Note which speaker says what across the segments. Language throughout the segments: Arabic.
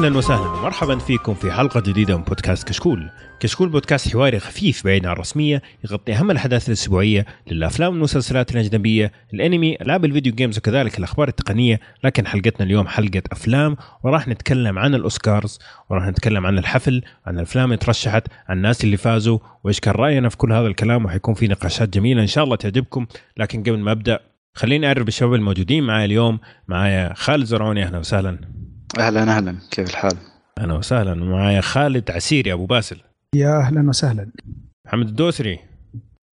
Speaker 1: أهلا وسهلا. ومرحبا فيكم في حلقة جديدة من بودكاست كشكول. كشكول بودكاست حواري خفيف بعيد عن الرسمية يغطي أهم الأحداث الأسبوعية للأفلام والمسلسلات الأجنبية، الانمي، العاب ال video games وكذلك الأخبار التقنية، لكن حلقتنا اليوم حلقة أفلام وراح نتكلم عن الأوسكارز، وراح نتكلم عن الحفل، عن الأفلام اللي ترشحت، عن الناس اللي فازوا، وإيش كان رأينا في كل هذا الكلام. وحيكون في نقاشات جميلة إن شاء الله تعجبكم، لكن قبل ما أبدأ خليني أعرف بالشباب الموجودين معي اليوم، معايا خالد زرعوني أهلا وسهلا.
Speaker 2: أهلا أهلا. كيف الحال؟
Speaker 1: أهلا وسهلا. ومعايا خالد عسيري أبو باسل.
Speaker 3: يا أهلا وسهلا.
Speaker 1: محمد الدوسري.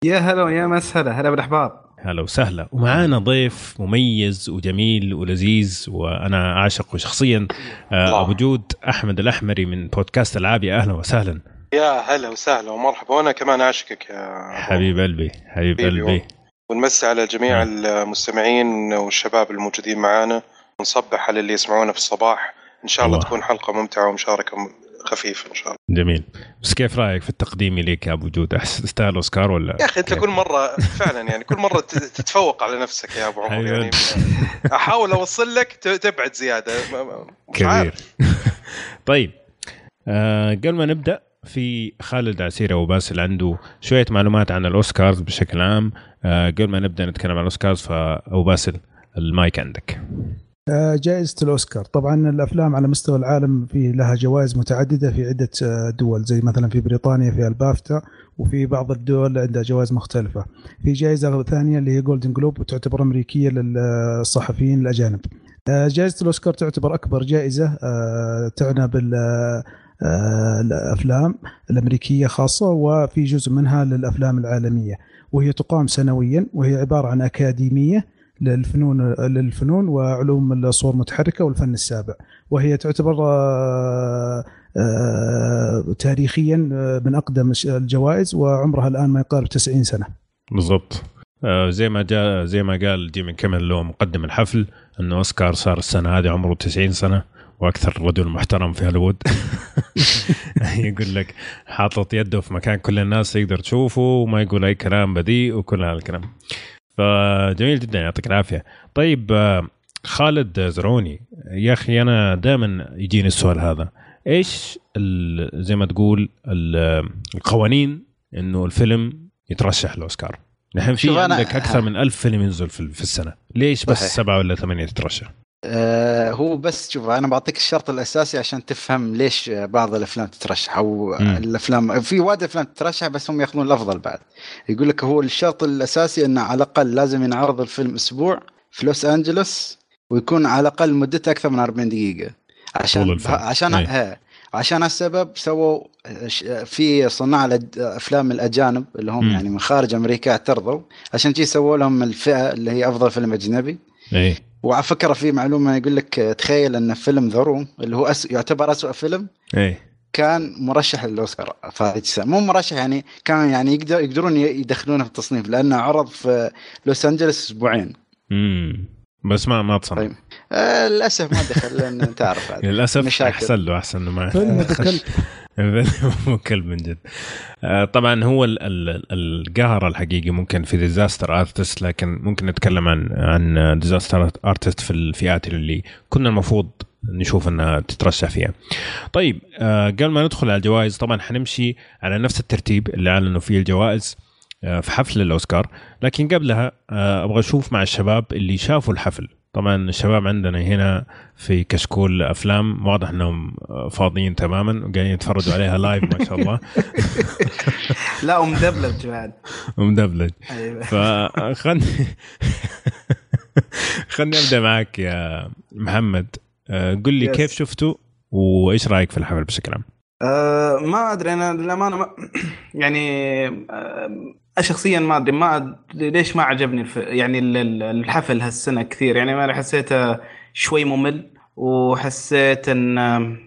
Speaker 4: يا هلا ويا مسهلا. هلا بالاحباب
Speaker 1: هلا وسهلا. ومعانا ضيف مميز وجميل ولذيذ وأنا أعشقه شخصيا آه، أبو جود أحمد الأحمري من بودكاست العاب يا أهلا وسهلا.
Speaker 5: يا هلا وسهلا ومرحبا. وأنا كمان أعشقك يا
Speaker 1: حبيب قلبي حبيب قلبي.
Speaker 5: ونمسي على جميع المستمعين والشباب الموجودين معانا. ونصبح على اللي يسمعونا في الصباح. إن شاء الله
Speaker 1: الله.
Speaker 5: تكون حلقة ممتعة ومشاركة خفيفة إن شاء الله.
Speaker 1: جميل. بس كيف رأيك في التقديمي ليك يا أبو جود؟ تستاهل أوسكار ولا
Speaker 5: يا أخي
Speaker 1: أنت؟
Speaker 5: كل مره فعلا يعني كل مرة تتفوق على نفسك يا أبو عمر.
Speaker 1: حبيب
Speaker 5: يعني. أحاول أوصل لك تبعد زيادة.
Speaker 1: كبير. طيب. آه قبل ما نبدأ في خالد عسيرة وباسل عنده شوية معلومات عن الأوسكارز بشكل عام. آه قبل ما نبدأ نتكلم عن الأوسكارز فأبو باسل المايك عندك.
Speaker 3: جائزة الأوسكار. طبعا الأفلام على مستوى العالم في لها جوائز متعددة في عدة آه، دول زي مثلا في بريطانيا في البافتا وفي بعض الدول عندها جوائز مختلفة. في جائزة ثانية اللي هي Golden Globe وتعتبر أمريكية للصحفيين الأجانب. آه، جائزة الأوسكار تعتبر أكبر جائزة آه، تعنى بال آه، الأفلام الأمريكية خاصة وفي جزء منها للأفلام العالمية. وهي تقام سنويا وهي عبارة عن أكاديمية للفنون للفنون وعلوم الصور المتحركة والفن السابع. وهي تعتبر آه، آه، تاريخيا آه، من أقدم الجوائز وعمرها الآن ما يقارب 90 سنة.
Speaker 1: بالضبط. زي ما جاء زي ما قال جيمي كيمل هو مقدم الحفل انه أوسكار صار السنة هذه عمره 90 سنة وأكثر رجل محترم في هوليوود. يقول لك حاطط يده في مكان كل الناس تقدر تشوفه وما يقول أي كلام بذيء وكل هذا الكلام فجميل جدا يعطيك العافية. طيب آه، خالد زرعوني يا أخي أنا دائما يجيني السؤال هذا. إيش زي ما تقول ال- القوانين إنه الفيلم يترشح للاوسكار نحن في عندك أكثر من ألف فيلم ينزل في في السنة. ليش بس
Speaker 2: صحيح.
Speaker 1: سبعة ولا ثمانية تترشح؟
Speaker 2: آه هو بس شوف أنا بعطيك الشرط الأساسي عشان تفهم ليش بعض الأفلام تترشح أو
Speaker 1: مم.
Speaker 2: الأفلام في وايد أفلام تترشح بس هم يأخذون الأفضل بعد يقول لك هو الشرط الأساسي إنه على الأقل لازم ينعرض الفيلم أسبوع في لوس أنجلوس ويكون على الأقل مدته أكثر من 40 دقيقة عشان. عشان
Speaker 1: أي.
Speaker 2: ها عشان هالسبب سووا في صناع الأج- أفلام الأجانب اللي هم
Speaker 1: مم.
Speaker 2: يعني من خارج أمريكا اعترضوا عشان شي سووا لهم الفئة اللي هي أفضل فيلم أجنبي
Speaker 1: اي
Speaker 2: وعلى فكرة في معلومة يقول لك تخيل أن فيلم The Room اللي هو أس... يعتبر أسوأ فيلم
Speaker 1: اي
Speaker 2: كان مرشح للأوسكار في هذه السنة مو مرشح يعني كان يعني يقدر يقدرون يدخلونه في التصنيف لأنه عرض في لوس أنجلوس أسبوعين
Speaker 1: امم بس ما ما تصنع
Speaker 2: طيب. آه للأسف ما دخل لأن بعد.
Speaker 1: للأسف
Speaker 2: مشاكل.
Speaker 1: أحسن له أحسن إنه ما
Speaker 3: فيلم.
Speaker 1: مو كلب من جد. آه، طبعا هو ال- ال- القهر الحقيقي ممكن في Disaster Artist لكن ممكن نتكلم عن عن Disaster Artist في الفئات اللي كنا المفروض نشوف إنها تترشح فيها. طيب آه، قبل ما ندخل على الجوائز طبعا حنمشي على نفس الترتيب اللي أعلنوا فيه الجوائز آه، في حفل الأوسكار. لكن قبلها أبغى أشوف مع الشباب اللي شافوا الحفل. طبعا الشباب عندنا هنا في كشكول أفلام واضح إنهم فاضيين تماما وقاعدين يتفرجوا عليها لايف ما شاء الله
Speaker 4: لا ومدبلج بعد
Speaker 1: ومدبلج
Speaker 4: أيوة.
Speaker 1: فخلني خلني أبدأ معك يا محمد آه، قل لي. كيف شفته وإيش رأيك في الحفل بشكل عام؟
Speaker 4: آه ما أدري أنا للأمانة ما يعني آه شخصيا ما أدري ما ليش ما عجبني الف... يعني ال- ال- الحفل هالسنة كثير. يعني أنا حسيته شوي ممل وحسيت إن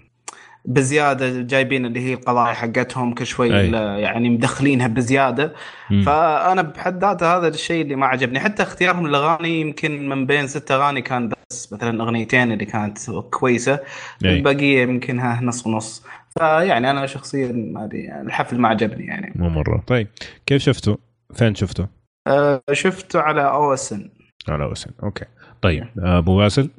Speaker 4: بزيادة جايبين اللي هي القضايا حقتهم كشوي يعني مدخلينها
Speaker 1: بزيادة.
Speaker 4: فأنا بحد ذاته هذا الشيء اللي ما عجبني. حتى اختيارهم للأغاني يمكن من بين ست أغاني كان بس مثلا أغنيتين اللي كانت كويسة.
Speaker 1: أي.
Speaker 4: البقية يمكن ها نص ونص. فيعني أنا شخصيا ما أدري يعني الحفل ما عجبني يعني.
Speaker 1: مو مرة. طيب كيف شفته؟ فين شفته؟
Speaker 4: أه شفته على أو اس ان
Speaker 1: على وسن أوكي. طيب أبو باسل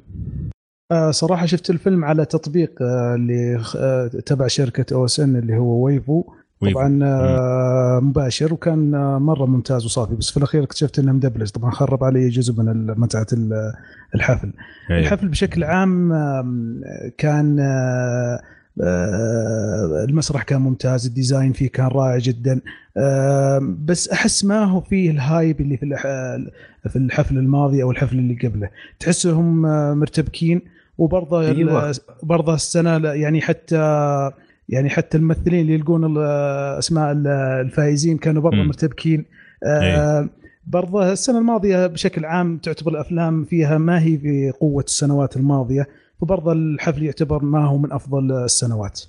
Speaker 3: آه صراحة شفت الفيلم على تطبيق آه اللي آه تبع شركة OSN اللي هو Wavo.
Speaker 1: Wavo.
Speaker 3: طبعا آه مباشر وكان آه مرة ممتاز وصافي. بس في الأخير اكتشفت إنه مدبلج. طبعا خرب علي جزء من متعة ال- الحفل.
Speaker 1: أيوه.
Speaker 3: الحفل بشكل عام كان آه، المسرح كان ممتاز ال design فيه كان رائع جدا. آم، بس أحس ما هو فيه الهايب اللي في الح- في الحفل الماضي أو الحفل اللي قبله. تحسهم آه، مرتبكين وبرضه
Speaker 4: أيوة.
Speaker 3: برضه السنة لا- يعني حتى يعني حتى الممثلين اللي يلقون أسماء ال- الفائزين كانوا برضه. مرتبكين. آه، برضه السنة الماضية بشكل عام تعتبر الأفلام فيها ما هي بقوه السنوات الماضية. فبرضه الحفل يعتبر ما هو من أفضل السنوات.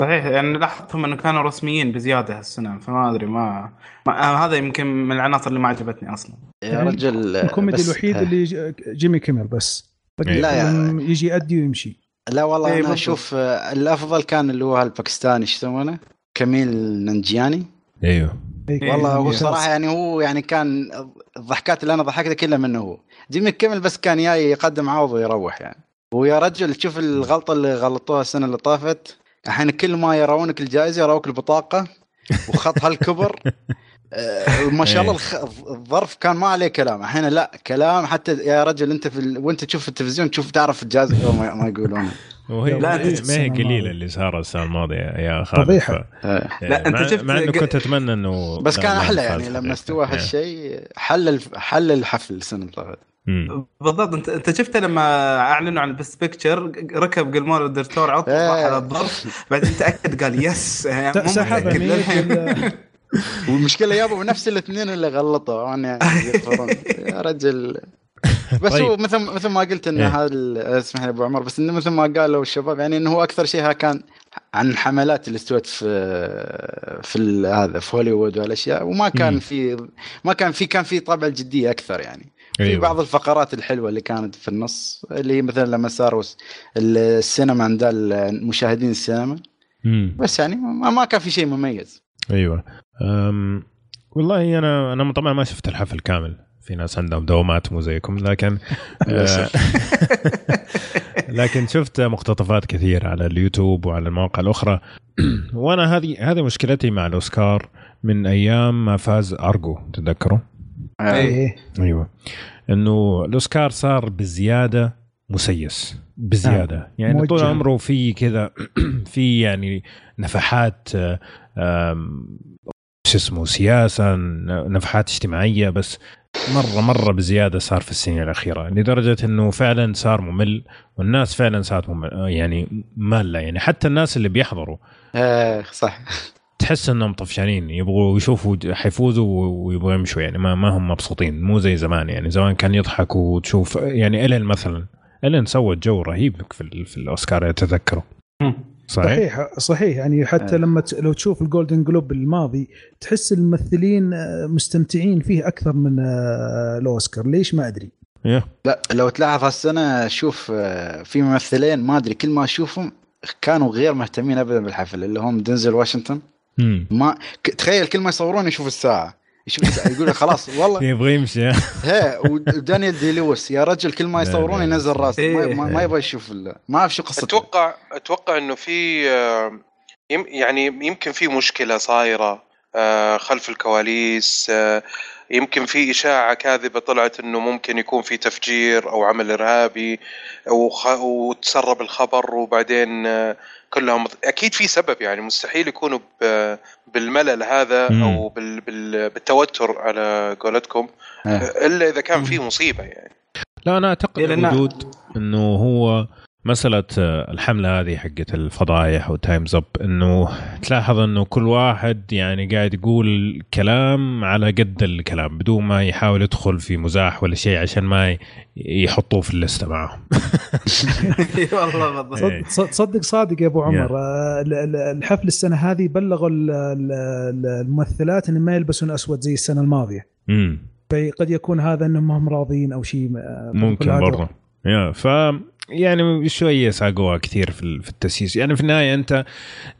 Speaker 4: صحيح يعني لاحظتهم إنه كانوا رسميين بزيادة هالسنة فما أدري ما, ما آه، هذا يمكن من العناصر اللي ما عجبتني أصلا.
Speaker 2: يا
Speaker 3: يعني
Speaker 2: رجل
Speaker 3: الكوميدي الوحيد اللي جيمي كيمل بس.
Speaker 2: لا يا-
Speaker 3: الفيلم يجي يأدي ويمشي.
Speaker 2: لا والله
Speaker 4: إيه أنا.
Speaker 2: أشوف آه، الأفضل كان اللي هو الباكستاني إيش يسمونه؟ كميل نانجياني.
Speaker 1: أيوه.
Speaker 3: إيه،
Speaker 2: والله هو. صراحة يعني هو يعني كان الضحكات اللي أنا ضحكتها كلها منه هو. جيمي كيمل بس كان جاي يقدم عرض ويروح يعني. ويا رجل تشوف الغلطة اللي غلطوها السنة اللي طافت الحين كل ما يرونك الجائزة يروك البطاقة وخط هالكبر آه، ما شاء الله
Speaker 1: إيه.
Speaker 2: الظرف كان ما عليه كلام الحين لا كلام حتى يا رجل انت في ال... وانت تشوف في التلفزيون تشوف تعرف الجائزة ما ما يقولونها
Speaker 1: وهي
Speaker 3: لا،
Speaker 1: ما هي-. قليلة اللي صار السنة الماضية يا خالد
Speaker 3: فضيحة.
Speaker 1: ف-
Speaker 2: آه.
Speaker 4: لا، أنت
Speaker 1: مع-
Speaker 4: شفت
Speaker 1: مع
Speaker 4: إنه
Speaker 1: كنت أتمنى إنه
Speaker 2: بس
Speaker 1: لا،
Speaker 2: كان
Speaker 1: أحلى
Speaker 2: يعني لما
Speaker 1: فضيحة.
Speaker 2: استوى
Speaker 1: إيه.
Speaker 2: هالشيء حل الف... حل الحفل السنة اللي طافت
Speaker 1: مم.
Speaker 4: بالضبط انت انت شفته لما اعلنوا عن البست بيكتشر ركب قلمون الدكتور عط
Speaker 2: إيه.
Speaker 4: راح على الظرف بعدين تأكد قال يس يعني
Speaker 3: سحب
Speaker 2: والمشكلة يابا نفس الاثنين اللي غلطوا أنا يغفرون يا رجل بس
Speaker 1: طيب.
Speaker 2: هو مثل مثل ما قلت إنه
Speaker 1: إيه.
Speaker 2: هذا ال- اسمح لي أبو عمر بس إنه مثل ما قالوا الشباب يعني إنه هو أكثر شيء كان عن الحملات اللي استوت في في هذا في هوليوود والأشياء وما كان. في ما كان في كان في طابع الجديه أكثر يعني في
Speaker 1: أيوة.
Speaker 2: بعض الفقرات الحلوة اللي كانت في النص اللي هي مثلا لما صاروا السينما عند المشاهدين السينما
Speaker 1: مم.
Speaker 2: بس يعني ما كان في شيء مميز
Speaker 1: أيوه أم والله أنا أنا طبعا ما شفت الحفل كامل في ناس عندهم دوامات مو زيكم لكن آه، لكن شفت مقتطفات كثير على اليوتيوب وعلى المواقع الأخرى وأنا هذه هذه مشكلتي مع الأوسكار من أيام ما فاز أرجو تتذكروا؟
Speaker 3: إيه.
Speaker 1: أيوه. إنه الأوسكار صار بزيادة مسيس بزيادة. يعني
Speaker 3: موجه.
Speaker 1: طول عمره في كذا في يعني نفحات آه، شو اسمه سياسة نفحات اجتماعية بس مرة مرة بزيادة صار في السنين الأخيرة. لدرجة إنه فعلا صار ممل والناس فعلا صارت ممل يعني ماله يعني حتى الناس اللي بيحضروا.
Speaker 2: آه صح.
Speaker 1: تحس إنهم طفشانين يبغوا يشوفوا حيفوزوا ويبغوا يمشوا يعني ما ما هم مبسوطين مو زي زمان يعني زمان كان يضحك وتشوف يعني إلين مثلا إلين سوت جو رهيب في, ال- في الأوسكار تتذكروا. صحيح؟
Speaker 3: صحيح صحيح. يعني حتى
Speaker 2: آه.
Speaker 3: لما ت- لو تشوف ال Golden Globe الماضي تحس الممثلين آه، مستمتعين فيه أكثر من آه، الأوسكار. ليش؟ ما أدري.
Speaker 1: يا.
Speaker 2: لا لو تلاحظ هالسنة شوف آه، في ممثلين ما أدري كل ما أشوفهم كانوا غير مهتمين ابدا بالحفل اللي هم دنزل واشنطن.
Speaker 1: مم.
Speaker 2: ما تخيل كل ما يصورون يشوف الساعة يشوف الساعة يقول خلاص والله
Speaker 1: يبغى يمشي
Speaker 2: هي ودانيال دي لويس يا رجل كل ما يصورون. ينزل راسه ما,
Speaker 4: إيه.
Speaker 2: ما, ما يبغى يشوف ال- ما أعرف شو قصته
Speaker 5: أتوقع أتوقع إنه في آه، يم- يعني يمكن في مشكلة صايرة آه، خلف الكواليس آه، يمكن في إشاعة كاذبة طلعت إنه ممكن يكون في تفجير أو عمل إرهابي وخ- وتسرب الخبر وبعدين كلهم أكيد في سبب يعني مستحيل يكونوا ب- بالملل هذا
Speaker 1: مم.
Speaker 5: أو بال- بال- بالتوتر على قولتكم
Speaker 2: إيه.
Speaker 5: إلا إذا كان في مصيبة يعني
Speaker 1: لا
Speaker 4: أنا أعتقد
Speaker 1: وجود إنه هو مسألة آه، الحملة هذه حقت الفضايح و Time's Up إنه تلاحظ إنه كل واحد يعني قاعد يقول كلام على قد الكلام بدون ما يحاول يدخل في مزاح ولا شيء عشان ما يحطوه في الليستة معهم
Speaker 4: والله بالضبط.
Speaker 1: إيه.
Speaker 3: صد- صد- صدق صادق يا أبو عمر. آه، ال- ال- الحفل السنة هذه بلغوا ال- ال- ال- الممثلات إن ما يلبسون أسود زي السنة الماضية.
Speaker 1: امم
Speaker 3: فقد يكون هذا إنهم ما هم راضيين أو شيء آه،
Speaker 1: ممكن. برضه يا ف يعني شوية ساقوها كثير في في التسييس يعني في النهاية أنت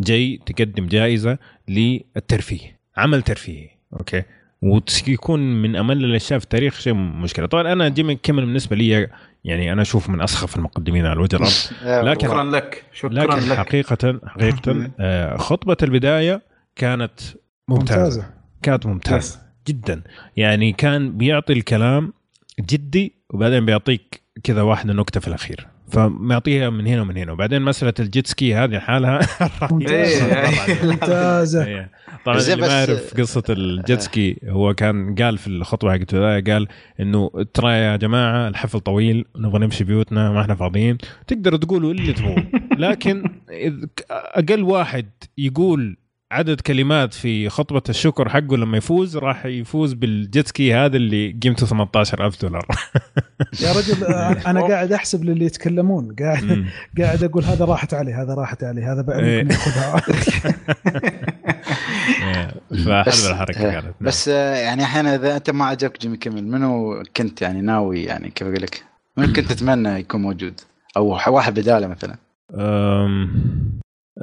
Speaker 1: جاي تقدم جائزة للترفيه عمل ترفيهي okay؟ ويكون من أمل الأشياء في التاريخ شيء مشكلة. طبعا أنا جيمي كيمل بالنسبة لي يعني أنا أشوف من أسخف المقدمين على وجه الأرض. لكن
Speaker 4: شكرا لك شكرا
Speaker 1: لكن
Speaker 4: لك.
Speaker 1: حقيقة حقيقة آه، خطبة البداية كانت ممتازة,
Speaker 3: ممتازة.
Speaker 1: كانت ممتازة جدا. يعني كان بيعطي الكلام جدي وبعدين بيعطيك كذا واحدة نكتة في الأخير. فمعطيها من هنا ومن هنا. وبعدين مسألة ال jet ski هذه حالها
Speaker 4: إيه.
Speaker 3: ممتازة.
Speaker 1: إيه. طبعا اللي ما يعرف قصة ال jet ski هو كان قال في الخطبه حقت البداية قال إنه ترى يا جماعة الحفل طويل نبغى نمشي بيوتنا ما إحنا فاضيين. تقدروا تقولوا اللي تبغوا لكن إذ- أقل واحد يقول عدد كلمات في خطبة الشكر حقه لما يفوز راح يفوز بال jet ski هذا اللي قيمته 18000 دولار
Speaker 3: يا رجل آه، أنا قاعد أحسب للي يتكلمون قاعد. قاعد أقول هذا راحت عليه هذا راحت عليه هذا بقى
Speaker 1: إيه.
Speaker 3: يأخذها
Speaker 1: إيه. فحلوة الحركة كانت نعم.
Speaker 2: بس آه، يعني أحيانا إذا أنت ما عجبك جيمي كيمل منو كنت يعني ناوي يعني كيف أقول لك؟ من كنت تتمنى يكون موجود؟ أو واحد بداله مثلا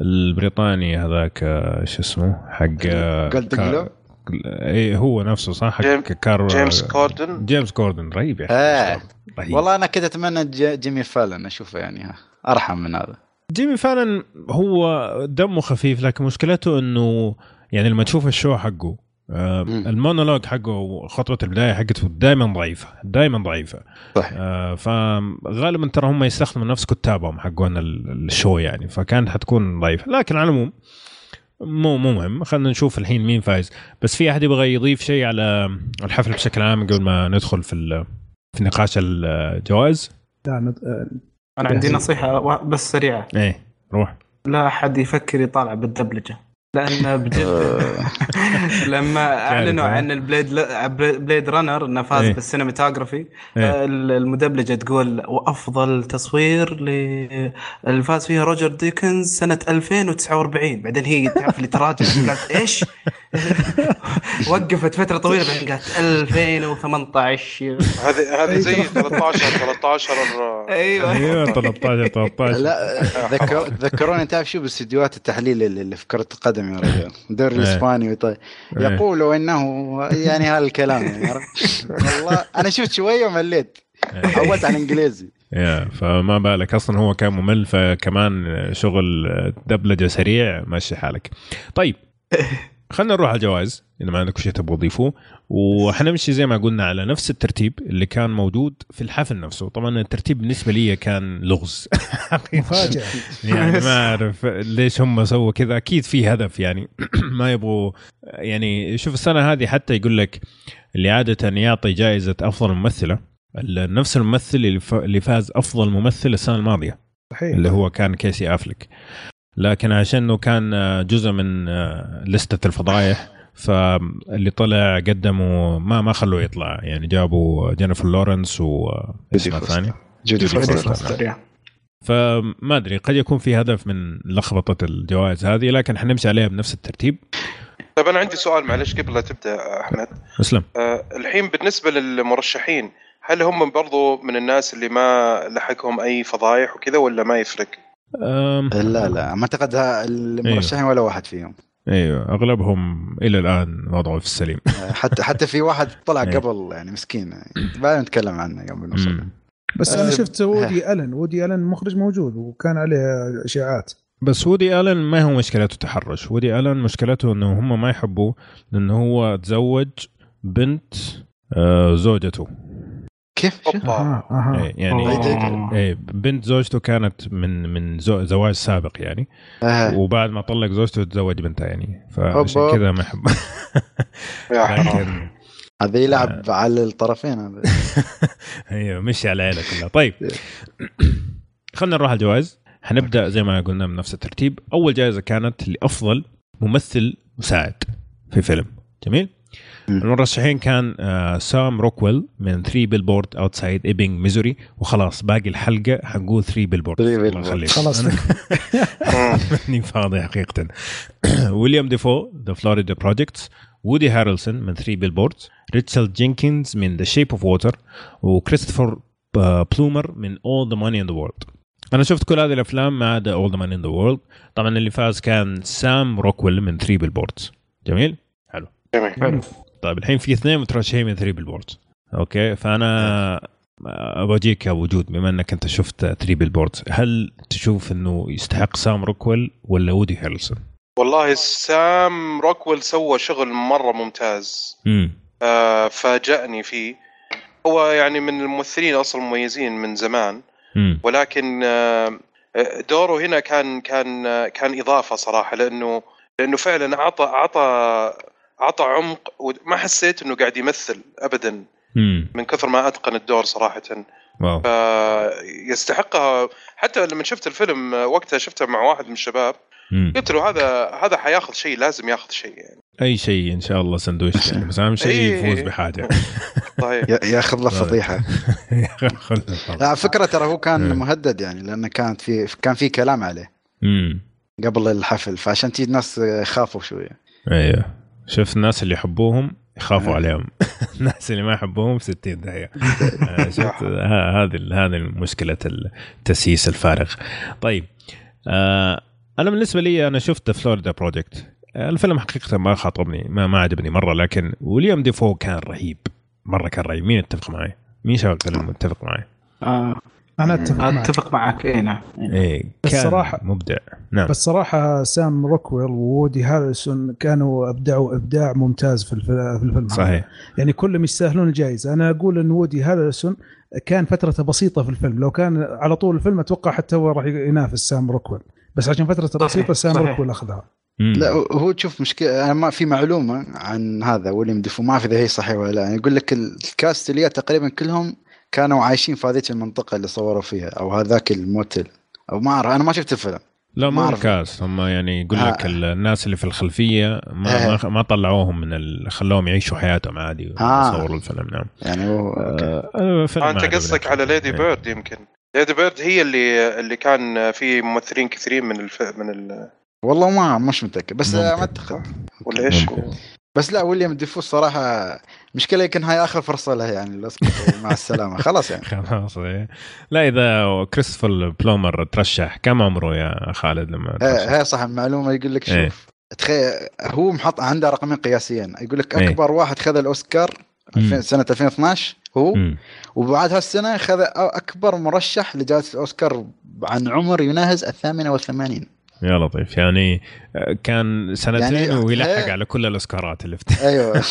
Speaker 1: البريطاني هذاك آه، شو اسمه حق آه، كا-
Speaker 2: جلو؟
Speaker 1: اي هو نفسه صح حق
Speaker 5: جيم-
Speaker 1: كار
Speaker 5: جيمس كوردن
Speaker 1: جيمس كوردن رهيب يا
Speaker 2: آه.
Speaker 1: أخي رهيب.
Speaker 2: والله أنا كنت أتمنى جيمي فالن أشوفه يعني ها، أرحم من هذا
Speaker 1: جيمي فعلا هو دمه خفيف لكن مشكلته إنه يعني لما تشوف ال show حقه آه. المونولوج حقه خطوه البداية حقته دائما ضعيفة دائما ضعيفة.
Speaker 2: صح
Speaker 1: آه فغالبا ترى هم يستخدموا نفس كتابهم حقون ال- ال show يعني فكانت حتكون ضعيفة. لكن على العموم مو مو مهم. خلينا نشوف الحين مين فايز. بس في أحد يبغى يضيف شيء على الحفل بشكل عام قبل ما ندخل في في نقاش الجوائز؟
Speaker 3: لا آه،
Speaker 4: أنا عندي نصيحة بس سريعة.
Speaker 1: إيه روح.
Speaker 4: لا أحد يفكر يطالع بالدبلجة. لأن بجد لما أعلنوا
Speaker 1: ها؟
Speaker 4: عن ال Blade Blade Runner إنه فاز
Speaker 1: إيه.
Speaker 4: بال cinematography
Speaker 1: إيه.
Speaker 4: آه، المدبلجة تقول وأفضل تصوير ل اللي فاز فيها روجر ديكنز سنة 2049 بعدين هي تعرف اللي تراجع قالت إيش؟ وقفت فترة طويلة بعدين قالت 2018
Speaker 5: هذه هذه زي 13 13
Speaker 4: أيوه
Speaker 1: أيوه 13 13
Speaker 2: لا ذكر ذكروني تعرف شو باستديوهات التحليل اللي اللي في كرة القدم يا رجال. الدوري
Speaker 1: إيه.
Speaker 2: الإسباني وطيب
Speaker 1: إيه.
Speaker 2: يقولوا إنه يعني هذا الكلام يعني عرفت؟ والله أنا شفت شوية ومليت حولت على الانجليزي
Speaker 1: يا فما بالك. أصلا هو كان ممل فكمان شغل دبلجة سريع ماشي حالك. طيب. خلينا نروح على الجوائز إذا ما عندكم شيء تبغوا تضيفوه وحنمشي زي ما قلنا على نفس الترتيب اللي كان موجود في الحفل نفسه. طبعا الترتيب بالنسبة لي كان لغز.
Speaker 3: مفاجأة.
Speaker 1: يعني ما أعرف ليش هم سووا كذا. أكيد في هدف يعني. ما يبغوا يعني شوف السنة هذه حتى يقول لك اللي عادة يعطي جائزة أفضل ممثلة نفس الممثل اللي فاز أفضل ممثل السنة الماضية.
Speaker 3: صحيح.
Speaker 1: اللي هو كان كيسي أفلك. لكن عشان إنه كان آه، جزء من آه، لستة الفضايح فاللي طلع قدموا ما ما خلوه يطلع يعني جابوا جينيفر لورنس واسمها
Speaker 2: فوستر.
Speaker 1: الثاني
Speaker 2: جودي
Speaker 1: جودي
Speaker 2: فوستر
Speaker 1: فوستر. فما أدري قد يكون في هدف من لخبطة الجوائز هذه لكن حنمشي عليها بنفس الترتيب
Speaker 5: طيب أنا عندي سؤال معلش قبل لا تبدأ أحمد
Speaker 1: أسلم
Speaker 5: أه الحين بالنسبة للمرشحين هل هم برضو من الناس اللي ما لحقهم أي فضايح وكذا ولا ما يفرق؟
Speaker 1: أم،
Speaker 2: لا لا ما أعتقد ها- المرشحين ولا واحد فيهم.
Speaker 1: أيوه أغلبهم إلى الآن وضعه في السليم.
Speaker 2: حتى حتى في واحد طلع
Speaker 1: إيه.
Speaker 2: قبل يعني مسكين. بعدين نتكلم عنه قبل نوصل
Speaker 1: مم.
Speaker 3: بس أنا
Speaker 2: آه،
Speaker 3: شفت وودي ألن. وودي ألن مخرج موجود وكان عليه اشاعات
Speaker 1: بس وودي ألن ما هو مشكلته تحرش. وودي ألن مشكلته إنه هم ما يحبوه لأنه هو تزوج بنت آه، زوجته.
Speaker 2: كيف؟
Speaker 3: أها أها
Speaker 1: إيه، يعني
Speaker 4: أوه.
Speaker 1: إيه بنت زوجته كانت من من زو- زواج سابق يعني.
Speaker 2: آه.
Speaker 1: وبعد ما طلق زوجته تزوج بنتها يعني. فعشان. كذا ما يحب.
Speaker 5: يا حرام.
Speaker 1: لكن
Speaker 2: هذا يلعب على الطرفين. هذا
Speaker 1: أيوه مشي على العيله كلها طيب. خلينا نروح على الجوائز. حنبدا زي ما قلنا من نفس الترتيب. أول جائزة كانت لأفضل ممثل مساعد في فيلم. جميل. المرشحين كان آه سام روكويل من 3 Billboard Outside Ebbing Missouri وخلاص باقي الحلقة حنقول 3 Billboard
Speaker 2: 3
Speaker 1: الله
Speaker 2: billboards.
Speaker 1: يخليك.
Speaker 3: خلاص.
Speaker 1: ماني فاضي حقيقة. ويليام ديفو The Florida Projects وودي هارلسون من 3 Billboards ريتشارد جينكينز من The Shape of Water وكريستوفر بلومر من All the Money in the World. أنا شفت كل هذه الأفلام ما عدا All the Money in the World. طبعا اللي فاز كان سام روكويل من 3 Billboards جميل؟ حلو.
Speaker 5: جميل
Speaker 1: طيب الحين في اثنين مترشحين من 3 Billboards okay فأنا بجيك يا وجود بما إنك أنت شفت 3 Billboards هل تشوف إنه يستحق سام روكويل ولا وودي هيرلسون؟
Speaker 5: والله سام روكويل سوى شغل مرة ممتاز.
Speaker 1: امم
Speaker 5: آه فاجأني فيه. هو يعني من الممثلين أصلا مميزين من زمان.
Speaker 1: امم
Speaker 5: ولكن آه، دوره هنا كان كان آه، كان إضافة صراحة لأنه لأنه فعلا أعطى أعطى أعطى عمق وما حسيت إنه قاعد يمثل ابدا
Speaker 1: امم
Speaker 5: من كثر ما أتقن الدور صراحة.
Speaker 1: واو.
Speaker 5: فيستحقها حتى لما شفت الفيلم وقتها شفته مع واحد من الشباب. قلت له هذا هذا حياخذ شيء لازم ياخذ شيء يعني.
Speaker 1: أي شيء إن شاء الله سندويش يعني بس أهم شيء
Speaker 5: إيه.
Speaker 1: يفوز
Speaker 5: بحاجة.
Speaker 2: يا- ياخذ له فضيحة.
Speaker 1: خلنا
Speaker 2: لا على فكرة ترى هو. كان مهدد يعني لأنه كانت في كان في كلام عليه.
Speaker 1: امم
Speaker 2: قبل الحفل فعشان تي الناس خافوا شوية.
Speaker 1: أيوه. شوف الناس اللي يحبوهم يخافوا
Speaker 2: آه.
Speaker 1: عليهم. الناس اللي ما يحبوهم 60 داهيه آه، شفت هذه هذه مشكلة التسييس الفارغ. طيب آه أنا بالنسبة لي أنا شفت Florida Project الفيلم حقيقة ما خاطبني ما ما عجبني مرة لكن ويليام ديفو كان رهيب. مرة كان رهيب. مين يتفق معي؟ مين شاف الفيلم؟ متفق معي؟
Speaker 4: آه
Speaker 3: أنا أتفق معك.
Speaker 4: أتفق معك. اي نعم.
Speaker 3: بس
Speaker 1: كان
Speaker 3: صراحة-
Speaker 1: مبدع. نعم.
Speaker 3: بس صراحة سام روكويل وودي هاريسون كانوا أبدعوا أبداع ممتاز في الفيلم في الفيلم. هذا.
Speaker 1: صحيح.
Speaker 3: يعني كلهم يستاهلون الجائزه أنا أقول إن وودي هاريسون كان فترته بسيطة في الفيلم. لو كان على طول الفيلم أتوقع حتى هو راح ينافس سام روكويل. بس عشان فترته
Speaker 4: صحيح،
Speaker 3: بسيطة سام. روكويل أخذها.
Speaker 1: مم.
Speaker 2: لا هو تشوف مشكلة أنا ما في معلومة عن هذا ويليام ديفو. ما أعرف إذا هي صحيحة ولا لا. يعني يقول لك ال cast اللي تقريبا كلهم كانوا عايشين في هذيك المنطقة اللي صوروا فيها أو هذاك الموتل أو ما أعرف أنا ما شفت الفيلم
Speaker 1: لا
Speaker 2: ما. ال
Speaker 1: cast هم يعني يقول
Speaker 2: آه.
Speaker 1: لك الناس اللي في الخلفية ما
Speaker 2: آه.
Speaker 1: ما, طلعوهم من ال... خلوهم يعيشوا حياتهم عادي
Speaker 2: آه.
Speaker 1: ويصوروا الفيلم نعم
Speaker 2: يعني هو.
Speaker 1: آه، فيلم
Speaker 5: آه انت. قصدك على Lady
Speaker 1: إيه.
Speaker 5: Bird يمكن Lady Bird هي اللي اللي كان في ممثلين كثيرين من الف... من ال...
Speaker 2: والله ما مش متأكد بس. ما أعتقد
Speaker 5: ولا
Speaker 1: إيش.
Speaker 2: بس لا ويليام ديفو الصراحة مشكلة يمكن هاي آخر فرصة له يعني مع السلامة خلاص يعني
Speaker 1: خلاص إيه. لا إذا كريستوفر بلومر ترشح كم عمره يا خالد لما ترشح؟
Speaker 2: هي صح المعلومه يقول لك. شوف تخيل هو محط عنده رقمين قياسيين يقول لك
Speaker 1: إيه.
Speaker 2: أكبر واحد خذ الأوسكار
Speaker 1: مم.
Speaker 2: 2000 سنة 2012 هو
Speaker 1: مم.
Speaker 2: وبعد هالسنة خذ أكبر مرشح لجائزة الأوسكار عن عمر يناهز الثامنة والثمانين
Speaker 1: يا لطيف. يعني آه، كان سنتين
Speaker 2: يعني-
Speaker 1: ويلحق
Speaker 2: إيه.
Speaker 1: على كل الاوسكارات اللي في
Speaker 2: أيوه.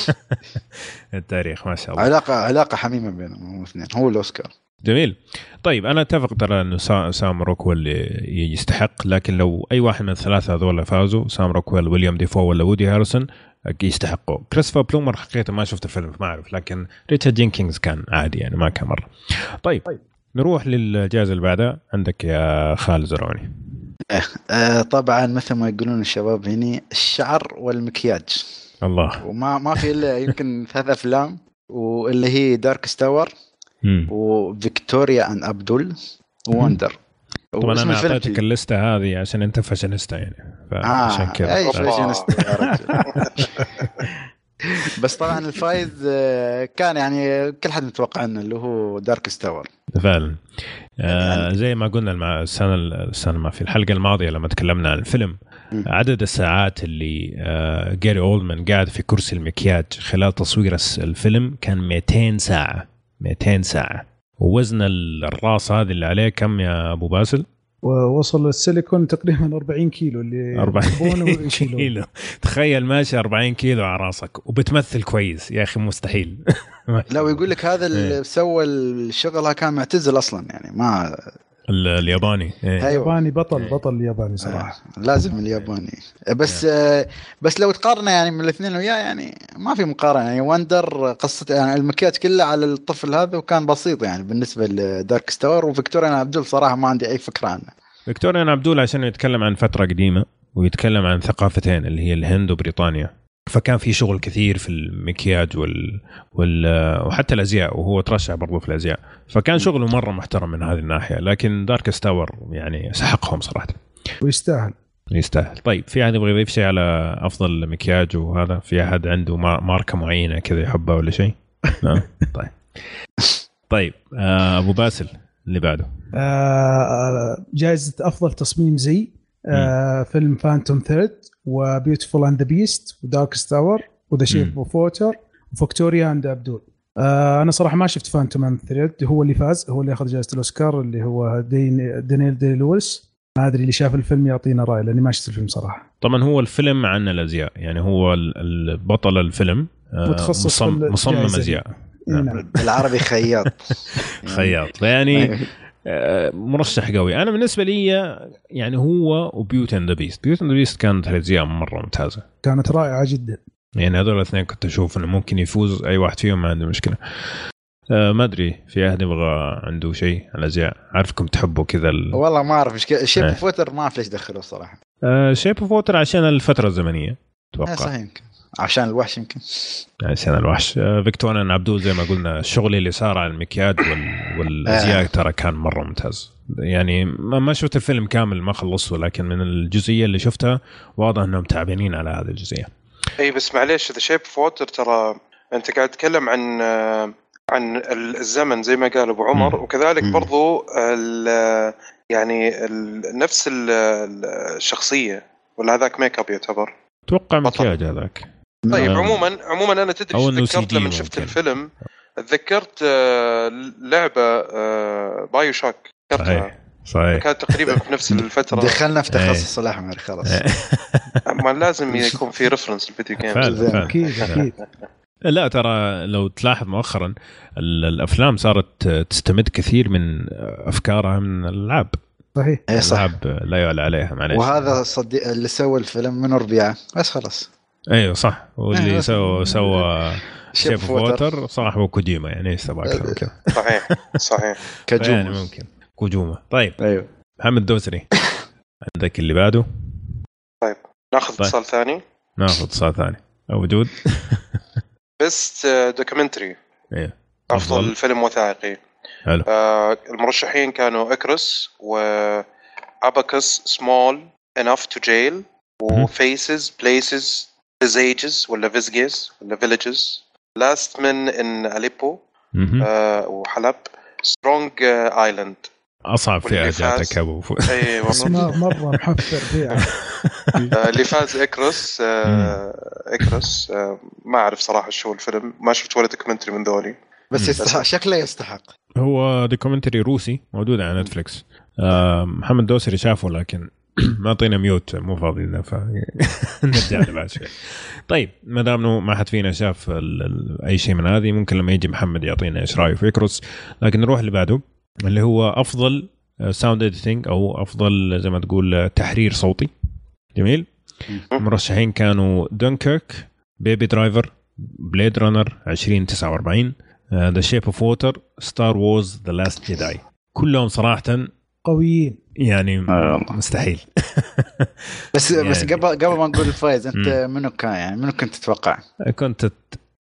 Speaker 1: التاريخ ما شاء الله.
Speaker 2: علاقه علاقة حميمة بينهم هم الاثنين. هو الأوسكار.
Speaker 1: جميل. طيب أنا أتفق ترى إنه سا- سام روكويل يستحق لكن لو أي واحد من الثلاثة هذول فازوا سام روكويل ويليام ديفو ولا وودي هاريسون يستحقوا. كريستوفر بلومر حقيقة ما شفت الفيلم ما أعرف لكن ريتشارد جينكينز كان عادي يعني ما كان مرة. طيب, طيب. نروح للجائزة اللي بعدها. عندك يا خالد زرعوني.
Speaker 2: آه طبعا مثل ما يقولون الشباب هنا الشعر والمكياج.
Speaker 1: الله.
Speaker 2: وما ما في إلا يمكن ثلاث أفلام واللي هي
Speaker 1: Darkest
Speaker 2: Hour. و Victoria and
Speaker 1: Abdul
Speaker 2: و
Speaker 1: Wonder
Speaker 2: طبعا
Speaker 1: أنا
Speaker 2: أعطيتك
Speaker 1: اللسته هذه عشان أنت فاشينيستا يعني. فعشان
Speaker 2: آه
Speaker 1: كذا.
Speaker 2: اي
Speaker 5: أوبا.
Speaker 2: fashionist يا رجل. بس طبعا الفايز آه، كان يعني كل حد متوقع إنه اللي هو Darkest Hour
Speaker 1: فعلا آه زي ما قلنا المع- السنة السنة ما في الحلقة الماضية لما تكلمنا عن الفيلم. عدد الساعات اللي آه جاري اولمان قاعد في كرسي المكياج خلال تصوير الفيلم كان 200 ساعة 200 ساعة ووزن ال- الراس هذه اللي عليه كم يا أبو باسل؟
Speaker 3: ووزن السيليكون تقريبا 40 كيلو اللي
Speaker 1: 40
Speaker 3: يحبونه ويشيلونه.
Speaker 1: كيلو تخيل ماشي 40 كيلو على راسك وبتمثل كويس يا أخي مستحيل
Speaker 2: لا ويقول لك هذا
Speaker 1: إيه.
Speaker 2: اللي سوى الشغل هذا كان معتزل أصلا يعني ما
Speaker 1: الياباني. إيه.
Speaker 2: أيوه.
Speaker 3: ياباني بطل
Speaker 1: إيه.
Speaker 3: بطل ياباني صراحة.
Speaker 2: آه، لازم الياباني. بس آه، بس لو تقارنه يعني من الاثنين وياه يعني ما في مقارنة. يعني وندر قصته يعني المكياج كله على الطفل هذا وكان بسيط يعني بالنسبة لدارك ستار وفيكتوريا عبدول صراحة ما عندي أي فكرة عنه.
Speaker 1: فيكتوريا عبدول عشان يتكلم عن فترة قديمة ويتكلم عن ثقافتين اللي هي الهند وبريطانيا. فكان في شغل كثير في المكياج وال... وال... وحتى الأزياء وهو ترشح برضو في الأزياء. فكان شغله مرة محترم من هذه الناحية لكن دارك ستاور يعني سحقهم صراحة.
Speaker 3: ويستاهل.
Speaker 1: يستاهل. طيب في أحد يبغى يضيف شيء على أفضل مكياج وهذا؟ في أحد عنده ما- ماركة معينة كذا يحبها ولا شيء؟ لا طيب. طيب آه أبو باسل اللي بعده.
Speaker 3: آه، جائزة أفضل تصميم زي؟ آه، فيلم Phantom Thread و Beautiful and the Beast و Darkest Hour
Speaker 1: و
Speaker 3: The Shape. of Water و Victoria and Abdul آه أنا صراحة ما شفت Phantom and Thread هو اللي فاز هو اللي أخذ جائزه الأوسكار اللي هو دانيال دي لويس. ما أدري اللي شاف الفيلم يعطينا رأي لأني ما شفت الفيلم صراحة.
Speaker 1: طبعا هو الفيلم عن الأزياء يعني هو ال- البطل الفيلم آه،
Speaker 3: متخصص في
Speaker 1: مصمم, مصمم.
Speaker 3: أزياء.
Speaker 1: نعم.
Speaker 3: نعم.
Speaker 2: بالعربي خياط.
Speaker 1: خياط. فيعني آه، مرشح قوي. أنا بالنسبة لي يعني هو و Beauty and the Beast. Beauty and the Beast كانت الازياء مرة ممتازة.
Speaker 3: كانت رائعة جدا.
Speaker 1: يعني هذول الاثنين كنت أشوف إنه ممكن يفوز أي واحد فيهم ما عنده مشكلة. آه ما أدري في أحد يبغى عنده شيء؟ على الازياء عارفكم تحبوا كذا ال...
Speaker 2: والله ما أعرف إيش ك-
Speaker 1: Shape.
Speaker 2: of Water ما أعرف ليش دخلوه صراحة.
Speaker 1: آه Shape of Water عشان الفترة الزمنية
Speaker 2: إيه،
Speaker 1: أتوقع.
Speaker 2: صحيح يمكن. عشان الوحش يمكن
Speaker 1: عشان الوحش آه Victoria & Abdul زي ما قلنا الشغل اللي صار على المكياج وال... والازياء
Speaker 2: آه.
Speaker 1: ترى كان مرة ممتاز يعني ما ما شفت الفيلم كامل ما خلصته لكن من الجزئية اللي شفتها واضح إنهم تعبانين على هذه الجزئية
Speaker 5: إي بس معليش The Shape of Water ترى أنت قاعد تتكلم عن آه، عن ال- الزمن زي ما قال أبو عمر
Speaker 1: مم.
Speaker 5: وكذلك
Speaker 2: مم.
Speaker 5: برضو ال- يعني ال- نفس ال- ال- الشخصية ولا هذاك ميك اب يعتبر أتوقع.
Speaker 1: مكياج هذاك
Speaker 5: طيب
Speaker 1: آه.
Speaker 5: عموما عموما أنا تدري تذكرت لما شفت
Speaker 1: ممكن.
Speaker 5: الفيلم؟ تذكرت آه، لعبة آه، BioShock تذكرتها
Speaker 1: صحيح صحيح.
Speaker 5: كانت تقريبا في نفس الفترة.
Speaker 2: دخلنا في
Speaker 1: إيه.
Speaker 2: تخصص الاحمر خلاص.
Speaker 5: ما لازم يكون في reference ال
Speaker 1: video games
Speaker 3: أكيد أكيد.
Speaker 1: لا ترى لو تلاحظ مؤخرا ال- الأفلام صارت تستمد كثير من أفكارها من الألعاب.
Speaker 3: صحيح.
Speaker 2: اي صح.
Speaker 1: الالعاب لا يعلى عليها معليش.
Speaker 2: وهذا صديق اللي سوى الفيلم من ربيعه بس خلاص.
Speaker 1: أيوه صح. واللي
Speaker 2: آه،
Speaker 1: سوى سوى
Speaker 2: Shape
Speaker 1: Shape Water صاحبه كوجيما يعني إيش تبغى أكثر من كذا.
Speaker 5: صحيح صحيح.
Speaker 1: يعني
Speaker 2: كجوم
Speaker 1: ممكن. كوجوما طيب.
Speaker 2: أيوه.
Speaker 1: محمد دوسري عندك اللي بعده؟
Speaker 5: ناخذ
Speaker 1: طيب.
Speaker 5: اتصال ثاني.
Speaker 1: ناخذ اتصال ثاني. موجود
Speaker 5: بيست دوكيومنتري
Speaker 1: إيه.
Speaker 5: أفضل
Speaker 1: أفضل.
Speaker 5: فيلم وثائقي.
Speaker 1: حلو.
Speaker 5: آه المرشحين كانوا اكروس و اباكس سمول انف تو جيل. وفيسز بليسز فيزيجز ولا فيزجيز ولا فيلجز لاست من ان اليبو. آه وحلب. سترونج ايلاند أصعب فئة.
Speaker 1: جاتك أبو.
Speaker 5: أي والله.
Speaker 3: مره محفر فيها
Speaker 5: آه، اللي فاز Icarus آه Icarus آه ما أعرف صراحة شو الفيلم. ما شفت ولا دوكيومنتري من ذولي.
Speaker 2: بس. يستحق شكله يستحق.
Speaker 1: هو documentary روسي موجود على Netflix آه محمد دوسري شافه لكن ما اعطينا mute مو فاضي لنا ف نرجع له بعد شوي. طيب ما دام إنه ما حد فينا شاف ال- ال- أي شيء من هذه ممكن لما يجي محمد يعطينا إيش رأيه في Icarus لكن نروح اللي بعده اللي هو أفضل Sound Editing أو أفضل زي ما تقول آه، تحرير صوتي. جميل؟ المرشحين كانوا Dunkirk Baby Driver Blade Runner 2049 The Shape of Water Star Wars The Last Jedi كلهم صراحة
Speaker 3: قويين
Speaker 1: يعني
Speaker 2: آه.
Speaker 1: مستحيل
Speaker 2: بس بس
Speaker 1: يعني.
Speaker 2: قبل قبل ما نقول الفايز
Speaker 1: أنت.
Speaker 2: منو كان يعني منو كنت تتوقع؟
Speaker 1: كنت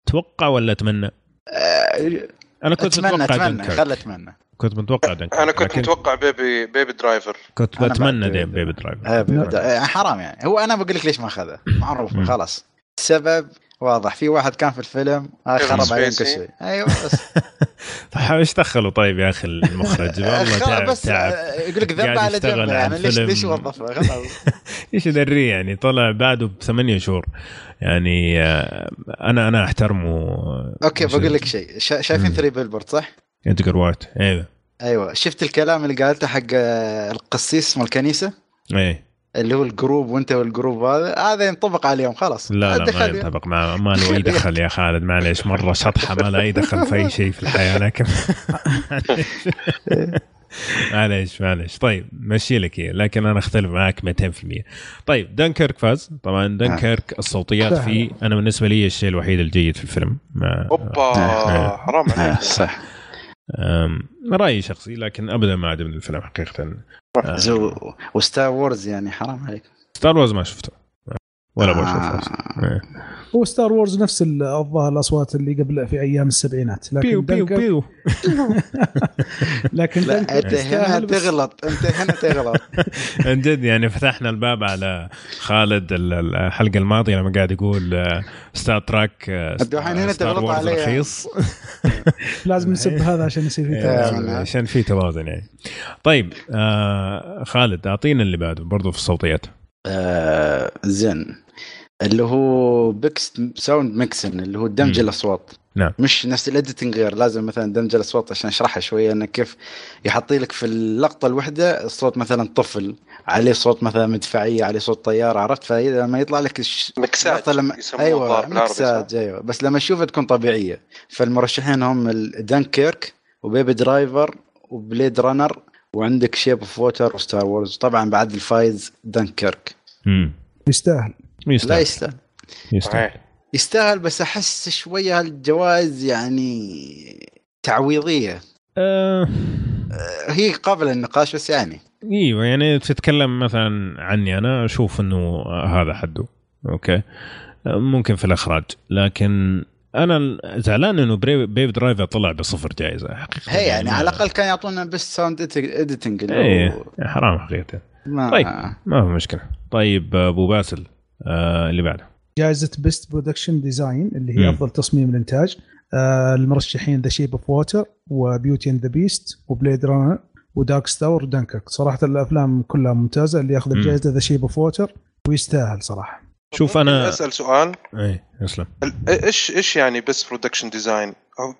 Speaker 1: تتوقع ولا أتمنى؟
Speaker 2: آه،
Speaker 1: أنا كنت
Speaker 2: اتمنى
Speaker 1: أتمنى
Speaker 2: خل أتمنى
Speaker 1: كنت متوقع
Speaker 5: أنا كنت
Speaker 1: لكن
Speaker 5: متوقع Baby Baby Driver
Speaker 1: كنت بتمنى Baby Driver
Speaker 2: آه، بيبدأ. آه، حرام يعني هو أنا بقول لك ليش ما أخذه معروف. خلاص السبب واضح. في واحد كان في الفيلم خرب عليهم كل. شيء. أيوه بس.
Speaker 1: طيب إيش دخلوا طيب يا أخي المخرج؟ والله تعب
Speaker 2: بس
Speaker 1: تعب.
Speaker 2: آه، يقول لك ذنب
Speaker 1: قاعد
Speaker 2: على جنب يعني ليش. ليش وظفه؟ خلاص.
Speaker 1: إيش يدريه يعني؟ طلع بعده بثمانية شهور. يعني آه، أنا أنا أحترمه.
Speaker 2: okay بقول لك شيء. شا- شايفين. Three Billboards صح؟
Speaker 1: Edgar Wright أيوه
Speaker 2: أيوه. شفت الكلام اللي قالته حق آه، القسيس مال الكنيسه
Speaker 1: إيه.
Speaker 2: اللي هو الجروب وانت والجروب هذا هذا ينطبق عليهم خلاص.
Speaker 1: لا لا ما
Speaker 2: يعني.
Speaker 1: ينطبق. ما, ما له أي دخل يا خالد معليش مرة شطحة ما له أي دخل في أي شيء في الحياة لكن معليش معليش. طيب مشي لك لكن أنا أختلف معك 200% طيب دنكرك فاز. طبعا دنكرك الصوتيات فيه أنا بالنسبة لي الشيء الوحيد الجيد في الفيلم. ما
Speaker 5: أوبا
Speaker 1: آه.
Speaker 5: حرام
Speaker 2: آه،
Speaker 5: عليك
Speaker 2: صح.
Speaker 1: أم، رأيي شخصي لكن أبدا ما عجبني الفيلم حقيقة.
Speaker 2: و Star Wars يعني حرام عليك.
Speaker 1: Star Wars ما شفته. ولا
Speaker 2: آه.
Speaker 1: أصلاً.
Speaker 3: هو Star Wars نفس ال- الظاهر الأصوات اللي قبل في أيام السبعينات. لكن
Speaker 1: بيو بيو
Speaker 3: Dunkir-
Speaker 1: بيو.
Speaker 3: لكن
Speaker 2: لا انت هنا تغلط انت هنا تغلط.
Speaker 1: عن جد يعني فتحنا الباب على خالد ال- الحلقة الماضية لما قاعد يقول آه، Star Trek آه،
Speaker 2: أنتوا الحين هنا
Speaker 1: Wars
Speaker 2: علي.
Speaker 1: رخيص.
Speaker 3: لازم نسب هذا عشان يصير في توازن.
Speaker 1: عشان في توازن يعني. طيب آه خالد أعطينا اللي بعده برضو في الصوتيات.
Speaker 2: آه، زين. اللي هو Best Sound Mixing اللي هو دمج. الأصوات.
Speaker 1: نعم.
Speaker 2: مش نفس ال editing غير لازم مثلا دمج الأصوات عشان اشرحها شوية إنه كيف يحط لك في اللقطة الواحده الصوت مثلا طفل عليه صوت مثلا مدفعية عليه صوت طيارة عرفت؟ فإذا لما يطلع لك الش...
Speaker 5: مكساج
Speaker 2: لما
Speaker 5: أيوه؟
Speaker 2: مكساج أيوه. بس لما تشوفها تكون طبيعية. فالمرشحين هم Dunkirk و Baby Driver و Blade Runner وعندك Shape of Water و Star Wars طبعا بعد الفايز دانكيرك
Speaker 1: امم
Speaker 3: يستاهل.
Speaker 2: لا
Speaker 1: يستاهل.
Speaker 2: يستاهل.
Speaker 1: يستاهل
Speaker 2: يستاهل بس أحس شوية هالجوائز يعني تعويضية.
Speaker 1: آه.
Speaker 2: هي قابلة للنقاش بس يعني.
Speaker 1: إيوه يعني تتكلم مثلا عني أنا أشوف إنه هذا حده. okay. ممكن في الإخراج. لكن أنا زعلان إنه بري- Baby Driver طلع بصفر جائزة حقيقة.
Speaker 2: هي يعني
Speaker 1: ما-
Speaker 2: على الأقل كان يعطونا بس sound editing
Speaker 1: إيه حرام حقيقة. طيب. ما في مشكلة. طيب أبو باسل. آه اللي بعده
Speaker 3: جائزة best production design اللي هي. أفضل تصميم الانتاج آه المرشحين The Shape of Water و Beauty and the Beast و Blade Runner و Darkest Hour و Dunkirk صراحة الأفلام كلها ممتازة اللي ياخذ. الجائزة The Shape of Water ويستاهل صراحة
Speaker 1: شوف أنا
Speaker 5: أسأل سؤال
Speaker 1: إيه اسلم
Speaker 5: ال- إيش إيش يعني بس production design؟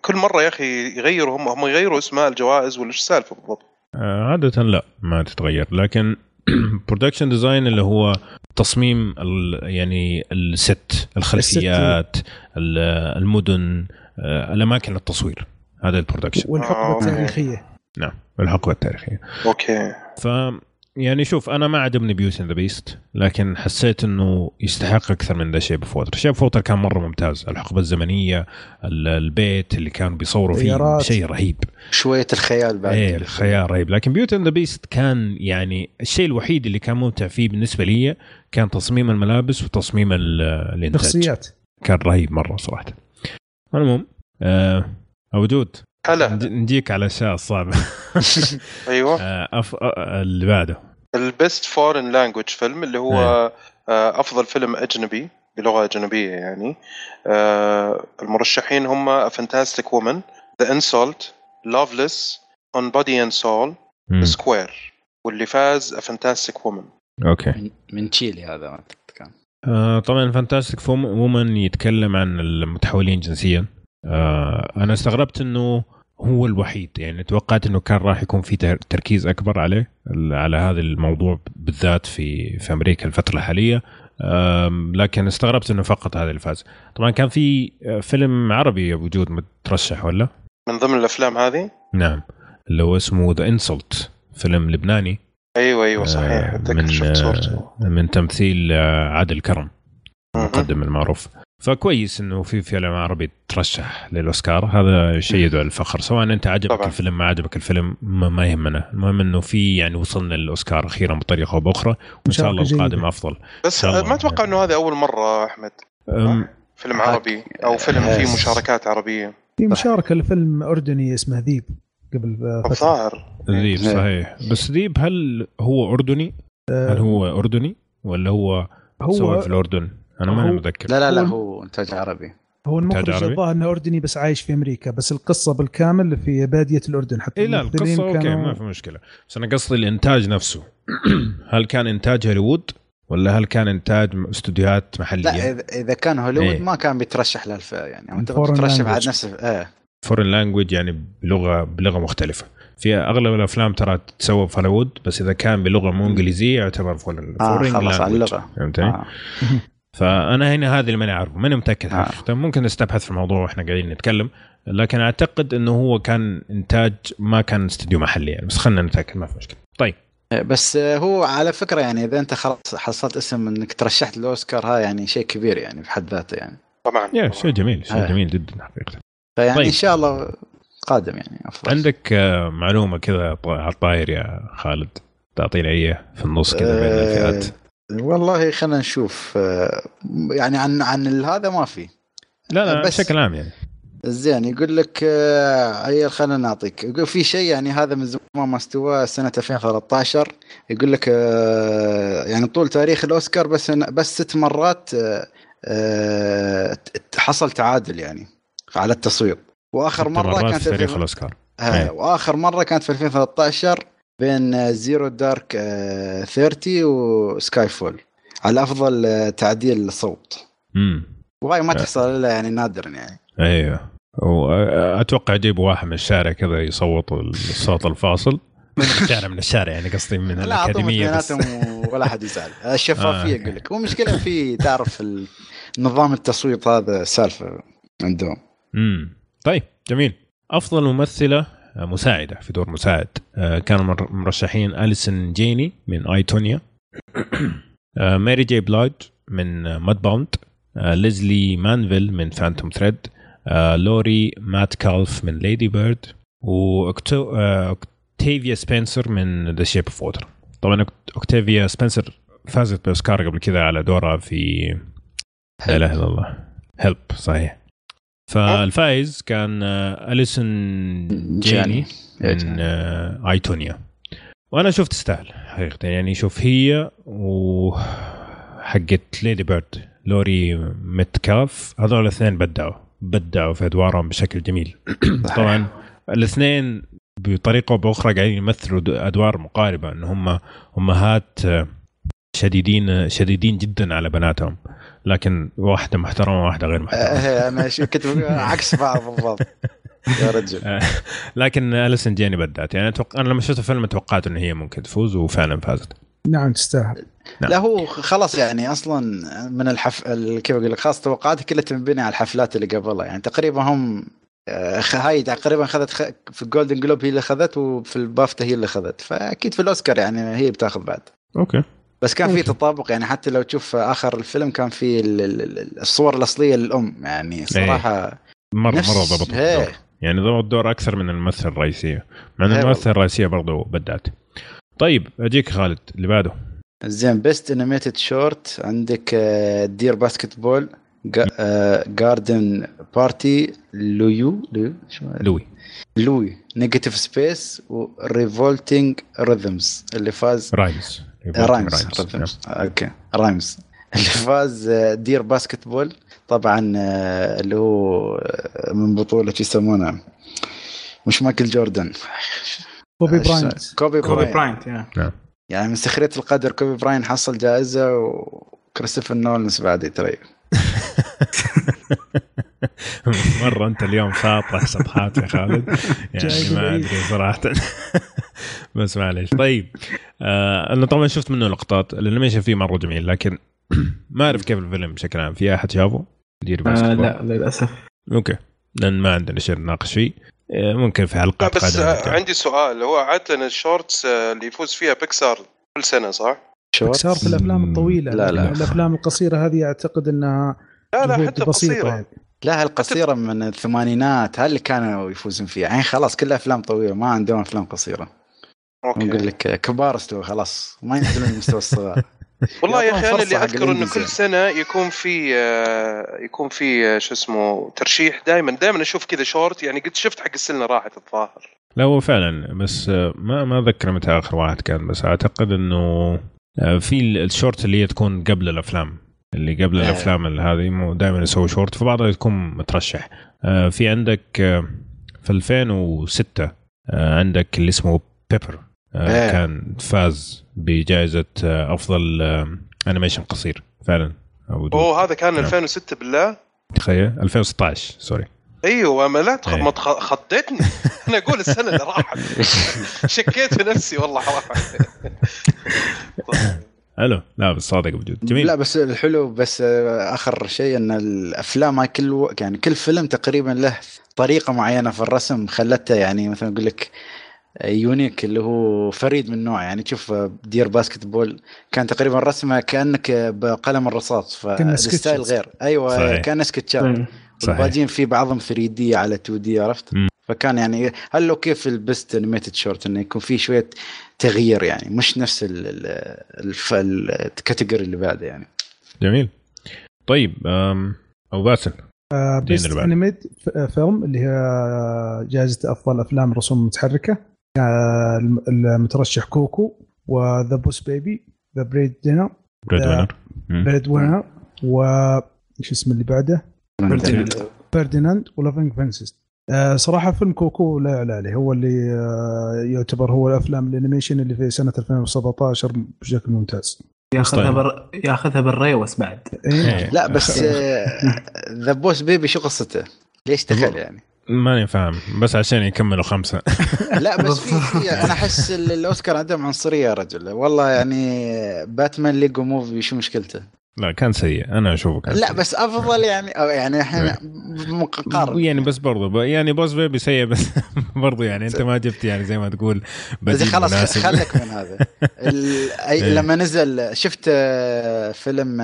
Speaker 5: كل مرة يا أخي يغيروا هم هم يغيروا اسماء الجوائز ولا إيش السالفة بالضبط؟
Speaker 1: آه، عادة لا ما تتغير لكن production design اللي هو تصميم ال- يعني ال set الخلفيات ال- المدن آه، الأماكن التصوير. هذا ال
Speaker 3: production والحقبة
Speaker 5: آه.
Speaker 3: التاريخية.
Speaker 1: نعم الحقبه التاريخية.
Speaker 5: okay.
Speaker 1: ف يعني شوف أنا ما عجبني Beauty and the Beast لكن حسيت إنه يستحق أكثر من The Shape of Water Shape of Water كان مرة ممتاز. الحقبة الزمنية ال- البيت اللي كانوا بيصوروا فيه. شيء رهيب.
Speaker 2: شوية الخيال بعد
Speaker 1: إيه الخيال رهيب. لكن Beauty and the Beast كان يعني الشيء الوحيد اللي كان ممتع فيه بالنسبة لي كان تصميم الملابس وتصميم ال- الإنتاج.
Speaker 3: شخصيات.
Speaker 1: كان رهيب مرة صراحة. المهم آه وجود
Speaker 5: هلا.
Speaker 1: نجيك على الاشياء الصعبه
Speaker 5: أيوه.
Speaker 1: آه أف... آه اللي بعده.
Speaker 5: ال best foreign language film اللي هو آه، أفضل فيلم أجنبي بلغة أجنبية يعني. آه، المرشحين هم Fantastic Woman The Insult Loveless On Body and
Speaker 1: Soul.
Speaker 5: Square واللي فاز Fantastic Woman
Speaker 1: okay.
Speaker 2: من- من تشيلي هذا كان.
Speaker 1: آه طبعا Fantastic Woman يتكلم عن المتحولين جنسيا. أنا استغربت إنه هو الوحيد. يعني توقعت إنه كان راح يكون في تر- تركيز أكبر عليه على هذا الموضوع بالذات في في أمريكا الفترة الحالية. لكن استغربت إنه فقط هذا اللي فاز طبعا كان في آه، فيلم عربي وجود مترشح ولا؟
Speaker 5: من ضمن الأفلام هذه؟
Speaker 1: نعم. اللي هو اسمه ذا انسلت فيلم لبناني.
Speaker 5: أيوه أيوه صحيح.
Speaker 1: آه، من
Speaker 5: شفت صورته.
Speaker 1: آه، من تمثيل آه، عادل كرم. المقدم المعروف. فكويس إنه في فيلم عربي ترشح للأوسكار هذا شيء يدعو للفخر سواء أنت عجبك
Speaker 5: طبعاً.
Speaker 1: الفيلم ما عجبك الفيلم ما, ما يهمنا المهم إنه في يعني وصلنا للأوسكار أخيرا بطريقة أو بأخرى وإن شاء الله القادم. أفضل
Speaker 5: بس. ما أتوقع إنه هذه أول مرة أحمد
Speaker 1: أم،
Speaker 5: فيلم عربي أو فيلم فيه. مشاركات عربية
Speaker 3: في مشاركة لفيلم أردني اسمه ذيب قبل
Speaker 5: الظاهر
Speaker 1: ذيب
Speaker 2: إيه.
Speaker 1: صحيح بس ذيب هل هو أردني؟ هل هو أردني ولا هو, سوى في
Speaker 3: هو
Speaker 1: الأردن؟ أنا ماني متذكر
Speaker 2: لا لا لا
Speaker 3: هو-
Speaker 2: إنتاج عربي
Speaker 3: هو المخرج؟ الظاهر إنه أردني بس عايش في أمريكا بس القصة بالكامل في بادية الأردن حتى
Speaker 1: اي لا القصة okay
Speaker 3: كانوا-
Speaker 1: ما في مشكلة بس أنا قصدي الإنتاج نفسه هل كان إنتاج هوليوود ولا هل كان إنتاج استوديوهات محلية؟
Speaker 2: لا إذا كان هوليوود
Speaker 1: إيه.
Speaker 2: ما كان بيترشح للف يعني أنت
Speaker 3: Foreign
Speaker 2: بترشح
Speaker 3: language.
Speaker 2: بعد نفس إيه
Speaker 1: foreign language يعني بلغه بلغة مختلفة في أغلب الأفلام ترى تتسوى في هوليوود بس إذا كان بلغة مو إنجليزية يعتبر foreign
Speaker 2: آه خلاص على اللغة
Speaker 1: فهمتني؟
Speaker 2: آه.
Speaker 1: فأنا هنا هذا اللي ماني عارفه ماني متأكد
Speaker 2: آه.
Speaker 1: حقيقه ممكن نستبحث في الموضوع وإحنا قاعدين نتكلم لكن أعتقد إنه هو كان إنتاج ما كان استوديو محلي يعني بس خلينا نتأكد ما في مشكلة. طيب.
Speaker 2: بس هو على فكرة يعني إذا أنت خلاص حصلت اسم إنك ترشحت للأوسكار ها يعني شيء كبير يعني بحد ذاته يعني.
Speaker 5: طبعا.
Speaker 1: يا شيء جميل شيء
Speaker 2: آه.
Speaker 1: جميل جدا حقيقه
Speaker 2: فيعني
Speaker 1: طيب.
Speaker 2: إن شاء الله قادم يعني أفضل.
Speaker 1: عندك آه، معلومة كذا على الطاير يا خالد؟ تعطينا اياه في النص كذا بين
Speaker 2: آه،
Speaker 1: الفئات
Speaker 2: والله خلينا نشوف آه، يعني عن عن هذا ما في.
Speaker 1: لا لا
Speaker 2: بس-
Speaker 1: بشكل عام يعني.
Speaker 2: زين يقول لك آه، عيل خلينا نعطيك. يقول في شيء يعني هذا من زمان ما استوى سنة 2013 يقول لك آه، يعني طول تاريخ الأوسكار بس بس ست مرات آه، آه، حصل تعادل يعني على التصويت وآخر
Speaker 1: مرة
Speaker 2: كانت
Speaker 1: في تاريخ الأوسكار.
Speaker 2: آه،. وآخر مرة كانت في 2013 بين زيرو دارك 30 وسكاي فول على أفضل آه، تعديل صوت.
Speaker 1: امم
Speaker 2: وهاي ما تحصل إلا يعني نادرا يعني.
Speaker 1: أيوه. واتوقع يجيبوا واحد من الشارع كذا يصوت الصوت الفاصل. من الشارع من الشارع يعني قصدي من
Speaker 2: لا
Speaker 1: الأكاديمية بس.
Speaker 2: ولا حد يزعل. الشفافيه
Speaker 1: آه.
Speaker 2: أقول لك. هو مشكله في تعرف نظام التصويت هذا سالفة عندهم.
Speaker 1: امم طيب جميل. أفضل ممثلة آه، مساعدة في دور مساعد. آه، كانوا مر- مرشحين اليسون جيني من I, Tonya آه، ماري جي بلاج من Mudbound ليزلي مانفيل من Phantom Thread لوري مات كالف من Lady Bird واوكتافيا سبنسر من The Shape of Water طبعا اوكتافيا سبنسر فازت بأوسكار قبل كذا على دورها في لا إله إلا الله. هيلب صحيح. فالفائز كان آه، أليسون جيني من آه، آيتونيا. وأنا شفت تستاهل حقيقة. يعني شوف هي و حقت ليدي بيرد لوري متكاف هذول الاثنين بدعوا بدعوا في أدوارهم بشكل جميل. طبعا الاثنين بطريقة أو بأخرى قاعدين يمثلوا أدوار مقاربة إن هم امهات آه، شديدين شديدين جدا على بناتهم. لكن واحدة محترمة وواحدة غير محترمة.
Speaker 2: آه، أنا شو كنت عكس بعض بالضبط. يا رجل.
Speaker 1: لكن أليسن جيني بدعت. يعني أتوقع أنا لما شفت الفيلم توقعت إن هي ممكن تفوز وفعلا فازت.
Speaker 3: نعم تستاهل.
Speaker 1: نعم.
Speaker 2: لا هو خلاص يعني أصلا من الحف ال- كيف أقول لك خلاص توقعاتي كلها تنبني على الحفلات اللي قبلها. يعني تقريبا هم آه، خ- هاي تقريبا خذت خ... في ال Golden Globe هي اللي خذت وفي البافتا هي اللي خذت. فأكيد في الأوسكار يعني هي بتاخذ بعد.
Speaker 1: okay.
Speaker 2: بس كان في. تطابق يعني حتى لو تشوف آخر الفيلم كان في ال- ال- ال- الصور الأصلية للأم يعني صراحة
Speaker 1: مره
Speaker 2: نفس-
Speaker 1: مره ضبط
Speaker 2: إيه.
Speaker 1: الدور. يعني ضبط الدور أكثر من الممثله الرئيسية. مع إن
Speaker 2: إيه
Speaker 1: الممثله الرئيسية برضو بدعت. طيب أجيك خالد اللي بعده.
Speaker 2: زين best animated short عندك Dear Basketball Garden Party Lou Lou
Speaker 1: Lou
Speaker 2: Negative Space و Revolting Rhythms اللي فاز.
Speaker 1: Rhymes
Speaker 2: Rhymes okay. Rhymes اللي فاز آه، Dear Basketball طبعا آه، اللي هو آه، من بطولة شو يسمونه؟ مش مايكل جوردن.
Speaker 3: كوبي براينت.
Speaker 2: كوبي
Speaker 4: كوبي
Speaker 2: براين
Speaker 4: براينت يا.
Speaker 2: يعني من سخرية القدر كوبي براين حصل جائزة وكريستوفر نولنس بعد يتريا.
Speaker 1: مرة أنت اليوم فاطح سطحات يا خالد يعني
Speaker 3: جاي
Speaker 1: ما. أدري صراحة بس معليش طيب آه أنا طبعا شفت منه لقطات ال animation فيه مرة جميل لكن ما أعرف كيف الفيلم بشكل عام في أحد شافه؟ Dear
Speaker 4: آه؟ لا للأسف
Speaker 1: okay لأن ما عندنا شيء نناقش فيه آه، ممكن في
Speaker 5: حلقة بس
Speaker 1: نرجع.
Speaker 5: عندي سؤال هو عادة ال shorts آه، اللي يفوز فيها بيكسار كل سنة صح؟
Speaker 2: شورت
Speaker 3: صار في الأفلام الطويلة
Speaker 2: لا، لا.
Speaker 3: الأفلام القصيرة هذه أعتقد إنها
Speaker 5: لا لا حتى قصيره
Speaker 3: يعني.
Speaker 2: لا القصيرة من الثمانينات هل اللي كانوا يفوزون فيها. يعني خلاص كلها أفلام طويلة ما عندهم أفلام قصيرة. نقول
Speaker 5: okay
Speaker 2: لك كبار استوى خلاص ما ينزلون لمستوى الصغار.
Speaker 5: والله يا أخي
Speaker 2: أنا
Speaker 5: اللي أذكر
Speaker 2: إنه.
Speaker 5: كل سنة يكون في آه، يكون في آه، شو اسمه ترشيح. دائما دائما أشوف كذا شورت يعني قد شفت حق السنة راحت الظاهر.
Speaker 1: لا هو فعلا بس آه، ما ما اتذكر متى آخر واحد كان بس أعتقد إنه في ال- الشورت اللي هي تكون قبل الأفلام. اللي قبل
Speaker 2: آه.
Speaker 1: الأفلام هذه دائما يسوي شورت فبعضها تكون مترشح آه، في عندك آه، في 2006 آه، عندك اللي اسمه Piper
Speaker 2: آه.
Speaker 1: كان فاز بجائزة آه، أفضل آه، animation قصير فعلا
Speaker 5: أوه هذا كان
Speaker 1: نعم.
Speaker 5: 2006 بالله
Speaker 1: تخيل 2016 sorry
Speaker 5: أيوه ما لا تخ...
Speaker 1: إيه.
Speaker 5: ما تخ... خضتني أنا أقول السنة اللي راحت شكيت في نفسي والله راحت
Speaker 1: ألو لا بس صادق بوجود جميل
Speaker 2: لا بس الحلو بس آخر شيء إن الأفلام هاي كل و... يعني كل فيلم تقريبا له طريقة معينة في الرسم خلته يعني مثلا أقول لك unique اللي هو فريد من نوعه يعني تشوف Dear Basketball كان تقريبا رسمه كأنك بقلم الرصاص فال
Speaker 3: style.
Speaker 2: غير أيوه
Speaker 1: صحيح.
Speaker 2: كان سكتشات والباقيين في بعضهم 3D على 2D عرفت؟
Speaker 1: مم.
Speaker 2: فكان يعني هل لو كيف ال best animated short إنه يكون في شوية تغيير يعني مش نفس ال- ال- الف- ال category اللي بعده يعني.
Speaker 1: جميل. طيب أو باسل. then best.
Speaker 3: animated film اللي هي جائزة أفضل أفلام رسوم متحركة. آه، الم- المترشح كوكو و The Boss Baby The Breadwinner
Speaker 1: Bread
Speaker 3: آه، winner. Breadwinner و إيش اسمه اللي بعده؟ فرديناند و Loving Vincent آه صراحة فيلم كوكو لا يعلى عليه هو اللي آه يعتبر هو الأفلام ال animation اللي في سنة 2017 بشكل ممتاز
Speaker 4: ياخذها
Speaker 1: طيب.
Speaker 4: بر... ياخذها بالريوس بعد
Speaker 3: إيه.
Speaker 2: لا بس The Boss Baby شو قصته؟ ليش دخل يعني؟
Speaker 1: ماني فاهم بس عشان يكملوا خمسة
Speaker 2: لا بس في, أنا أحس ال- الأوسكار عندهم عنصرية يا رجل والله يعني Batman Lego Movie شو مشكلته؟
Speaker 1: لا كان سيء. أنا أشوفه كان
Speaker 2: لا
Speaker 1: سيء.
Speaker 2: بس أفضل يعني أو يعني إحنا مقارنة.
Speaker 1: يعني بس برضو ب- يعني Boss Baby سيء بس برضو يعني أنت ما جبت يعني زي ما تقول
Speaker 2: بس
Speaker 1: بديل
Speaker 2: خلاص
Speaker 1: مناسب.
Speaker 2: خلك من هذا. ال... أي...
Speaker 1: إيه.
Speaker 2: لما نزل شفت آه، فيلم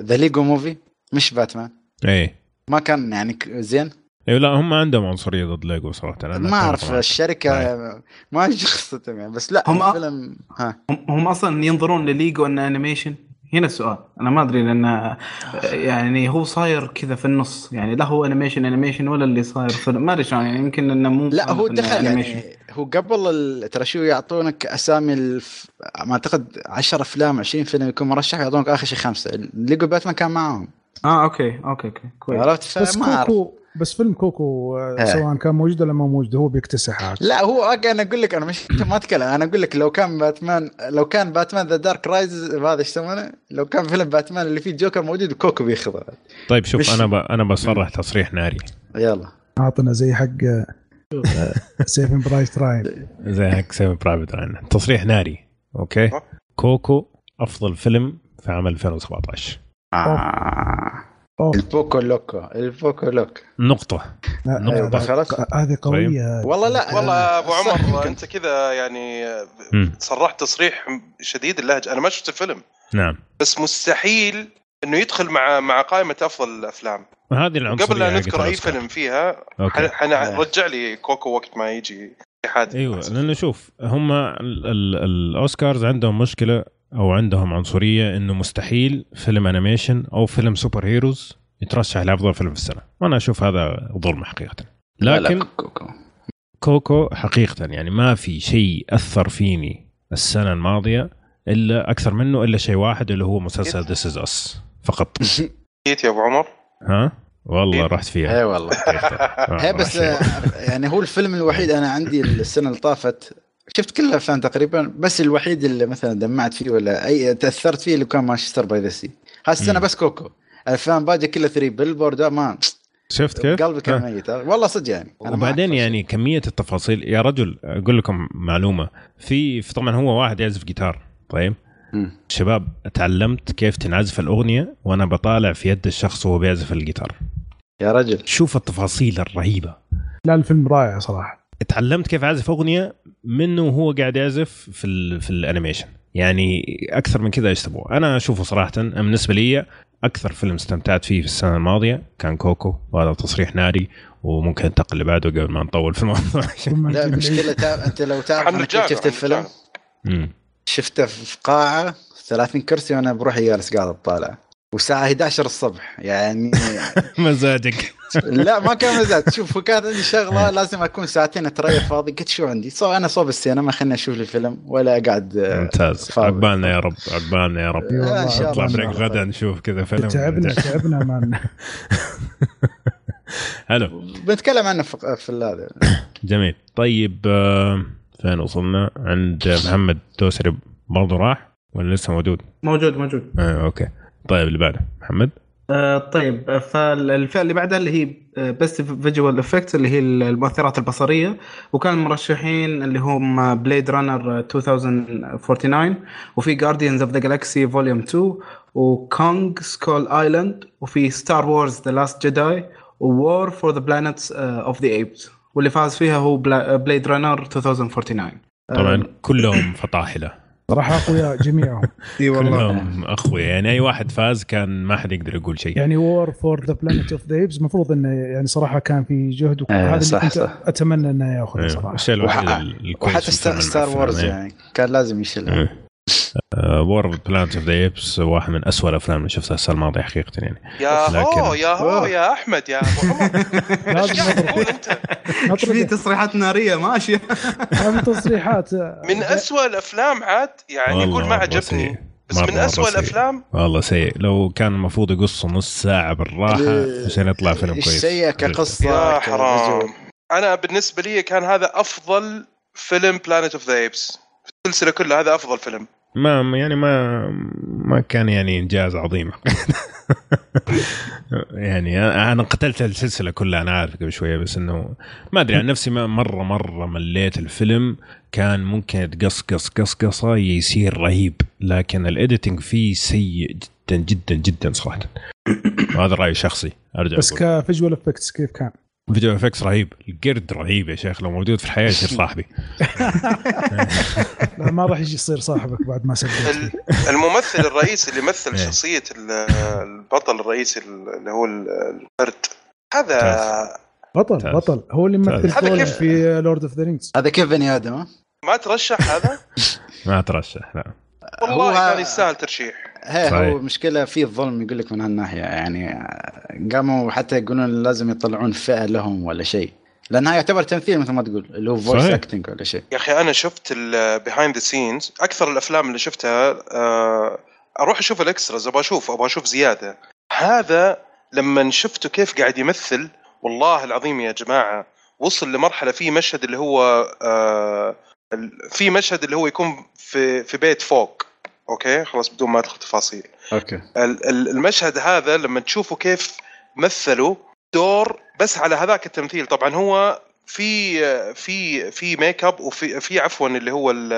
Speaker 2: The Lego Movie مش باتمان.
Speaker 1: إيه.
Speaker 2: ما كان يعني زين؟
Speaker 1: أيوه لا هم عندهم عنصرية ضد ليجو صراحة. أنا
Speaker 2: ما
Speaker 1: أعرف.
Speaker 2: الشركة
Speaker 1: طيب.
Speaker 2: ما ادري قصتهم يعني بس لا
Speaker 4: هم-
Speaker 2: الفيلم ها.
Speaker 4: هم أصلا ينظرون لليجو انه animation هنا السؤال. أنا ما أدري لأن يعني هو صاير كذا في النص. يعني لا هو animation animation ولا اللي صاير فيلم ما أدري شلون. يعني يمكن إنه مو
Speaker 2: لا هو دخل. يعني هو قبل ال- ترى شو يعطونك أسامي الف... ما أعتقد 10 أفلام 20 فيلم يكون مرشح يعطونك آخر شيء خمسة. ليجو باتمان كان معاهم.
Speaker 4: آه okay okay okay كويس.
Speaker 2: عرفت؟
Speaker 3: بس
Speaker 2: فما أعرف.
Speaker 3: كوكو بس فيلم كوكو آه،
Speaker 2: إيه.
Speaker 3: سواء كان موجود ولا ما موجود هو بيكتسحها
Speaker 2: لا هو أنا أقول لك أنا مش أنت ما اتكلم أنا أقول لك لو كان باتمان لو كان Batman The Dark Rise هذا إيش يسمونه؟ لو كان فيلم باتمان اللي فيه جوكر موجود كوكو بياخذه.
Speaker 1: طيب شوف
Speaker 2: مش-
Speaker 1: أنا ب... أنا بصرح تصريح ناري.
Speaker 2: يلا.
Speaker 3: اعطنا زي حق Saving Private Ryan
Speaker 1: زي حق Saving Private Ryan تصريح ناري
Speaker 5: okay.
Speaker 1: كوكو أفضل فيلم في عام 2017
Speaker 2: آه.
Speaker 3: أوه.
Speaker 2: ال Poco Loco ال
Speaker 1: Poco Loco
Speaker 3: لا،
Speaker 1: نقطة.
Speaker 3: هذا-
Speaker 2: خلاص.
Speaker 3: هذه قوية
Speaker 2: والله لا
Speaker 5: والله
Speaker 2: أبو
Speaker 5: عمر. أنت كذا يعني. صرحت تصريح شديد اللهجة أنا ما شفت الفيلم
Speaker 1: نعم
Speaker 5: بس مستحيل إنه يدخل مع مع قائمة أفضل الأفلام
Speaker 1: هذه العنصرية
Speaker 5: قبل لا
Speaker 1: حقت
Speaker 5: نذكر
Speaker 1: أي.
Speaker 5: فيلم فيها حنرجع لي كوكو وقت ما يجي حادث
Speaker 1: أيوه لأنه شوف هم ال- ال- الأوسكارز عندهم مشكلة أو عندهم عنصرية إنه مستحيل فيلم animation أو فيلم super heroes يترشح لأفضل فيلم في السنة. وأنا أشوف هذا ظلم حقيقة.
Speaker 2: لا،
Speaker 1: لكن
Speaker 2: كوكو
Speaker 1: كوكو. حقيقة يعني ما في شيء أثر فيني السنة الماضية إلا أكثر منه إلا شيء واحد اللي هو مسلسل This Is Us فقط.
Speaker 5: جيت يا أبو عمر؟
Speaker 1: ها؟ والله
Speaker 5: إيه.
Speaker 1: رحت فيها.
Speaker 2: اي والله. هي بس
Speaker 1: فيها.
Speaker 2: آه، يعني هو الفيلم الوحيد أنا عندي السنة اللي طافت شفت كل الأفلام تقريبا بس الوحيد اللي مثلا دمعت فيه ولا أي تأثرت فيه اللي كان Manchester by the Sea. هالسنه. بس كوكو. الأفلام باقي كلها Three Billboards ما
Speaker 1: شفت كيف؟
Speaker 2: قلبي كان
Speaker 1: آه.
Speaker 2: ميت. والله صدق يعني.
Speaker 1: وبعدين يعني كمية التفاصيل يا رجل أقول لكم معلومة. في في- طبعا هو واحد يعزف جيتار طيب؟
Speaker 2: مم.
Speaker 1: شباب تعلمت كيف تنعزف الأغنية وأنا بطالع في يد الشخص وهو بيعزف الجيتار.
Speaker 2: يا رجل.
Speaker 1: شوف التفاصيل الرهيبة.
Speaker 3: لا الفيلم رائع صراحة.
Speaker 1: تعلمت كيف أعزف أغنية منه وهو قاعد يعزف في ال في ال animation. يعني أكثر من كذا إيش تبغى أنا أشوفه صراحة أنا بالنسبة لي أكثر فيلم استمتعت فيه في السنة الماضية كان كوكو وهذا تصريح ناري وممكن ننتقل اللي بعده قبل ما نطول في الموضوع.
Speaker 2: لا المشكلة أنت لو تعرف كيف شفت الفيلم. شفته في قاعة 30 كرسي وأنا بروحي جالس قاعد أطالع. والساعة 11 الصبح يعني
Speaker 1: مزاجك
Speaker 2: لا ما كان مزاج شوف كانت عندي شغلة لازم أكون ساعتين أتريح فاضي. قلت شو عندي؟ so أنا صوب السينما خليني أشوف لي فيلم ولا أقعد آه،
Speaker 1: ممتاز. عقبالنا يا رب عقبالنا يا رب.
Speaker 3: إي والله،
Speaker 2: ان شاء
Speaker 1: نطلع
Speaker 2: الله.
Speaker 1: break غدا نشوف كذا فيلم.
Speaker 3: تعبنا تعبنا ما
Speaker 1: حلو.
Speaker 2: بنتكلم عنه في في هذا.
Speaker 1: جميل. طيب آه، فين وصلنا؟ عند محمد دوسري برضه راح؟ ولا لسه موجود؟
Speaker 4: موجود موجود.
Speaker 1: آه أوكي. طيب اللي بعده. محمد؟
Speaker 4: آه طيب آه، فالفئة اللي بعدها اللي هي best visual effects اللي هي المؤثرات البصرية وكان المرشحين اللي هم بليد رانر 2049 وفي جارديانز اوف ذا جالكسي فوليوم 2 وكونج سكول ايلاند وفي ستار وورز ذا لاست جداي وور فور ذا بلانتس اوف ذا ايبس واللي فاز فيها هو بليد رانر 2049
Speaker 1: طبعا كلهم فطاحلة.
Speaker 3: صراحة اقوياء جميعهم
Speaker 4: إي
Speaker 1: كلهم أقوياء يعني أي واحد فاز كان ما حد يقدر يقول شيء
Speaker 3: يعني وور فور ذا بلانيت اوف ذا ايبس المفروض إنه يعني صراحة كان في جهد
Speaker 2: آه،
Speaker 3: وهذا اللي
Speaker 2: صح،
Speaker 3: كنت
Speaker 2: صح.
Speaker 3: أتمنى إنه ياخذه
Speaker 1: أيوه،
Speaker 3: صراحة
Speaker 1: الشيء الوحيد
Speaker 2: وحتى ستار, ستار وورز
Speaker 1: إيه.
Speaker 2: يعني كان لازم يشيلها
Speaker 1: إيه. وور بلانت اوف ذا ايبس واحد من أسوأ الأفلام اللي شفتها السنة الماضية حقيقة يعني.
Speaker 5: يا
Speaker 1: لكن-
Speaker 5: هو يا هو. يا أحمد يا أبو عمر.
Speaker 3: إيش
Speaker 5: قاعد تقول
Speaker 4: أنت؟ في تصريحات نارية؟ ماشيه
Speaker 3: هذه تصريحات.
Speaker 5: من أسوأ الأفلام عاد يعني يقول ما عجبني. بس من أسوأ. الافلام
Speaker 1: والله سيء. لو كان المفروض يقصوا نص ساعة بالراحة
Speaker 2: ال-
Speaker 1: عشان يطلع فيلم كويس.
Speaker 2: سيء كقصة؟
Speaker 5: يا. حرام. أنا بالنسبة لي كان هذا أفضل فيلم بلانيت اوف ذا ايبس السلسلة كلها هذا أفضل فيلم.
Speaker 1: ما يعني ما ما كان يعني إنجاز عظيم يعني أنا قتلت السلسلة كلها أنا عارف قبل شوية بس إنه ما أدري عن نفسي ما- مره مرة مليت الفيلم كان ممكن تقصقص قصقصة يصير رهيب لكن ال editing فيه سيء جدا جدا جدا صراحة وهذا راي شخصي أرجع
Speaker 3: بس.
Speaker 1: ك
Speaker 3: visual effects كيف كان؟
Speaker 1: visual effects رهيب. القرد رهيب يا شيخ لو موجود في الحياة يصير صاحبي.
Speaker 3: لا ما راح يجي يصير صاحبك بعد ما فيه
Speaker 5: الممثل الرئيسي اللي مثل
Speaker 1: إيه.
Speaker 5: شخصية ال- البطل الرئيسي اللي هو ال- القرد. هذا
Speaker 3: بطل. بطل. هو اللي مثل
Speaker 5: هذا
Speaker 3: جولن
Speaker 5: كيف-
Speaker 3: في لورد اوف ذا رينجز
Speaker 2: هذا كيف بني آدم ها؟
Speaker 5: ما ترشح هذا؟
Speaker 1: ما اترشح لا.
Speaker 5: والله
Speaker 2: هو-
Speaker 5: كان يستاهل ترشيح.
Speaker 2: هي
Speaker 1: صحيح.
Speaker 2: هو مشكلة في الظلم يقول لك من هالناحية يعني قاموا حتى يقولون لازم يطلعون فئة لهم ولا شيء. لأنها يعتبر تمثيل مثل ما تقول اللي هو
Speaker 1: voice.
Speaker 2: acting ولا شيء.
Speaker 5: يا أخي أنا شفت ال behind the scenes أكثر الأفلام اللي شفتها آه، أروح أشوف ال extras أبغى أشوف أبغى أشوف زيادة. هذا لما شفته كيف قاعد يمثل والله العظيم يا جماعة وصل لمرحلة في مشهد اللي هو آه، في مشهد اللي هو يكون في في بيت فوق. أوكي خلاص بدون ما أدخل تفاصيل.
Speaker 2: أوكي.
Speaker 5: ال- ال- المشهد هذا لما تشوفوا كيف مثلوا دور بس على هذاك التمثيل طبعا هو في في في make up وفي في عفوا اللي هو ال-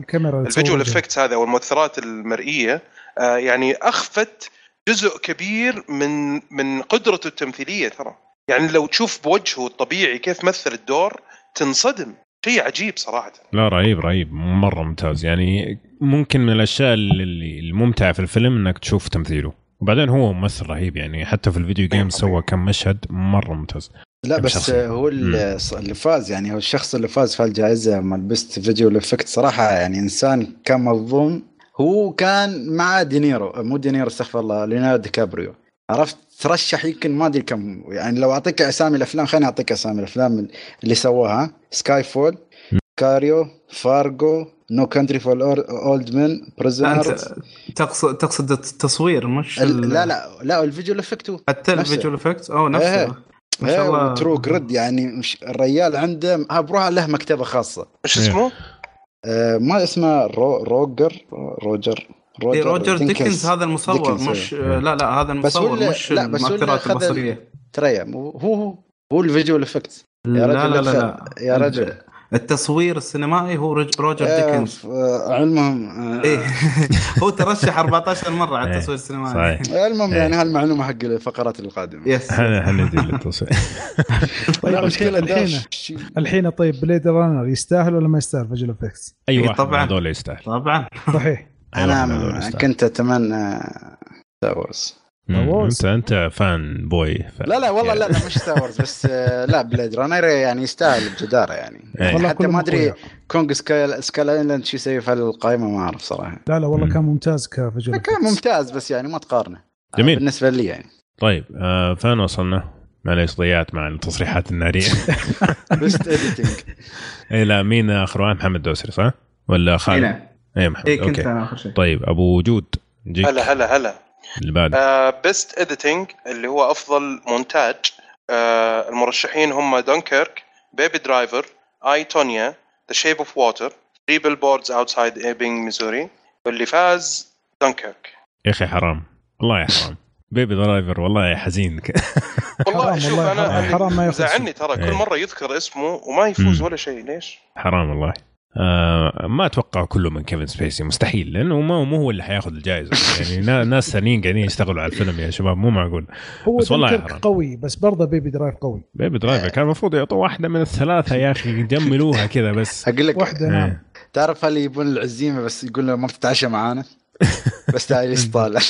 Speaker 3: الكاميرا
Speaker 5: ال
Speaker 3: visual
Speaker 5: effects هذا والمؤثرات المرئية آه، يعني أخفت جزء كبير من من قدرته التمثيلية ترى. يعني لو تشوف بوجهه الطبيعي كيف مثل الدور تنصدم. شيء عجيب صراحة.
Speaker 1: لا رهيب رهيب. مرة ممتاز. يعني ممكن من الأشياء اللي الممتعة في الفيلم إنك تشوف تمثيله. وبعدين هو ممثل رهيب يعني حتى في ال video game سوى كم مشهد مرة ممتاز.
Speaker 2: لا بس
Speaker 1: شخصية؟
Speaker 2: هو اللي اللي فاز يعني هو الشخص اللي فاز في الجائزة مال best visual effect صراحة يعني إنسان كان مظلوم. هو كان مع دينيرو مو دينيرو استغفر الله ليوناردو دي كابريو. عرفت؟ ترشح يمكن ما أدري كم. يعني لو أعطيك أسامي الأفلام خليني أعطيك أسامي الأفلام اللي سواها سكاي فول كاريو فارجو نو كانتري فور اولد مان بريزنرز
Speaker 4: تقصد تقصد التصوير مش ال-
Speaker 2: لا لا لا الفيديو إفكت
Speaker 4: حتى. الفيجوال افكتس أو نفسه.
Speaker 2: إيه.
Speaker 4: ما شاء الله.
Speaker 2: ترو جريد يعني مش الريال عنده بروح له مكتبة خاصة.
Speaker 5: إيش
Speaker 1: إيه.
Speaker 5: اسمه؟
Speaker 2: آه، ما اسمه رو روجر روجر.
Speaker 4: إيه، روجر ديكنز هذا المصور
Speaker 2: ديكنز،
Speaker 4: مش
Speaker 2: إيه.
Speaker 4: لا لا هذا
Speaker 2: بس هو
Speaker 4: المصور
Speaker 2: اللي-
Speaker 4: مش
Speaker 2: لا، بس
Speaker 4: المؤثرات البصريه
Speaker 2: ترى هو هو هو ال visual effect يا
Speaker 4: لا
Speaker 2: رجل
Speaker 4: لا لا,
Speaker 2: الخ-
Speaker 4: لا.
Speaker 2: يا رجل.
Speaker 4: التصوير السينمائي هو روجر ديكنز
Speaker 2: المهم آه،
Speaker 4: إيه. هو ترشح 14 مرة على
Speaker 1: إيه.
Speaker 4: التصوير السينمائي.
Speaker 1: صحيح.
Speaker 2: المهم
Speaker 1: إيه.
Speaker 2: يعني هالمعلومة حق الفقرات القادمة.
Speaker 4: yes.
Speaker 1: إحنا حندي للتصوير؟
Speaker 3: طيب
Speaker 2: لا، مشكلة
Speaker 3: الحين الحين طيب بليد رانر يستاهل ولا ما يستاهل visual effects؟
Speaker 1: أي
Speaker 4: إيه،
Speaker 1: واحد من
Speaker 4: طبعاً.
Speaker 1: هذول يستاهل.
Speaker 4: طبعا.
Speaker 3: صحيح.
Speaker 1: أنا.
Speaker 2: كنت أتمنى ستار وورز.
Speaker 1: انت أنت فان بوي ف...
Speaker 2: لا لا والله لا لا مش ستار وورز بس آه، لا بليد رانر يعني يستاهل بجدارة يعني
Speaker 1: إيه.
Speaker 3: والله
Speaker 2: حتى ما أدري
Speaker 3: أقوياء.
Speaker 2: كونغ سكاي سكاي ايلاند شو يسوي في القائمه ما أعرف صراحة
Speaker 3: لا لا والله. كان ممتاز كفيجوال
Speaker 2: كان ممتاز بس يعني ما تقارنه
Speaker 1: جميل.
Speaker 2: بالنسبة لي يعني
Speaker 1: طيب آه فين وصلنا؟ معليش ضيعت مع التصريحات النارية
Speaker 2: best editing
Speaker 1: اي لا مين آخر واحد محمد دوسري صح؟ ولا خالد؟ اي محمد.
Speaker 4: إيه كنت
Speaker 1: أوكي.
Speaker 4: أنا آخر شيء.
Speaker 1: طيب أبو وجود جيك.
Speaker 5: هلا هلا هلا.
Speaker 1: اللي بعده.
Speaker 5: best editing اللي هو أفضل مونتاج. آه، المرشحين هم دونكيرك بيبي درايفر اي تونيا ذا شيب اوف ووتر ثري بيل بوردز اوتسايد ايبنج ميزوري واللي فاز دونكيرك
Speaker 1: يا أخي حرام. والله يا حرام. بيبي درايفر والله حزين.
Speaker 5: والله
Speaker 3: حرام
Speaker 5: شوف
Speaker 3: والله
Speaker 5: أنا
Speaker 3: حرام.
Speaker 5: أنا
Speaker 3: حرام ما
Speaker 5: زعلني ترى
Speaker 1: إيه.
Speaker 5: كل مرة يذكر اسمه وما يفوز. ولا شيء. ليش؟
Speaker 1: حرام والله. آه ما أتوقع كله من كيفن سبيسي مستحيل لأنه ما مو هو اللي حياخذ الجائزة. يعني نا- ناس ثانيين قاعدين يشتغلوا على الفيلم يا شباب مو معقول.
Speaker 3: هو
Speaker 1: بس والله.
Speaker 3: قوي بس برضه Baby Driver قوي.
Speaker 1: Baby Driver كان المفروض يعطوا واحدة من الثلاثة يا أخي جملوها كذا بس.
Speaker 2: أقول لك
Speaker 3: واحدة نعم.
Speaker 1: إيه.
Speaker 2: تعرف هل يبون العزيمة بس يقول له ما بتتعشى معانا؟ بس تعال ليش طالع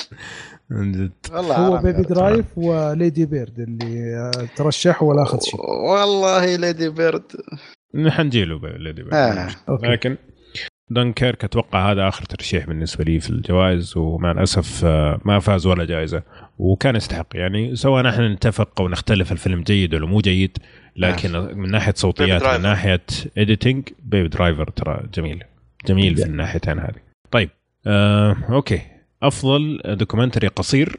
Speaker 1: من جد.
Speaker 2: والله
Speaker 3: هو
Speaker 2: Baby Driver
Speaker 3: و Lady Bird اللي آه، ترشح ولا أخذ شيء.
Speaker 2: والله Lady Bird
Speaker 1: حنجيله Lady Bird.
Speaker 2: آه.
Speaker 1: لكن دنكيرك أتوقع هذا آخر ترشيح بالنسبة لي في الجوائز ومع الأسف آه، ما فاز ولا جائزة وكان يستحق. يعني سواء نحن نتفق أو نختلف الفيلم جيد ولا مو جيد لكن من ناحية صوتيات من. ناحية editing Baby Driver ترى جميل. جميل في الناحيتين هذه. طيب آه، okay. أفضل documentary قصير.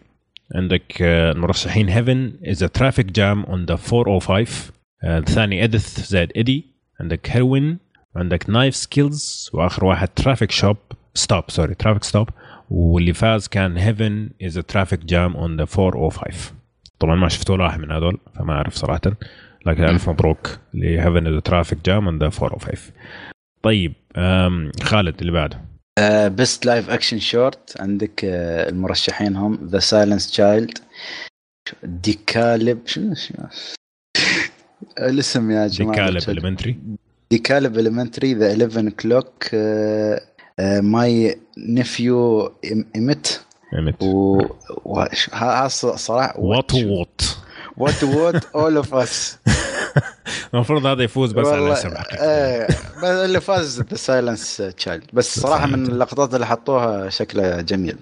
Speaker 1: عندك آه، المرشحين Heaven is Traffic Jam on the 405 آه، الثاني Edith زائد ايدي عندك هيروين عندك Knife Skills وآخر واحد Traffic shop stop sorry Traffic Stop واللي فاز كان Heaven is Traffic Jam on the 405 طبعا ما شفت ولا واحد من هذول فما أعرف صراحة. لكن ألف مبروك ل Heaven is Traffic Jam on the 405 طيب خالد اللي بعده.
Speaker 2: best live action short عندك آه، المرشحين هم The Silent Child DeKalb شنو؟ الاسم يا جماعة.
Speaker 1: DeKalb Elementary
Speaker 2: DeKalb Elementary The 11 O'Clock My Nephew Emmett
Speaker 1: Emmett
Speaker 2: و و- ها صراحة
Speaker 1: Watu Watu
Speaker 2: Watu Wote All of Us
Speaker 1: المفروض هذا يفوز بس على الاسم
Speaker 2: بس اللي فاز The Silent Child بس صراحة من اللقطات اللي حطوها شكله جميل.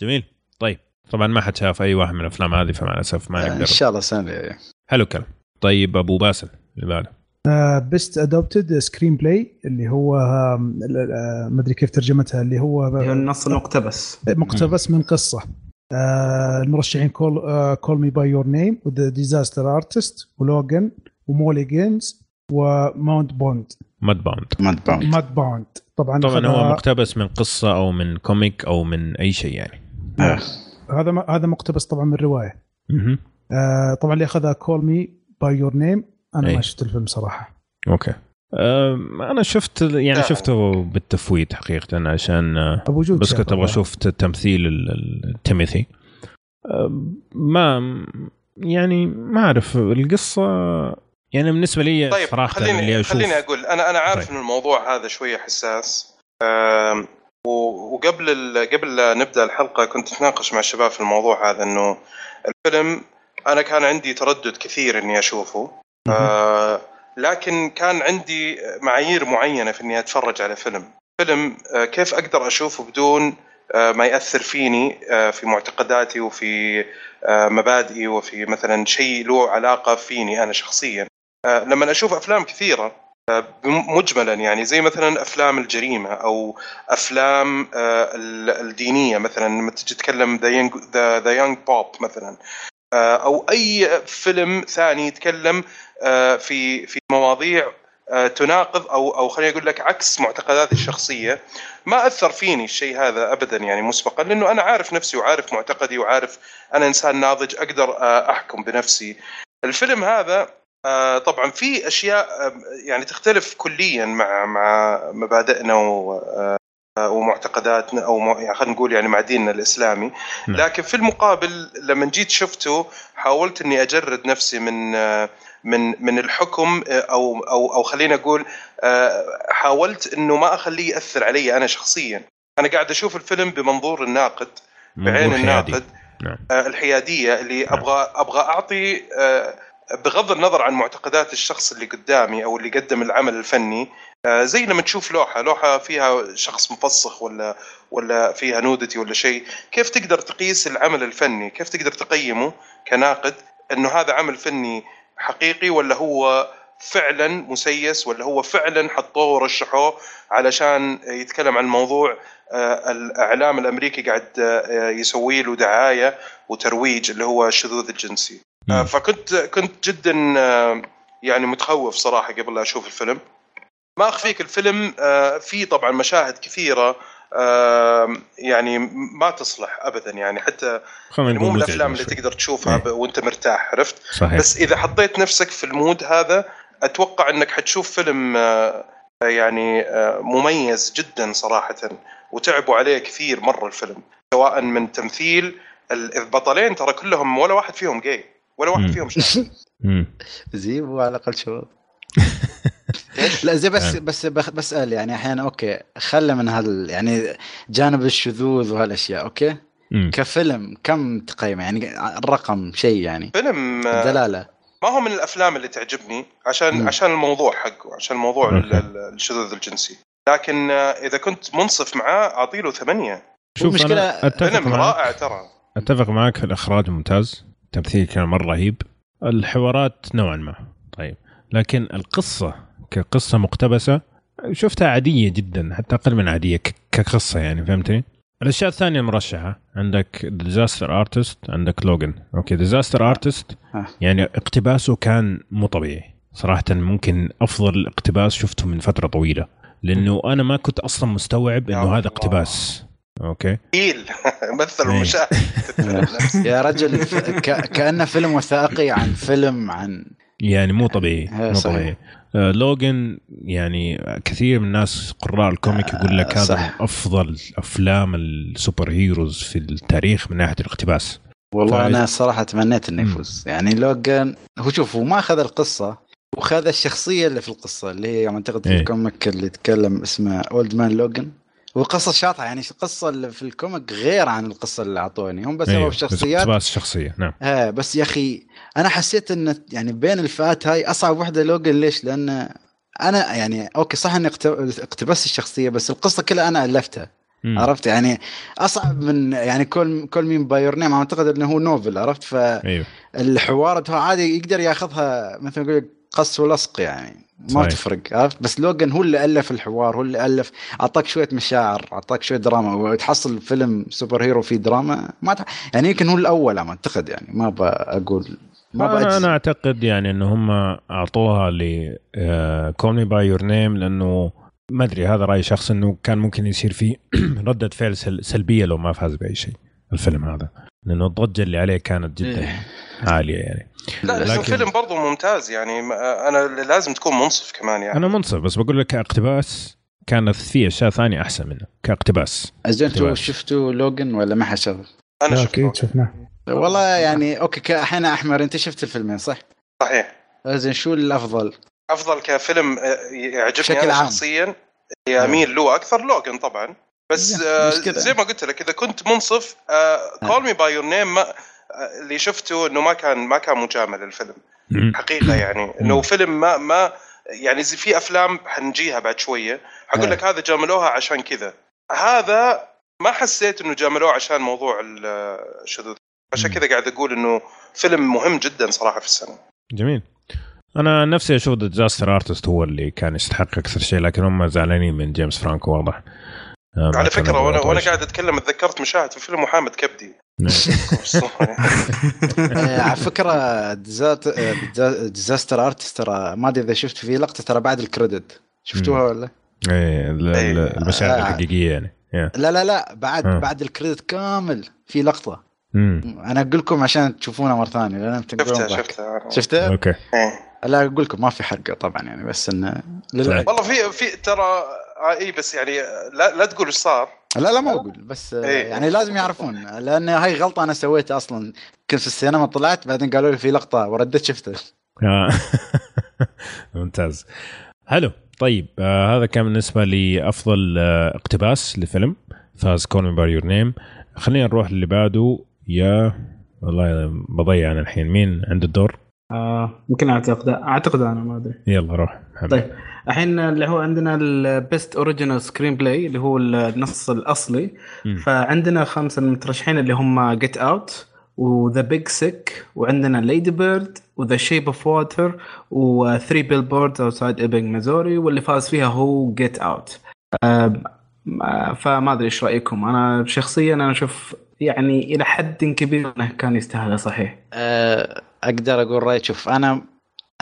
Speaker 1: جميل. طيب طبعا ما حد شاف أي واحد من الأفلام هذه فمع الأسف ما
Speaker 2: ان
Speaker 1: نقدر.
Speaker 2: شاء الله سنة.
Speaker 1: حلو الكلام. طيب أبو باسل اللي بعده.
Speaker 3: best adapted screenplay اللي هو آه، ما أدري كيف ترجمتها اللي هو
Speaker 4: هي النص المقتبس.
Speaker 3: مقتبس من قصة. آه، المرشحين Call Call Me by Your Name و The Disaster Artist ولوجن و Molly's Game
Speaker 1: و Mound
Speaker 2: bound Mudbound
Speaker 3: Mudbound Mudbound طبعا
Speaker 1: طبعا هو مقتبس من قصة أو من comic أو من أي شيء يعني.
Speaker 2: آه.
Speaker 3: هذا هذا مقتبس طبعا من
Speaker 1: رواية.
Speaker 3: آه، طبعا اللي أخذها Call Me by Your Name أنا
Speaker 1: أي.
Speaker 3: ما شفت الفيلم
Speaker 1: صراحة okay أنا شفت يعني. شفته بالتفويت حقيقة عشان أه،
Speaker 3: أبو جود
Speaker 1: بس كنت أبغى. أشوف تمثيل أم، ما يعني ما أعرف القصة يعني بالنسبة لي
Speaker 5: طيب
Speaker 1: صراحة
Speaker 5: خليني
Speaker 1: اللي أشوف
Speaker 5: خليني أقول أنا أنا عارف
Speaker 1: طيب.
Speaker 5: إن الموضوع هذا شوية حساس وقبل ال- قبل لا نبدأ الحلقة كنت اتناقش مع الشباب في الموضوع هذا إنه الفيلم أنا كان عندي تردد كثير إني أشوفه. آه لكن كان عندي معايير معينة في إني أتفرج على فيلم. فيلم آه كيف أقدر أشوفه بدون آه ما يأثر فيني آه في معتقداتي وفي آه مبادئي وفي مثلا شيء له علاقة فيني أنا شخصيا. آه لما أشوف أفلام كثيرة آه مجملا يعني زي مثلا أفلام الجريمة أو أفلام آه ال- الدينية مثلا لما تجي تتكلم The The Young Pope مثلا. أو أي فيلم ثاني يتكلم آه، في في مواضيع آه، تناقض أو أو خليني أقول لك عكس معتقداتي الشخصية. ما أثر فيني الشيء هذا ابدا يعني مسبقا لأنه أنا عارف نفسي وعارف معتقدي وعارف أنا إنسان ناضج أقدر آه، أحكم بنفسي. الفيلم هذا آه، طبعا في أشياء آه، يعني تختلف كليا مع مع مبادئنا آه، ومعتقداتنا أو يعني خلينا نقول يعني مع ديننا الإسلامي
Speaker 1: نعم.
Speaker 5: لكن في المقابل لما جيت شفته حاولت إني أجرد نفسي من من من الحكم أو أو أو خلينا أقول حاولت إنه ما أخليه يأثر علي أنا شخصيا أنا قاعد أشوف الفيلم بمنظور الناقد بعين. الناقد
Speaker 1: نعم.
Speaker 5: آه، الحيادية اللي
Speaker 1: نعم.
Speaker 5: أبغى أبغى أعطي آه، بغض النظر عن معتقدات الشخص اللي قدامي أو اللي قدم العمل الفني زي لما تشوف لوحة لوحة فيها شخص مفسخ ولا ولا فيها نودتي ولا شيء كيف تقدر تقيس العمل الفني؟ كيف تقدر تقيمه كناقد إنه هذا عمل فني حقيقي ولا هو فعلا مسيس ولا هو فعلا حطوه ورشحوه علشان يتكلم عن موضوع آه، الإعلام الأمريكي قاعد آه، يسوي له دعاية وترويج اللي هو الشذوذ الجنسي. آه،. فكنت كنت جدا آه، يعني متخوف صراحة قبل لا أشوف الفيلم. ما أخفيك الفيلم آه، فيه طبعا مشاهد كثيرة يعني ما تصلح ابدا يعني حتى يعني مو من الأفلام اللي. تقدر تشوفها
Speaker 1: إيه.
Speaker 5: وأنت مرتاح عرفت
Speaker 1: صحيح
Speaker 5: بس إذا حطيت نفسك في ال mood هذا أتوقع إنك حتشوف فيلم آه، يعني آه، مميز جدا صراحة وتعبوا عليه كثير مرة الفيلم سواء من تمثيل ال- البطلين ترى كلهم ولا واحد فيهم جاي ولا واحد. فيهم شاب.
Speaker 2: زيبوا على الأقل شباب لا زي بس بس بخ- بسأل يعني أحيانا okay خلى من هال يعني جانب الشذوذ وهالأشياء أوكي؟
Speaker 1: مم.
Speaker 2: كفيلم كم تقيمه يعني الرقم شيء يعني.
Speaker 5: فيلم آه،
Speaker 2: دلالة.
Speaker 5: ما هو من الأفلام اللي تعجبني عشان
Speaker 2: مم.
Speaker 5: عشان الموضوع حقه عشان موضوع الشذوذ الجنسي. لكن آه، إذا كنت منصف معاه اعطي له ثمانية.
Speaker 1: شوف أتفق
Speaker 5: فيلم
Speaker 1: معك
Speaker 5: رائع ترى.
Speaker 1: أتفق معك في الإخراج ممتاز التمثيل كان مرة رهيب الحوارات نوعا ما طيب. لكن القصة كقصة مقتبسة شفتها عادية جدا حتى أقل من عادية ك- كقصة يعني فهمتني؟ الأشياء الثانية المرشحه عندك Disaster Artist عندك لوجن okay Disaster Artist
Speaker 2: آه.
Speaker 1: يعني اقتباسه كان مو طبيعي صراحة ممكن أفضل اقتباس شفته من فترة طويلة لأنه أنا ما كنت أصلا مستوعب إنه هذا. اقتباس okay
Speaker 5: ثقيل مثل
Speaker 1: إيه.
Speaker 5: المشاهد
Speaker 2: يا رجل كأنه فيلم وثائقي عن فيلم عن
Speaker 1: يعني مو طبيعي
Speaker 2: إيه،
Speaker 1: مو
Speaker 2: صحيح.
Speaker 1: طبيعي آه، لوجن يعني كثير من الناس قراء ال comic يقول لك
Speaker 2: آه،
Speaker 1: هذا
Speaker 2: صح.
Speaker 1: أفضل أفلام ال super heroes في التاريخ من ناحية الاقتباس
Speaker 2: والله
Speaker 1: فايز.
Speaker 2: أنا الصراحه تمنيت
Speaker 1: إنه.
Speaker 2: يفوز يعني لوجان هو شوف هو ما أخذ القصة وخذ الشخصية اللي في القصة اللي هي أعتقد في
Speaker 1: إيه.
Speaker 2: ال comic اللي يتكلم اسمه Old Man Logan وقصه شاطحة يعني القصة اللي في الكوميك غير عن القصة اللي أعطوني هم بس
Speaker 1: أيوه،
Speaker 2: سبب
Speaker 1: بس
Speaker 2: الشخصيات
Speaker 1: اقتباس الشخصية نعم
Speaker 2: آه بس يا أخي أنا حسيت إن يعني بين الفئات هاي أصعب وحدة لوجن ليش؟ لأن أنا يعني okay صح إني اقت- اقتبست الشخصية بس القصة كلها أنا ألفتها
Speaker 1: مم.
Speaker 2: عرفت يعني أصعب من يعني كل Call Me by Your Name أعتقد إنه هو novel عرفت فالحوار هو عادي يقدر ياخذها مثل ما يقول قص ولصق يعني ما
Speaker 1: صحيح.
Speaker 2: تفرق عرفت بس لوجن هو اللي ألف الحوار هو اللي ألف أعطاك شوية مشاعر أعطاك شوية دراما وتحصل فيلم super hero فيه دراما ما تح... يعني يمكن هو الأول أعتقد يعني ما بقول ما
Speaker 1: أنا
Speaker 2: بأجزم.
Speaker 1: أنا اعتقد يعني انه هم أعطوها ل Call Me by Your Name لأنه ما أدري هذا رأي شخص إنه كان ممكن يصير فيه ردة فعل سل- سلبية لو ما فاز بأي شيء الفيلم هذا لأنه الضجة اللي عليه كانت جدا
Speaker 2: إيه.
Speaker 1: عالية يعني
Speaker 5: لا بس
Speaker 1: لكن-
Speaker 5: الفيلم برضو ممتاز يعني ما- أنا لازم تكون منصف كمان يعني
Speaker 1: أنا منصف بس بقول لك كاقتباس كانت في أشياء ثانية أحسن منه كاقتباس
Speaker 2: زين أنتوا
Speaker 1: اقتباس.
Speaker 2: شفتوا Logan ولا ما حد شاف؟
Speaker 3: أنا
Speaker 5: شفته
Speaker 3: أكيد شفناه
Speaker 2: والله يعني okay كحين أحمر أنت شفت الفيلمين صح؟
Speaker 5: صحيح
Speaker 2: زين شو الأفضل؟
Speaker 5: أفضل كفيلم آه، يعجبني
Speaker 2: بشكل
Speaker 5: أنا
Speaker 2: عام.
Speaker 5: شخصيا يميل له أكثر Logan طبعا بس آه،. زي ما قلت لك إذا كنت منصف Call Me by Your Name اللي شفته إنه ما كان ما كان مجامل الفيلم. حقيقة يعني إنه فيلم ما ما يعني زي في أفلام حنجيها بعد شوية حقول
Speaker 2: آه.
Speaker 5: لك هذا جاملوها عشان كذا هذا ما حسيت إنه جاملوه عشان موضوع ال- الشذوذ عشان. كذا قاعد أقول إنه فيلم مهم جدا صراحة في السنة
Speaker 1: جميل أنا نفسي أشوف ذا Disaster Artist هو اللي كان يستحق أكثر شيء لكن هم زعلانين من جيمس فرانكو واضح آه،
Speaker 5: على
Speaker 1: فكرة
Speaker 5: وأنا
Speaker 1: وأنا.
Speaker 5: قاعد أتكلم تذكرت مشاهد في فيلم محمد كبدي
Speaker 1: نعم.
Speaker 2: آه، على فكرة آه، Disaster Artist ترى ما أدري إذا شفت في لقطة ترى بعد ال credit شفتوها ولا؟
Speaker 1: إيه
Speaker 5: إيه.
Speaker 1: ال- المشاهد
Speaker 2: آه.
Speaker 1: الحقيقية يعني.
Speaker 2: لا لا لا بعد
Speaker 1: آه.
Speaker 2: بعد ال credit كامل في لقطة
Speaker 1: مم.
Speaker 2: أنا أقول لكم عشان تشوفونها مرة ثانية لأن
Speaker 5: شفتها. شفتها أنا.
Speaker 2: شفتها؟
Speaker 1: okay
Speaker 5: إيه.
Speaker 2: لا أقول لكم ما في حرقة طبعا يعني بس انه. للعلم.
Speaker 5: والله في في ترى آه، إي بس يعني لا لا تقول إيش صار
Speaker 2: لا لا ما أقول بس آه،
Speaker 5: إيه.
Speaker 2: يعني لازم يعرفون لأن هاي غلطة أنا سويتها أصلا كنت في السينما طلعت بعدين قالوا لي في لقطة ورديت شفتها
Speaker 1: آه. ممتاز حلو طيب آه هذا كان بالنسبة لأفضل آه اقتباس لفيلم فاز Call Me by Your Name خلينا نروح اللي بعده يا والله بضيع أنا الحين. مين عنده الدور؟
Speaker 4: آه يمكن أعتقد أعتقد أنا ما أدري.
Speaker 1: يلا روح. محمد.
Speaker 4: طيب الحين اللي هو عندنا ال best original screenplay اللي هو النص الأصلي.
Speaker 1: مم.
Speaker 4: فعندنا خمسه المترشحين اللي هم Get Out و The Big Sick وعندنا Lady Bird و The Shape of Water و Three Billboards Outside Ebbing Missouri واللي فاز فيها هو Get Out فما أدري إيش رأيكم. أنا شخصيا أنا أشوف يعني إلى حد كبير أنه كان يستاهلها صحيح.
Speaker 2: آه، أقدر أقول رايي شوف أنا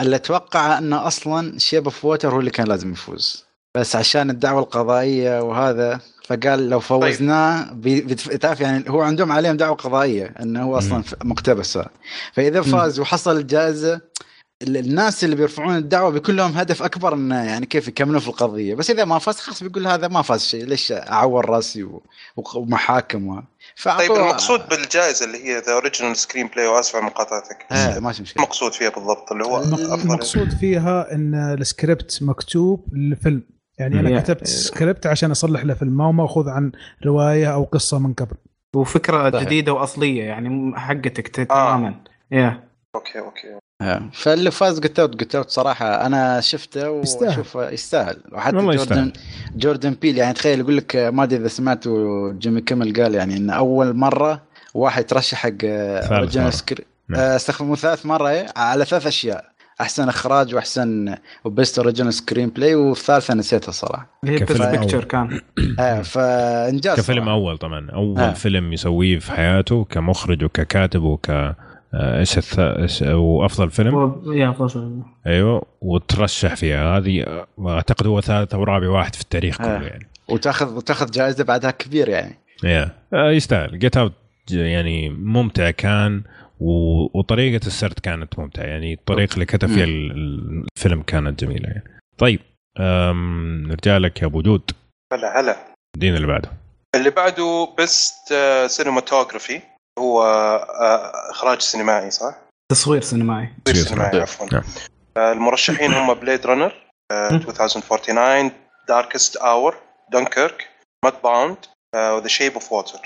Speaker 2: اللي أتوقع انه أصلا Shape of Water هو اللي كان لازم يفوز. بس عشان الدعوة القضائية وهذا فقال لو فوزناه بي- بتف- تعرف يعني هو عندهم عليهم دعوة قضائية أنه هو أصلا مقتبس فإذا فاز وحصل الجائزة ال- الناس اللي بيرفعون الدعوة بيكون لهم هدف أكبر إنه يعني كيف يكملوا في القضية. بس إذا ما فاز خلاص بيقول هذا ما فاز شيء ليش أعور رأسي ومحاكم و...
Speaker 5: طيب المقصود بالجائزة اللي هي the original screenplay واسف على مقاطعتك.
Speaker 2: آه ماشي مشكلة.
Speaker 5: المقصود فيها بالضبط اللي هو أفضل
Speaker 3: المقصود فيها إن السكريبت مكتوب للفيلم. يعني
Speaker 4: أنا.
Speaker 3: كتبت سكريبت عشان أصلح له فيلم ما هو مأخوذ عن رواية أو قصة من قبل.
Speaker 4: وفكرة
Speaker 2: صحيح.
Speaker 4: جديدة وأصلية يعني حقتك تماما. يا
Speaker 5: أوكي أوكي
Speaker 2: آه، فاللي فاز Get Out Get Out صراحة أنا شفته
Speaker 3: يستاهل.
Speaker 2: واشوف يستاهل وحتى
Speaker 1: والله
Speaker 2: جوردن جوردن بيل يعني تخيل يقول لك آه، ما أدري إذا سمعتوا جيمي كيمل قال يعني إن أول مرة واحد ترشح حق
Speaker 1: ثالث original.
Speaker 2: screen
Speaker 1: نعم.
Speaker 2: آه، استخدموا ثالث مرة إيه، على ثلاث أشياء أحسن إخراج وأحسن و best original screenplay والثالثه نسيتها صراحة
Speaker 4: اللي هي
Speaker 1: كفيلم best.
Speaker 4: picture كان
Speaker 2: آه فإنجاز
Speaker 1: كفيلم
Speaker 2: صراحة.
Speaker 1: أول طبعا أول
Speaker 2: آه.
Speaker 1: فيلم يسويه في حياته كمخرج وككاتب وك آه، إيش الث... إيش وافضل فيلم؟
Speaker 4: يا فضل
Speaker 1: أيوه وترشح فيها. هذه آه، أعتقد هو ثالث أو رابع واحد في التاريخ كله
Speaker 2: آه.
Speaker 1: يعني.
Speaker 2: وتاخذ وتأخذ جائزة بعدها كبير يعني.
Speaker 1: yeah. آه، يستاهل. Get Out يعني ممتع كان و... وطريقة السرد كانت ممتعة. يعني الطريقة اللي كتب فيها ال- ال- الفيلم كانت جميلة يعني. طيب أم... نرجع لك يا أبو جود.
Speaker 5: هلا هلا.
Speaker 1: ادينا اللي بعده.
Speaker 5: اللي بعده best cinematography هو آه، إخراج سينمائي صح؟
Speaker 4: تصوير سينمائي
Speaker 5: تصوير سينمائي. عفوا
Speaker 1: نعم.
Speaker 5: آه، المرشحين هم Blade Runner 2049 Darkest Hour Dunkirk Mudbound و The Shape of Water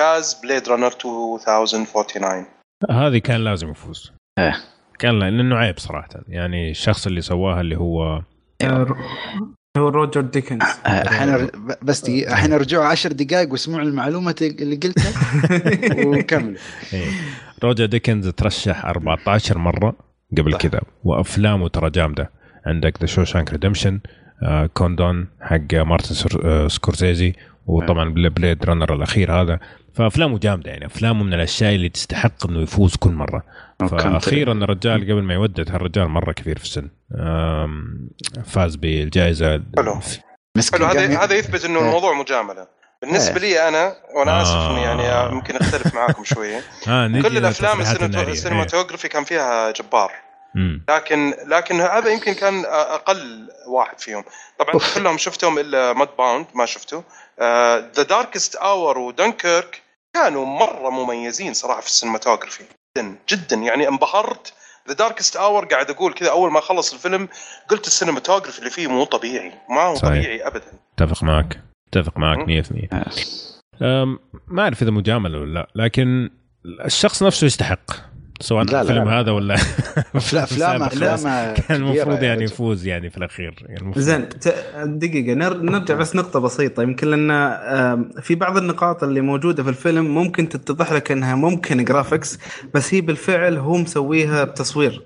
Speaker 5: فاز Blade Runner 2049
Speaker 1: هذه كان لازم يفوز
Speaker 2: إيه.
Speaker 1: كان لا- لأنه عيب صراحة يعني الشخص اللي سواها اللي هو
Speaker 4: آه، هو روجر ديكنز.
Speaker 2: آه، الحين ر- ب- بس دقيقة الحين رجعوا عشر دقائق واسمعوا المعلومة اللي قلتها. وكملوا
Speaker 1: إيه. روجر ديكنز ترشح 14 مرة قبل. كذا. وأفلامه ترى جامدة. عندك The Shawshank Redemption Kundun حق مارتن آه، سكورسيزي وطبعا بل- Blade Runner الأخير هذا فأفلامه جامدة يعني أفلامه من الأشياء اللي تستحق إنه يفوز كل مرة فاخيرا الرجال قبل ما يودد هالرجال مرة كبير في السن فاز بالجائزه
Speaker 5: حلو. حلو هذا هذا يثبت إنه
Speaker 2: إيه.
Speaker 5: الموضوع مجاملة
Speaker 2: بالنسبة.
Speaker 5: لي أنا وأنا آسف
Speaker 1: آه.
Speaker 5: إني يعني ممكن أختلف معاكم شوية
Speaker 1: آه
Speaker 5: كل
Speaker 1: الأفلام. ال
Speaker 5: cinematography كان فيها جبار
Speaker 1: مم.
Speaker 5: لكن لكن هذا يمكن كان أقل واحد فيهم طبعا
Speaker 2: أوف.
Speaker 5: كلهم شفتهم إلا Mudbound ما شفته The Darkest Hour و Dunkirk كانوا مرة مميزين صراحة في ال cinematography جدا جدا. يعني انبهرت. The Darkest Hour قاعد أقول كذا أول ما خلص الفيلم قلت ال cinematography اللي فيه مو طبيعي. ما هو
Speaker 1: صحيح.
Speaker 5: طبيعي ابدا.
Speaker 1: أتفق معك. أتفق معك
Speaker 5: مم.
Speaker 1: 100%
Speaker 2: آه.
Speaker 1: أم، ما أعرف إذا مجاملة ولا لا لكن الشخص نفسه يستحق. سواء
Speaker 2: لا،
Speaker 1: الفيلم
Speaker 2: لا.
Speaker 1: هذا ولا
Speaker 2: افلام
Speaker 1: مسابقة.
Speaker 2: أفلام
Speaker 1: كان المفروض يعني
Speaker 2: رجل.
Speaker 1: يفوز يعني في الأخير يعني.
Speaker 4: زين نر- نرجع بس نقطة بسيطة يمكن لأن آم، في بعض النقاط اللي موجودة في الفيلم ممكن تتضح لك أنها ممكن جرافيكس بس هي بالفعل هو مسويها بتصوير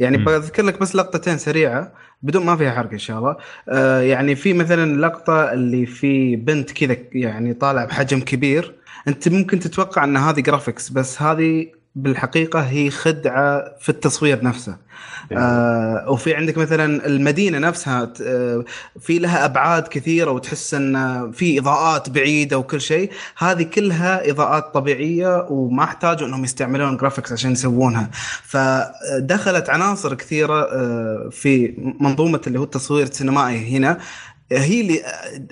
Speaker 4: يعني. بذكر لك بس لقطتين سريعة بدون ما فيها حرق إن شاء الله آه، يعني في مثلا لقطة اللي في بنت كذا يعني طالع بحجم كبير أنت ممكن تتوقع أن هذه graphics بس هذه بالحقيقة هي خدعة في التصوير نفسه. آه وفي عندك مثلا المدينة نفسها آه في لها أبعاد كثيرة وتحس إن في إضاءات بعيدة وكل شيء. هذه كلها إضاءات طبيعية وما احتاجوا إنهم يستعملون graphics عشان يسوونها. فدخلت عناصر كثيرة آه في منظومة اللي هو التصوير السينمائي هنا. هي اللي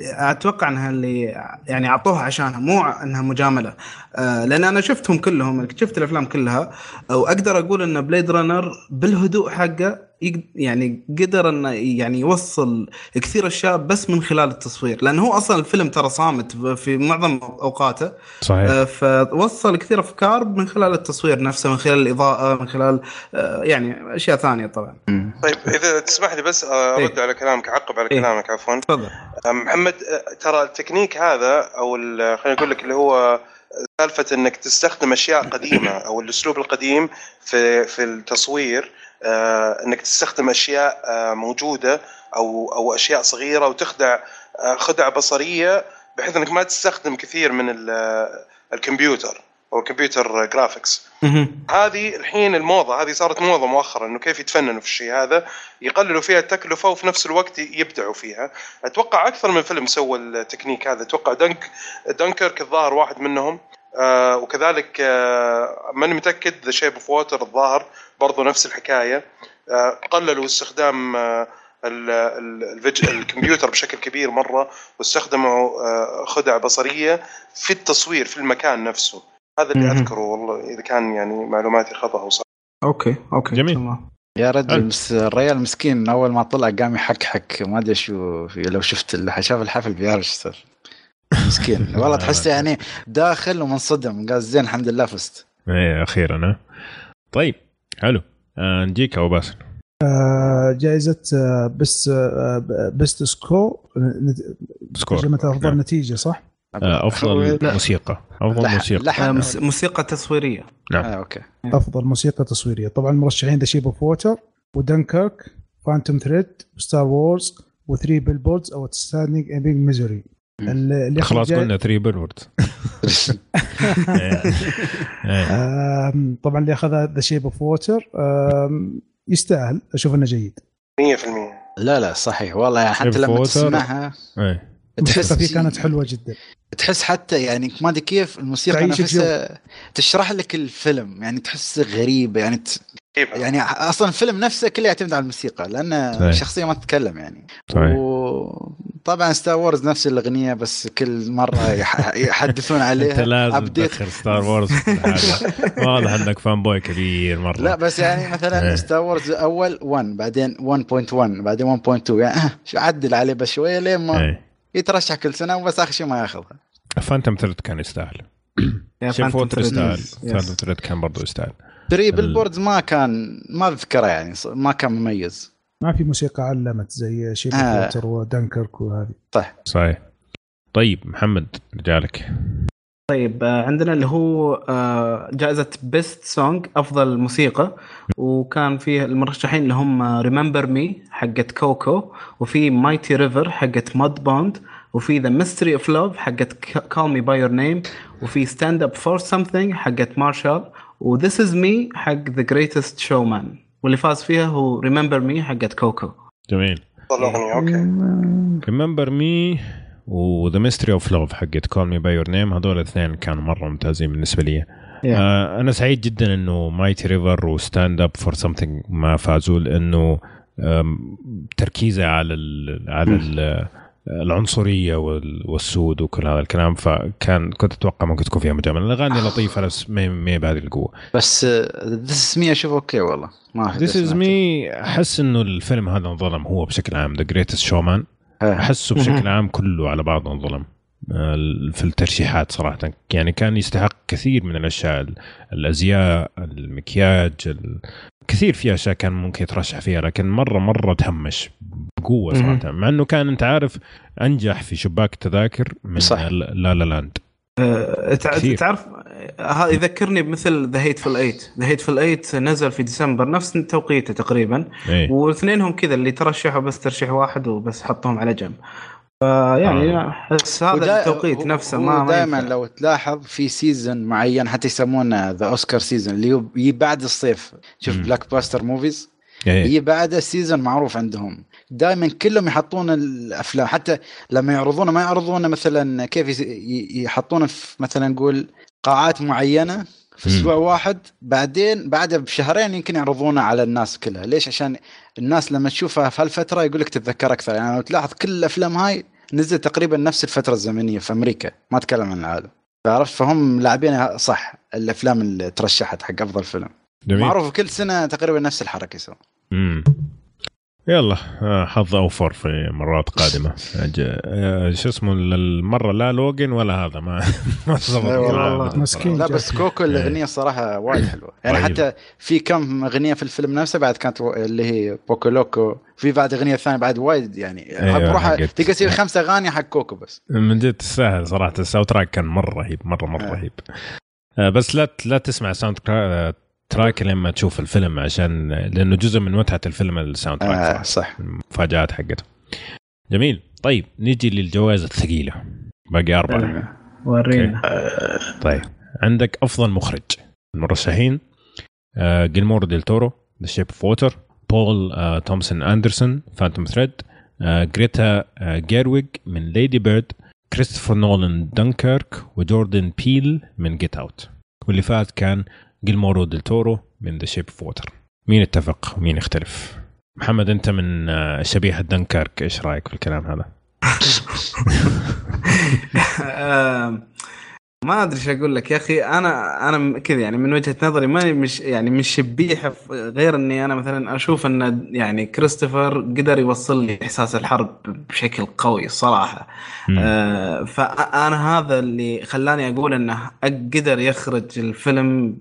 Speaker 4: أتوقع إنها اللي يعني أعطوها عشانها مو إنها مجاملة. آه، لأن أنا شفتهم كلهم شفت الأفلام كلها وأقدر أقول إن Blade Runner بالهدوء حقه يعني قدر إنه يعني يوصل كثير أشياء بس من خلال التصوير لأنه هو أصلا الفيلم ترى صامت في معظم أوقاته
Speaker 1: صحيح
Speaker 4: آه، فوصل كثير أفكار من خلال التصوير نفسه من خلال الإضاءة من خلال آه، يعني أشياء ثانية طبعا.
Speaker 5: طيب إذا تسمح لي بس آه، أرد
Speaker 4: إيه.
Speaker 5: على كلامك أعقب على
Speaker 4: إيه.
Speaker 5: كلامك عفوا
Speaker 4: تفضل
Speaker 5: محمد ترى التكنيك هذا أو خلينا نقول لك اللي هو سالفة إنك تستخدم أشياء قديمة أو الأسلوب القديم في في التصوير إنك تستخدم أشياء آه، موجودة أو أو أشياء صغيرة وتخدع آه، خدع بصرية بحيث إنك ما تستخدم كثير من ال- آه، الكمبيوتر أو ال computer graphics هذه الحين الموضة هذه صارت موضة مؤخرا إنه كيف يتفننوا في الشيء هذا؟ يقللوا فيها التكلفة وفي نفس الوقت يبدعوا فيها. أتوقع أكثر من فيلم سوى التكنيك هذا. أتوقع Dunk Dunkirk الظاهر واحد منهم. آه وكذلك آه ماني متأكد The Shape of Water الظاهر برضو نفس الحكاية آه قللوا استخدام آه الكمبيوتر بشكل كبير مرة واستخدموا آه خدع بصرية في التصوير في المكان نفسه هذا اللي. أذكره والله إذا كان يعني معلوماتي خطا أو صح
Speaker 4: okay okay
Speaker 1: جميل.
Speaker 4: تمام.
Speaker 2: يا رجل. مس الريال مسكين أول ما طلع قام يحكحك ما أدري شو لو شفت اللي شاف الحفل بيعرف إيش صار مسكين. والله تحسه يعني داخل ومنصدم. قال زين الحمد لله فزت.
Speaker 1: إيه أخيرا ها. طيب حلو. آه نجيك أبو باسل.
Speaker 3: آه، جائزة آه، بس آه، best score.
Speaker 1: score.
Speaker 3: ترجمة أفضل
Speaker 1: نعم.
Speaker 3: نتيجة صح؟
Speaker 1: آه أفضل
Speaker 2: لا.
Speaker 1: موسيقى. أفضل
Speaker 2: لحن-
Speaker 1: موسيقى.
Speaker 4: آه،
Speaker 2: لحن
Speaker 4: مس- موسيقى تصويرية.
Speaker 1: نعم.
Speaker 2: آه okay.
Speaker 3: أفضل موسيقى تصويرية. طبعا المرشحين The Shape of Water و Dunkirk Phantom Thread Star Wars و Three Billboards Outside Ebbing Missouri
Speaker 1: خلاص قلنا 3 Billboards
Speaker 3: آم، طبعا اللي أخذ The Shape of Water يستاهل أشوف إنه جيد.
Speaker 5: 100%
Speaker 2: لا لا صحيح. والله حتى لما. تسمعها.
Speaker 3: الموسيقى
Speaker 2: تحس
Speaker 3: فيه كانت حلوة جدا
Speaker 2: تحس حتى يعني ما أدري كيف الموسيقى نفسها تشرح لك الفيلم يعني تحس غريبه يعني ت... يعني أصلا الفيلم نفسه كله يعتمد على الموسيقى لأن
Speaker 1: صحيح.
Speaker 2: الشخصيه ما تتكلم يعني
Speaker 1: صحيح.
Speaker 2: وطبعا Star Wars نفس الأغنية بس كل مرة يح... يحدثون عليها
Speaker 1: أنت لازم تدخل Star Wars. واضح إنك fanboy كبير مرة
Speaker 2: لا بس يعني مثلا
Speaker 1: إيه.
Speaker 2: ستار وورز أول 1 بعدين 1.1 بعدين 1.2 يعني شو عدل عليه بس شوية لين ما
Speaker 1: إيه
Speaker 2: يترشح كل سنة وبس اخر شيء ما ياخذها
Speaker 1: Phantom Thread كان يستاهل. Shape
Speaker 4: Water.
Speaker 1: يستاهل. Phantom Thread كان برضه يستاهل.
Speaker 2: Three
Speaker 1: ال-
Speaker 2: Billboards ما كان ما أذكره يعني ص- ما كان مميز.
Speaker 3: ما في موسيقى علمت زي of
Speaker 2: آه.
Speaker 3: Water و Dunkirk وهذه.
Speaker 1: صحيح. طيب محمد رجالك.
Speaker 4: طيب آه، عندنا اللي هو آه، جائزة best song أفضل موسيقى وكان فيه المرشحين اللي هم Remember Me حقت Coco وفي Mighty River حقت Mudbound وفي The Mystery of Love حقت Call Me by Your Name وفي Stand Up for Something حقت Marshall و This Is Me حق The Greatest Showman واللي فاز فيها هو Remember Me حقت Coco
Speaker 1: جميل.
Speaker 5: okay. Remember
Speaker 1: Me و The Mystery of Love حقت Call Me by Your Name هذول الاثنين كانوا مرة ممتازين بالنسبة لي. آه أنا سعيد جدا إنه Mighty River و Stand Up for Something ما فازوا لأنه تركيزه على ال على ال العنصرية وال- والسود وكل هذا الكلام. فكان كنت أتوقع ممكن تكون فيها مجاملة. الأغاني لطيفة بس ما هي بهذه القوة.
Speaker 2: بس This Me أشوف okay والله. ما
Speaker 1: This Is Me أحس إنه الفيلم هذا انظلم هو بشكل عام. The Greatest Showman أحسه بشكل عام كله على بعضه انظلم آه، في الترشيحات صراحة. يعني كان يستحق كثير من الأشياء ال- الأزياء المكياج ال- كثير في أشياء كان ممكن يترشح فيها لكن مرة مرة تهمش بقوة صراحة. مع إنه كان أنت عارف أنجح في شباك التذاكر من
Speaker 2: صح.
Speaker 1: La La Land.
Speaker 4: آه،. تعرف آه، هذا يذكرني بمثل The Hateful 8 The Hateful 8 نزل في ديسمبر نفس توقيته تقريبا
Speaker 1: إيه
Speaker 4: واثنينهم كذا اللي ترشحوا بس ترشيح واحد وبس حطوهم على جنب فيعني
Speaker 1: آه.
Speaker 4: احس هذا التوقيت نفسه ما ما
Speaker 2: دائما. لو تلاحظ في season معين حتى يسمونه the Oscar season اللي يجي بعد الصيف شوف. blockbuster
Speaker 1: movies
Speaker 2: يجي بعده season معروف عندهم دائما كلهم يحطون الأفلام حتى لما يعرضونه ما يعرضونه مثلا كيف يحطونه في مثلا نقول قاعات معينة في. أسبوع واحد بعدين بعده بشهرين يمكن يعرضونه على الناس كلها. ليش؟ عشان الناس لما تشوفها في هالفترة يقول لك تتذكر أكثر. يعني لو تلاحظ كل الأفلام هاي نزلت تقريبا نفس الفترة الزمنية في أمريكا ما أتكلم عن العالم. فعرفت؟ فهم لاعبين صح الأفلام اللي ترشحت حق أفضل فيلم.
Speaker 1: جميل.
Speaker 2: معروف كل سنة تقريبا نفس الحركة يسوون.
Speaker 1: يلا آه، حظ أوفر في مرات قادمة. آه، شو اسمه المرة لا Logan ولا هذا ما ما
Speaker 3: مسكين.
Speaker 2: لا بس Coco الأغنية الصراحه وايد حلوة. يعني
Speaker 1: طيب.
Speaker 2: حتى في كم أغنية في الفيلم نفسه بعد كانت اللي هي Poco Loco. في بعد أغنية ثانية بعد وايد يعني
Speaker 1: أيوة،
Speaker 2: بروح
Speaker 1: حقت-
Speaker 2: تلقى تصير خمسة أغاني حق Coco بس.
Speaker 1: من جد تستاهل صراحة. ال soundtrack كان مرة رهيب مرة مرة
Speaker 2: آه.
Speaker 1: رهيب. آه، بس لا لا تسمع sound track لما تشوف الفيلم عشان لأنه جزء من متعة الفيلم ال soundtrack
Speaker 2: آه صح.
Speaker 1: المفاجآت حقته. جميل. طيب نيجي للجوائز الثقيلة. باقي أربعة.
Speaker 4: ورينا.
Speaker 1: طيب عندك أفضل مخرج. المرشحين آه جيلمورو ديل تورو The Shape of Water بول آه تومسون اندرسون Phantom Thread آه جريتا آه جيرويج من Lady Bird كريستوفر نولان دنكيرك وجوردن بيل من Get Out واللي فات كان جيلمورو ديل تورو من The Shape of Water مين اتفق ومين اختلف محمد أنت من آه شبيحه دنكيرك إيش رأيك في الكلام هذا؟
Speaker 4: آم، ما أدري إيش أقول لك يا أخي أنا أنا كذا يعني من وجهة نظري ماني مش يعني مش شبيحه غير إني أنا مثلا أشوف إن يعني كريستوفر قدر يوصل لي إحساس الحرب بشكل قوي صراحة
Speaker 1: مم.
Speaker 4: آه، فأنا هذا اللي خلاني أقول إنه قدر يخرج الفيلم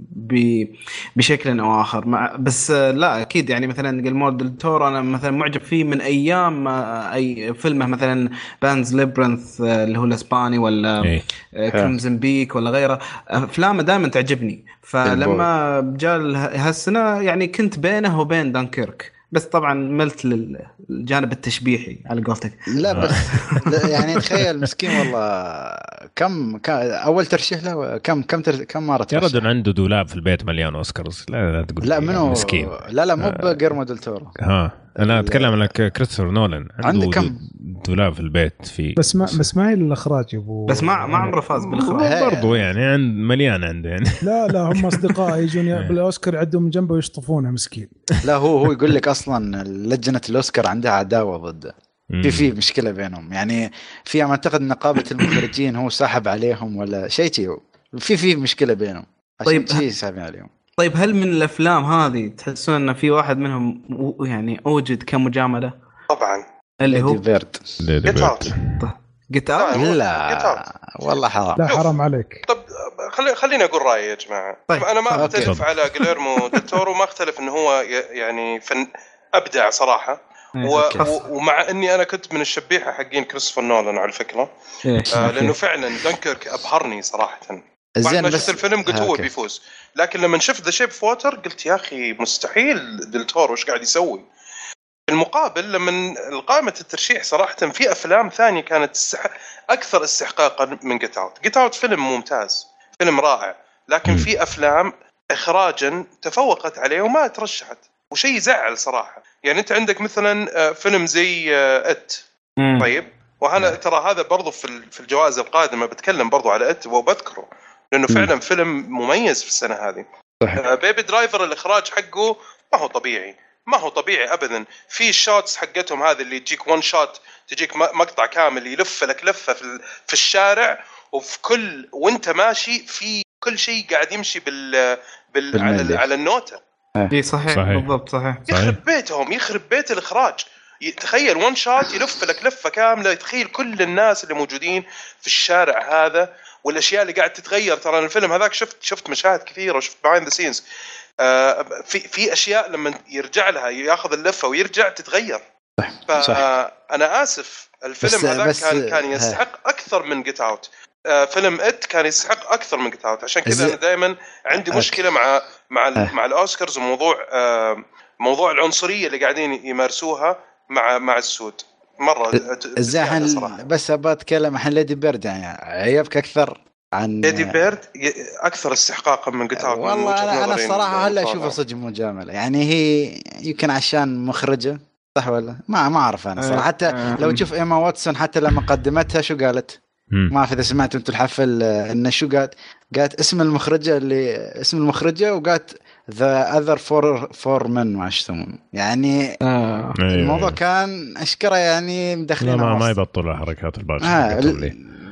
Speaker 4: بشكل أو آخر مع بس آه، لا أكيد يعني مثلا جلمور دل تورو أنا مثلا معجب فيه من أيام آه، أي فيلمه مثلا Pan's Labyrinth اللي هو الإسباني ولا
Speaker 1: إيه.
Speaker 4: Crimson Peak ولا غيره افلامه دائما تعجبني. فلما جاء ال- هالسنة يعني كنت بينه وبين دانكيرك. بس طبعا ملت للجانب التشبيحي على قولتك.
Speaker 2: لا بس لا يعني تخيل مسكين والله كم, كم أول ترشيح له كم كم تر... كم مره
Speaker 1: يا رجل عنده دولاب في البيت مليان أوسكارز. لا لا تقول
Speaker 2: لا
Speaker 1: لي
Speaker 2: منو؟
Speaker 1: مسكين.
Speaker 2: لا لا مو
Speaker 1: آه.
Speaker 2: بجيرمو ديل تورو
Speaker 1: ها أنا أتكلم عن كريستوفر نولان. عنده
Speaker 2: عنده كم؟
Speaker 1: دولاب في البيت في
Speaker 3: بس ما بس ما هي الإخراج يا أبو
Speaker 4: بس ما ما عمره فاز بالإخراج.
Speaker 1: برضو يعني عند مليان عنده يعني.
Speaker 3: لا لا هم أصدقاء يجون بالأوسكار يعدوا من جنبه ويشطفونه مسكين.
Speaker 2: لا هو هو يقول لك أصلا لجنة الأوسكار عندها عداوة ضده في في مشكلة بينهم يعني في أعتقد نقابه المخرجين هو ساحب عليهم ولا شيء شيء في في مشكلة بينهم عشان
Speaker 4: طيب.
Speaker 2: شيء ساحبين عليهم
Speaker 4: طيب هل من الأفلام هذه تحسون إن في واحد منهم يعني أوجد كمجاملة
Speaker 5: طبعا
Speaker 4: اللي هو
Speaker 2: Bird
Speaker 1: Lady.
Speaker 5: Get Out لا.
Speaker 2: لا والله حرام
Speaker 3: لا. حرام عليك
Speaker 5: طب خلي خليني أقول رأيي يا جماعة
Speaker 4: طيب.
Speaker 5: أنا ما. اختلف. على جليرمو ديل ما أختلف انه هو ي- يعني فن أبدع صراحة و...
Speaker 2: أوكي.
Speaker 5: و... ومع إني أنا كنت من الشبيحة حقين كريستوفر نولان على فكرة
Speaker 4: إيه.
Speaker 5: آه لأنه فعلا دنكرك أبهرني صراحة
Speaker 2: زين بس
Speaker 5: شفت الفيلم قلت
Speaker 2: آه،
Speaker 5: هو. بيفوز لكن لما شفت The Shape of Water قلت يا أخي مستحيل دلتورو إيش قاعد يسوي بالمقابل لما قائمة الترشيح صراحة في أفلام ثانية كانت أكثر استحقاقا من Get Out Get Out فيلم ممتاز فيلم رائع لكن. في أفلام إخراجا تفوقت عليه وما ترشحت وشيء يزعل صراحة. يعني أنت عندك مثلا آه، فيلم زي آه،
Speaker 4: مم.
Speaker 5: طيب؟ وأنا ترى هذا برضو في ال- في الجوائز القادمة بتكلم برضو على It وبذكره لأنه فعلا فيلم مميز في السنة هذه.
Speaker 2: صحيح.
Speaker 5: Baby Driver الإخراج حقه ما هو طبيعي. ما هو طبيعي ابدا. في ال shots حقتهم هذه اللي تجيك one shot تجيك مقطع كامل يلف لك لفة في في الشارع وفي كل وأنت ماشي في كل شيء قاعد يمشي بال, بال على, على النوتة.
Speaker 4: اي صحيح,
Speaker 1: صحيح.
Speaker 4: بالضبط صحيح.
Speaker 1: صحيح.
Speaker 5: يخرب بيتهم يخرب بيت الإخراج. تخيل one shot يلف لك لفة كاملة. تخيل كل الناس اللي موجودين في الشارع هذا والأشياء اللي قاعد تتغير. ترى الفيلم هذاك شفت شفت مشاهد كثيرة وشفت behind the scenes في في أشياء لما يرجع لها ياخذ اللفة ويرجع تتغير.
Speaker 2: صح.
Speaker 5: فأنا آسف. الفيلم
Speaker 2: بس-
Speaker 5: كان كان
Speaker 2: ها.
Speaker 5: يستحق أكثر من Get Out فيلم It كان يستحق أكثر من Get Out عشان كذا أنا دائما عندي
Speaker 2: أوكي.
Speaker 5: مشكلة مع مع
Speaker 2: ها.
Speaker 5: مع الأوسكارز وموضوع آه، موضوع العنصرية اللي قاعدين يمارسوها مع مع السود.
Speaker 2: مرة
Speaker 5: صراحة.
Speaker 2: بس أبغى أتكلم عن Lady Bird يعني عيبك أكثر عن
Speaker 5: Lady Bird أكثر استحقاقا من Get Out
Speaker 2: والله أنا أنا الصراحة هلا اشوفها صدق مجاملة. يعني هي يمكن عشان مخرجة صح ولا ما ما أعرف أنا صراحة. حتى
Speaker 4: آه.
Speaker 2: لو تشوف إيما واتسون حتى لما قدمتها شو قالت. ما أعرف إذا سمعتوا أنتم الحفل آه، انه شو قالت قالت اسم المخرجة اللي اسم المخرجة وقالت the other four four من ما يسمون. يعني
Speaker 4: آه.
Speaker 1: أيوة،
Speaker 2: الموضوع
Speaker 1: أيوة.
Speaker 2: كان أشكره يعني مدخلين
Speaker 1: ما, ما يبطلوا حركات الباقي
Speaker 2: آه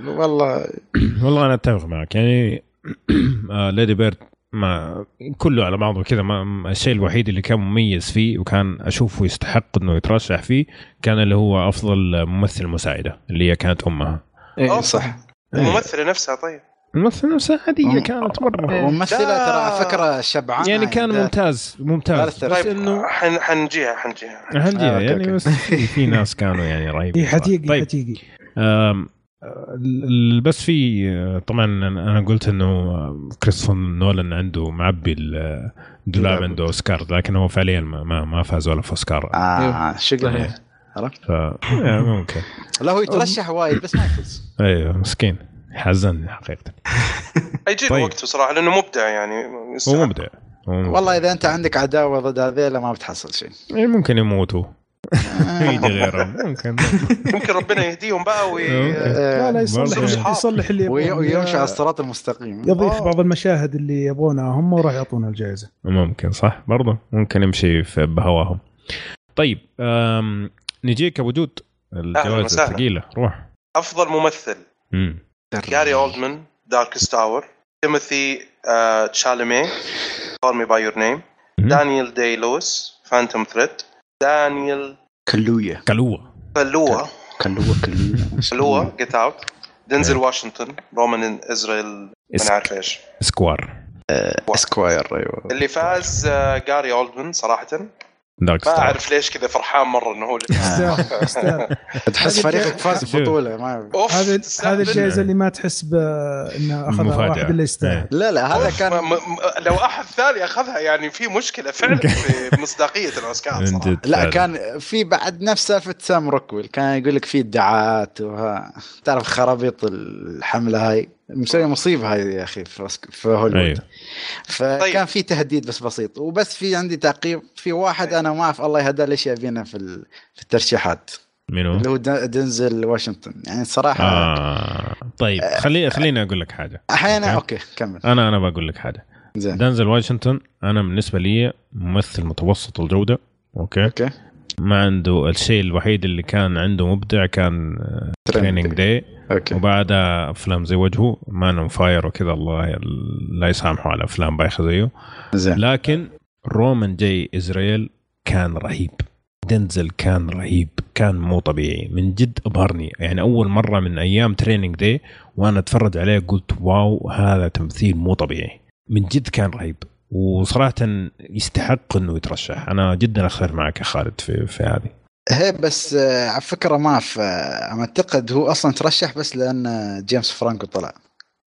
Speaker 2: والله.
Speaker 1: والله أنا أتفق معك. يعني آه، Lady Bird ما كله على بعضه كذا. ما الشيء الوحيد اللي كان مميز فيه وكان أشوفه يستحق إنه يترشح فيه كان اللي هو أفضل ممثل مساعدة اللي هي كانت أمها.
Speaker 4: إيه،
Speaker 2: صح.
Speaker 5: الممثله نفسها طيب.
Speaker 1: الممثله نفسها
Speaker 2: عادية
Speaker 1: كانت مرة.
Speaker 2: وممثله
Speaker 5: لا.
Speaker 2: ترى على فكرة شبعانة
Speaker 1: يعني كان ممتاز ممتاز. بس
Speaker 5: طيب
Speaker 1: إنه
Speaker 5: حن حنجيها حنجيها.
Speaker 1: هنجيها
Speaker 2: آه،
Speaker 1: يعني
Speaker 2: أوكي.
Speaker 1: بس في, ناس كانوا يعني رهيبين.
Speaker 3: اي حتيجي
Speaker 1: طيب.
Speaker 3: حتيجي.
Speaker 1: بس في آه، طبعا أنا أنا قلت إنه آه، كريستوفر نولان عنده معبي ال- الدولاب
Speaker 2: دولاب.
Speaker 1: عنده أوسكار لكن هو فعليا ما, ما, ما فاز ولا في أوسكار.
Speaker 2: آه شغل
Speaker 4: صحيح.
Speaker 2: عرفت؟
Speaker 1: ف آه، ممكن.
Speaker 2: لا هو يترشح وايد بس ما يفوز.
Speaker 1: أيوه مسكين. حزنني حقيقة.
Speaker 5: حيجي له
Speaker 1: طيب.
Speaker 5: وقته صراحة لأنه مبدع يعني.
Speaker 1: هو. مبدع. هو مبدع.
Speaker 2: والله إذا أنت عندك عداوة ضد هذيلا ما بتحصل شيء.
Speaker 1: يعني ممكن يموتوا.
Speaker 2: آه.
Speaker 1: يجي غيرهم. ممكن.
Speaker 5: يمكن ربنا يهديهم بقى وي...
Speaker 1: أوكي.
Speaker 3: لا لا يصلح يصلح اللي.
Speaker 2: ويمشي على الصراط المستقيم.
Speaker 3: يضيف
Speaker 5: آه.
Speaker 3: بعض المشاهد اللي يبغونها هم وراح يعطونا الجائزة.
Speaker 1: ممكن صح. برضه ممكن يمشي في بهواهم. طيب نجيك أبو جود الجوائز. الثقيلة. روح.
Speaker 5: أفضل ممثل.
Speaker 1: مم.
Speaker 5: جاري اولدمان Darkest Hour تيموثي آه، تشالمي Call Me by Your
Speaker 1: Name.
Speaker 5: دانيال داي لويس Phantom Thread دانيال
Speaker 2: كلوية.
Speaker 1: كلوة.
Speaker 5: فلوا
Speaker 2: كلوة كلوية.
Speaker 5: فلوا جيت اوت دينزل
Speaker 1: إيه.
Speaker 5: واشنطن رومان اسرائيل ما نعرف إيش.
Speaker 1: سكوار
Speaker 2: اسكواير أيوه.
Speaker 5: اللي فاز آه، جاري اولدمان صراحة.
Speaker 1: دارك
Speaker 5: ما أعرف ليش كذا فرحان مرة إنه هو اللي
Speaker 2: تحس فريقك فاز. ببطوله ما
Speaker 5: أوف
Speaker 3: هذه
Speaker 5: تستاهل.
Speaker 3: هذه الجائزة اللي ما تحس بانه أخذها
Speaker 1: مفاجأة.
Speaker 3: واحد اللي يستاهل
Speaker 2: لا لا هذا كان
Speaker 5: لو أحد ثاني أخذها يعني في مشكلة فعلا في
Speaker 1: مصداقية
Speaker 5: الأوسكار
Speaker 1: صراحة
Speaker 2: لا. كان في بعد نفس سالفة سام روكويل كان يقول لك في ادعاءات وها تعرف خرابيط الحملة هاي مسوي مصيبة هاي يا أخي في في هوليوود.
Speaker 1: أيوه.
Speaker 2: فكان
Speaker 5: طيب.
Speaker 2: في تهديد بس بسيط. وبس في عندي تعقيب. في واحد أنا ما أعرف الله يهداه ليش يبينا في ال- في الترشيحات.
Speaker 1: منو؟
Speaker 2: اللي هو دن- دنزل واشنطن. يعني صراحة
Speaker 1: آه. طيب خلي خليني أقول لك حاجة.
Speaker 2: أحيانا
Speaker 1: أوكي.
Speaker 2: أوكي كمل.
Speaker 1: أنا أنا بقول لك حاجة.
Speaker 2: زين.
Speaker 1: دانزل واشنطن أنا بالنسبة لي ممثل متوسط الجودة. أوكي؟
Speaker 2: أوكي.
Speaker 1: ما عنده الشيء الوحيد اللي كان عنده مبدع كان Training Day
Speaker 2: أوكي.
Speaker 1: وبعدها أفلام زي وجهه Man on Fire وكذا الله لا يسامحه على أفلام بايخة زيه.
Speaker 2: زين.
Speaker 1: لكن Roman J. Israel كان رهيب. دنزل كان رهيب. كان مو طبيعي. من جد أبهرني. يعني أول مرة من أيام Training Day وأنا أتفرج عليه قلت wow هذا تمثيل مو طبيعي. من جد كان رهيب. وصراحة يستحق إنه يترشح أنا جدا اختلف معك يا خالد في في هذه
Speaker 2: هي بس آه، على فكرة ما اعرف آه، أعتقد هو أصلا ترشح بس لأن جيمس فرانكو طلع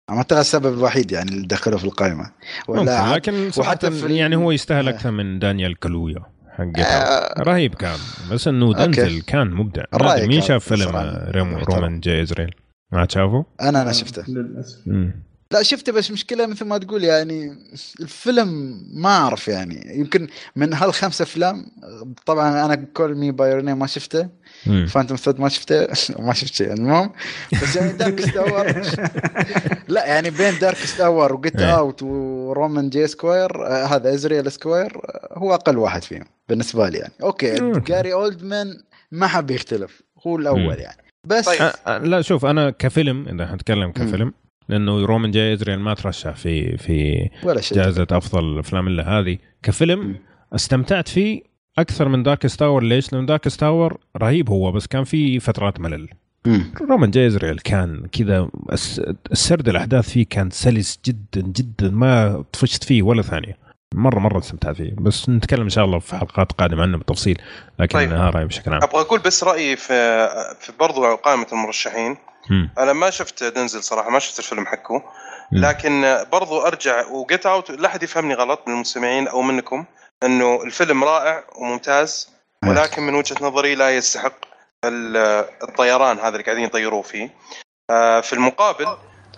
Speaker 2: أعتقد السبب الوحيد يعني اللي دخله في
Speaker 1: القائمة
Speaker 2: ولا
Speaker 1: لكن صراحة
Speaker 2: وحتى في
Speaker 1: يعني هو يستاهل
Speaker 2: آه.
Speaker 1: أكثر من دانيال كالويا حق
Speaker 2: آه.
Speaker 1: رهيب كان بس إنه
Speaker 2: أوكي.
Speaker 1: دنزل كان مبدع مين شاف فيلم. Roman J. Israel ما شافه؟
Speaker 2: أنا أنا شفته
Speaker 1: للأسف.
Speaker 2: لا شفته بس مشكلة مثل ما تقول يعني الفيلم ما أعرف يعني يمكن من هالخمس أفلام طبعا أنا Call Me By ما شفته. Phantom Thread ما شفته ما شفت شيء المهم بس يعني Darkest Hour لا يعني بين Darkest Hour و
Speaker 1: Get.
Speaker 2: Out و Roman J. Esquire آه هذا Israel Esquire آه هو أقل واحد فيهم بالنسبة لي يعني
Speaker 1: أوكي.
Speaker 2: جاري اولدمان ما حب يختلف هو. الأول يعني بس
Speaker 5: طيب.
Speaker 1: لا شوف أنا كفيلم إذا حنتكلم كفيلم لأنه Roman J. Israel ما ترشح في في
Speaker 2: ولا شيء
Speaker 1: جائزة أفضل الأفلام إلا هذه كفيلم. استمتعت فيه أكثر من Darkest Hour ليش؟ لأن Darkest Hour رهيب هو بس كان في فترات ملل. Roman J. Israel كان كذا الس- السرد الأحداث فيه كان سلس جدا جدا ما طفشت فيه ولا ثانية مرة مرة استمتعت فيه بس نتكلم إن شاء الله في حلقات قادمة عنه بالتفصيل لكن
Speaker 5: طيب.
Speaker 1: رايي بشكل عام
Speaker 5: أبغى أقول بس رأيي في في برضو قائمه المرشحين
Speaker 1: مم.
Speaker 5: أنا ما شفت دنزل صراحة ما شفت الفيلم حقه. لكن برضو أرجع وجيت اوت لا أحد يفهمني غلط من المستمعين أو منكم إنه الفيلم رائع وممتاز ولكن من وجهة نظري لا يستحق ال- الطيران هذا اللي قاعدين يطيروه فيه. آه، في المقابل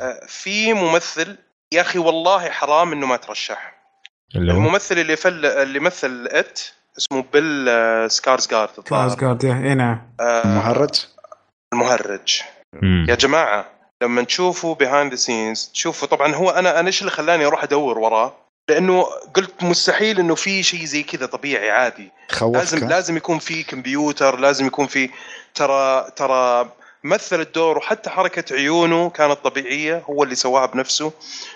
Speaker 5: آه، في ممثل يا أخي والله حرام إنه ما ترشح.
Speaker 1: اللي هو؟
Speaker 5: الممثل اللي فل اللي مثل It اسمه بيل سكارسغارد الظاهر.
Speaker 4: سكارسغارد اي نعم.
Speaker 5: آه،
Speaker 2: المهرج؟
Speaker 5: المهرج.
Speaker 1: مم.
Speaker 5: يا جماعة لما تشوفوا behind the scenes تشوفوا طبعا هو أنا أنا إيش اللي خلاني أروح أدور وراه؟ لأنه قلت مستحيل إنه في شيء زي كذا طبيعي عادي.
Speaker 2: خوفك.
Speaker 5: لازم لازم يكون في كمبيوتر لازم يكون في ترى ترى مثل الدور وحتى حركة عيونه كانت طبيعية هو اللي سواها بنفسه.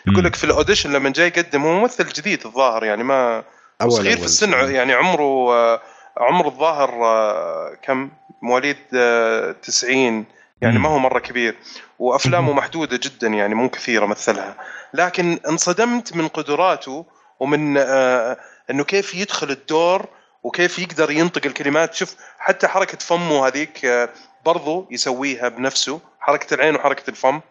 Speaker 5: يقول لك في الاوديشن لما جاي يقدم هو ممثل جديد الظاهر يعني ما
Speaker 2: أول
Speaker 5: صغير
Speaker 2: أول.
Speaker 5: في السن يعني عمره آه، عمره الظاهر آه، كم؟ مواليد آه، 90 يعني. ما هو مرة كبير وأفلامه محدودة جدا يعني مو كثيرة مثلها. لكن انصدمت من قدراته ومن آه، إنه كيف يدخل الدور وكيف يقدر ينطق الكلمات. شوف حتى حركة فمه هذيك آه، برضو يسويها بنفسه حركة العين وحركة الفم.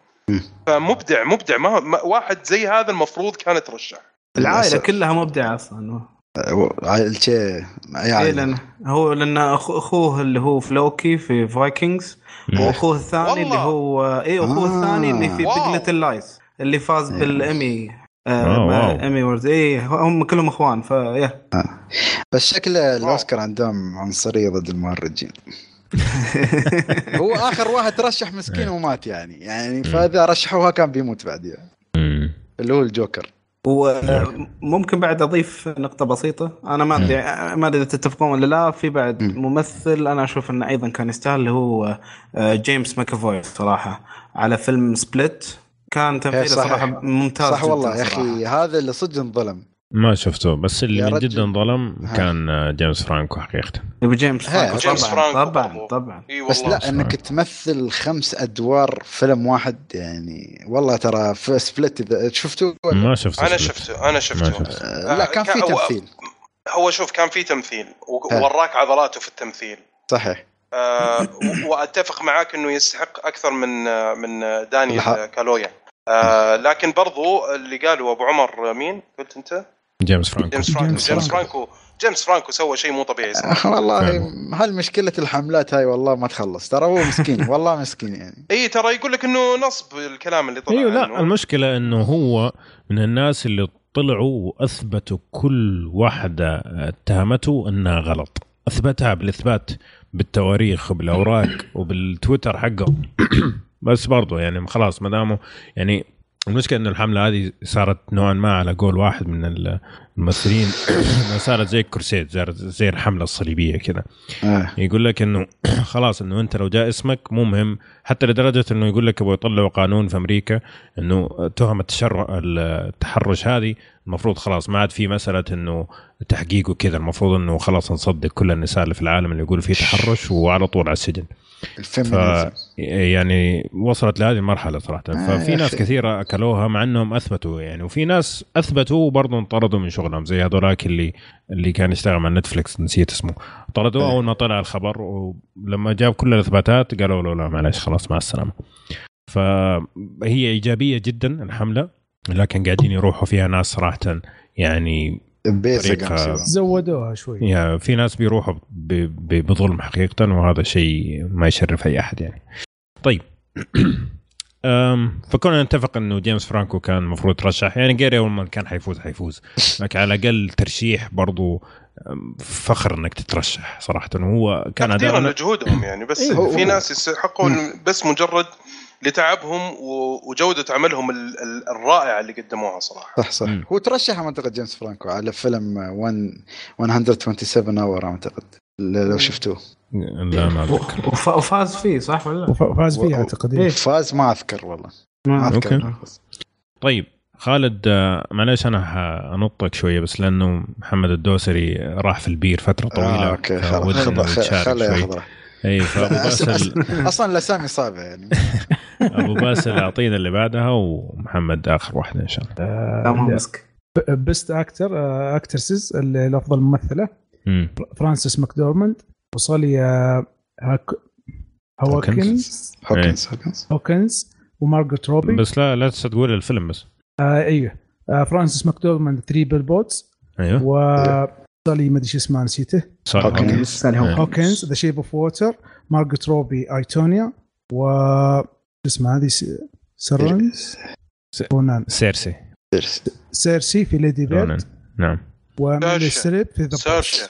Speaker 5: فمبدع مبدع. ما ما- واحد زي هذا المفروض كان يترشح.
Speaker 2: العائلة.
Speaker 4: كلها مبدعة أصلا.
Speaker 2: عائلة شيء
Speaker 4: أي
Speaker 2: عائلة
Speaker 4: لأن هو لأن أخوه اللي هو فلوكي في
Speaker 1: Vikings.
Speaker 4: وأخوه الثاني
Speaker 5: والله.
Speaker 4: اللي هو اي أخوه
Speaker 2: آه.
Speaker 4: الثاني اللي في
Speaker 5: wow.
Speaker 4: Big Little Lies اللي فاز
Speaker 2: إيه.
Speaker 4: بالامي
Speaker 1: آه،.
Speaker 4: Emmy Award اي هم كلهم إخوان فيا
Speaker 2: بس شكل الأوسكار عندهم عنصرية ضد المهرجين هو آخر واحد ترشح مسكين ومات يعني يعني فإذا رشحوها كان بيموت بعدها
Speaker 1: مم.
Speaker 2: اللي هو الجوكر
Speaker 4: وممكن بعد أضيف نقطة بسيطة أنا ما أدري ما أدري إذا تتفقون ولا لا في بعد
Speaker 2: مم.
Speaker 4: ممثل أنا أشوف إنه أيضا كان يستاهل اللي هو آه، جيمس ماكافوي صراحة على فيلم Split كان تمثيله
Speaker 2: إيه، صح.
Speaker 4: صراحة ممتاز
Speaker 2: صح والله يا
Speaker 4: صراحة.
Speaker 2: أخي هذا اللي صدق انظلم
Speaker 1: ما شفته بس اللي من
Speaker 2: رجل.
Speaker 1: جد انظلم
Speaker 2: ها.
Speaker 1: كان آه، جيمس فرانكو حقيقه
Speaker 4: يبقى جيمس فرانكو
Speaker 5: جيمس
Speaker 4: طبعا
Speaker 5: فرانكو
Speaker 4: طبعا
Speaker 5: برضو.
Speaker 4: طبعا
Speaker 5: إي
Speaker 2: بس لا إنك تمثل خمس أدوار فيلم واحد يعني والله ترى في Split إذا شفتوا
Speaker 1: ما شفته أنا.
Speaker 5: شفته
Speaker 1: أنا
Speaker 5: شفته
Speaker 1: شفته
Speaker 2: آه، لا كان في تمثيل
Speaker 5: هو شوف كان في تمثيل. ووراك عضلاته في التمثيل
Speaker 2: صحيح
Speaker 5: آه وأتفق معاك إنه يستحق أكثر من آه، من آه، دانيال. كالويا آه لكن برضو اللي قالوا أبو عمر مين قلت أنت؟
Speaker 1: جيمس فرانكو.
Speaker 5: جيمس فرانكو.
Speaker 3: جيمس
Speaker 5: جيمس
Speaker 3: فرانكو.
Speaker 5: فرانكو. جيمس فرانكو سوى شيء مو طبيعي. صراحة
Speaker 2: والله. هل مشكلة الحملات هاي والله ما تخلص. ترى هو مسكين والله مسكين يعني.
Speaker 5: إي ترى يقول لك إنه نصب الكلام اللي طلع
Speaker 1: إيوه لا
Speaker 5: عنه.
Speaker 1: المشكلة إنه هو من الناس اللي طلعوا وأثبتوا كل واحدة اتهمته إنها غلط. أثبتها بالإثبات بالتواريخ وبالأوراق وبالتويتر حقه بس برضو يعني خلاص ما داموا يعني المشكلة إنه الحملة هذه صارت نوعا ما على قول واحد من الممثلين صارت زي الكرسيد صارت زي الحملة الصليبية كذا
Speaker 2: آه.
Speaker 1: يقول لك إنه خلاص إنه أنت لو جاء اسمك مو مهم حتى لدرجة إنه يقول لك يبغوا يطلعوا قانون في أمريكا إنه تهم التشرع التحرش هذه المفروض خلاص ما عاد في مسألة إنه تحقيق وكذا المفروض إنه خلاص نصدق كل النساء اللي في العالم اللي يقولوا فيه تحرش وعلى طول على السجن. ف يعني وصلت لهذه المرحلة صراحة
Speaker 2: آه،
Speaker 1: ففي ناس. كثيرة أكلوها مع أنهم أثبتوا يعني وفي ناس أثبتوا وبرضه انطردوا من شغلهم زي هذولاك اللي اللي كان يشتغل مع نتفلكس نسيت اسمه طردوه
Speaker 2: إيه.
Speaker 1: اول ما طلع الخبر ولما جاب كل الإثباتات قالوا له لا معلش خلاص مع السلامة فهي إيجابية جدا الحملة لكن قاعدين يروحوا فيها ناس صراحة يعني طريقة-
Speaker 3: زودوها شوي.
Speaker 1: يا في ناس بيروحوا ب- ب- بظلم حقيقة وهذا شيء ما يشرف أي أحد يعني. طيب. فكنا نتفق إنه جيمس فرانكو كان المفروض يترشح يعني جاري أولدمان كان حيفوز حيفوز. لكن على الأقل ترشيح برضو فخر إنك تترشح صراحة. وهو كان اداء
Speaker 5: لجهودهم يعني بس
Speaker 1: إيه،
Speaker 5: في ناس يستحقوا بس مجرد لتعبهم وجودة عملهم ال- ال- الرائعه اللي قدموها صراحة
Speaker 2: صح صح
Speaker 1: مم.
Speaker 2: هو ترشح اعتقد جيمس فرانكو على فيلم 1 127 اور أعتقد لو شفتوه
Speaker 1: لا ما اتذكر
Speaker 4: وف- وفاز فيه صح ولا؟
Speaker 3: وف- فاز
Speaker 2: و-
Speaker 3: فيه أعتقد إيه.
Speaker 2: فاز ما أذكر والله ما أذكر
Speaker 1: أوكي. طيب خالد آه، معلش أنا حنطك شوية بس لأنه محمد الدوسري راح في البير فترة طويلة
Speaker 2: آه
Speaker 1: أوكي
Speaker 2: خلاص
Speaker 1: إنه
Speaker 2: خ-
Speaker 1: يتشارك
Speaker 2: خله
Speaker 1: شوي.
Speaker 2: ياخذ راحته.
Speaker 1: اي فأبو باسل
Speaker 2: أصلا الاسامي صعبه يعني.
Speaker 1: أبو باسل أعطينا اللي بعدها ومحمد آخر واحدة إن شاء الله.
Speaker 3: best actor actresses الأفضل ممثلة.
Speaker 1: مم.
Speaker 3: فرانسيس ماكدورماند وسالي هاك هوكنز
Speaker 2: هوكنز هوكنز
Speaker 3: ومارغوت روبي
Speaker 1: بس لا لا تقول الفيلم بس.
Speaker 3: آه أيوه. آه فرانسيس ماكدورماند Three Billboards
Speaker 1: أيوه
Speaker 3: وسالي ما أدري شو اسمه نسيته.
Speaker 2: هوكنز.
Speaker 1: هوكنز.
Speaker 4: سالي هو.
Speaker 3: هوكنز The Shape of Water مارغوت روبي I, Tonya و شو اسمه هذه
Speaker 1: سيرشا
Speaker 3: رونان
Speaker 1: سيرسي
Speaker 3: سيرسي في Lady
Speaker 1: رونان
Speaker 3: Bird
Speaker 1: نعم.
Speaker 5: وميريل.
Speaker 3: ستريب في The
Speaker 5: سيرشا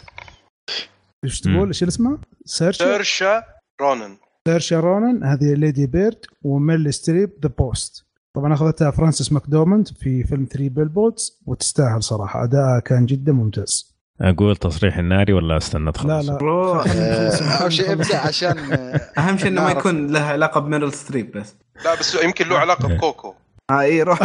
Speaker 1: إيش.
Speaker 3: تقول؟ إيش اسمه؟ سيرشا
Speaker 5: سيرشا رونن
Speaker 3: سيرشا رونان هذه Lady Bird وميريل ستريب The Post طبعا أخذتها فرانسيس ماكدورماند في فيلم Three Billboards وتستاهل صراحة. أداءها كان جدا ممتاز.
Speaker 1: أقول تصريح الناري ولا أستنى
Speaker 3: لا
Speaker 1: تخلص
Speaker 3: لا
Speaker 4: روح.
Speaker 2: أول شيء ابدأ عشان
Speaker 4: أهم شيء إنه ما. يكون له علاقة بميرل ستريب بس.
Speaker 5: لا بس يمكن له علاقة بكوكو.
Speaker 4: آه اي روح.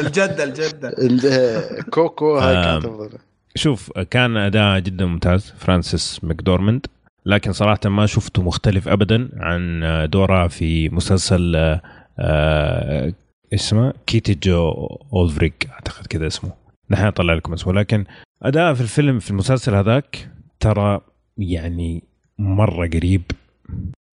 Speaker 4: الجده الجده
Speaker 2: ال- كوكو هاي. كانت افضل
Speaker 1: شوف كان أداء جدا ممتاز فرانسيس ماكدورمند لكن صراحة ما شفته مختلف ابدا عن دورها في مسلسل آه، آه، اسمه؟ كيتي جو أولفريك أعتقد كذا اسمه. نحن اطلع لكم اسمه لكن أداء في الفيلم في المسلسل هذاك ترى يعني مرة قريب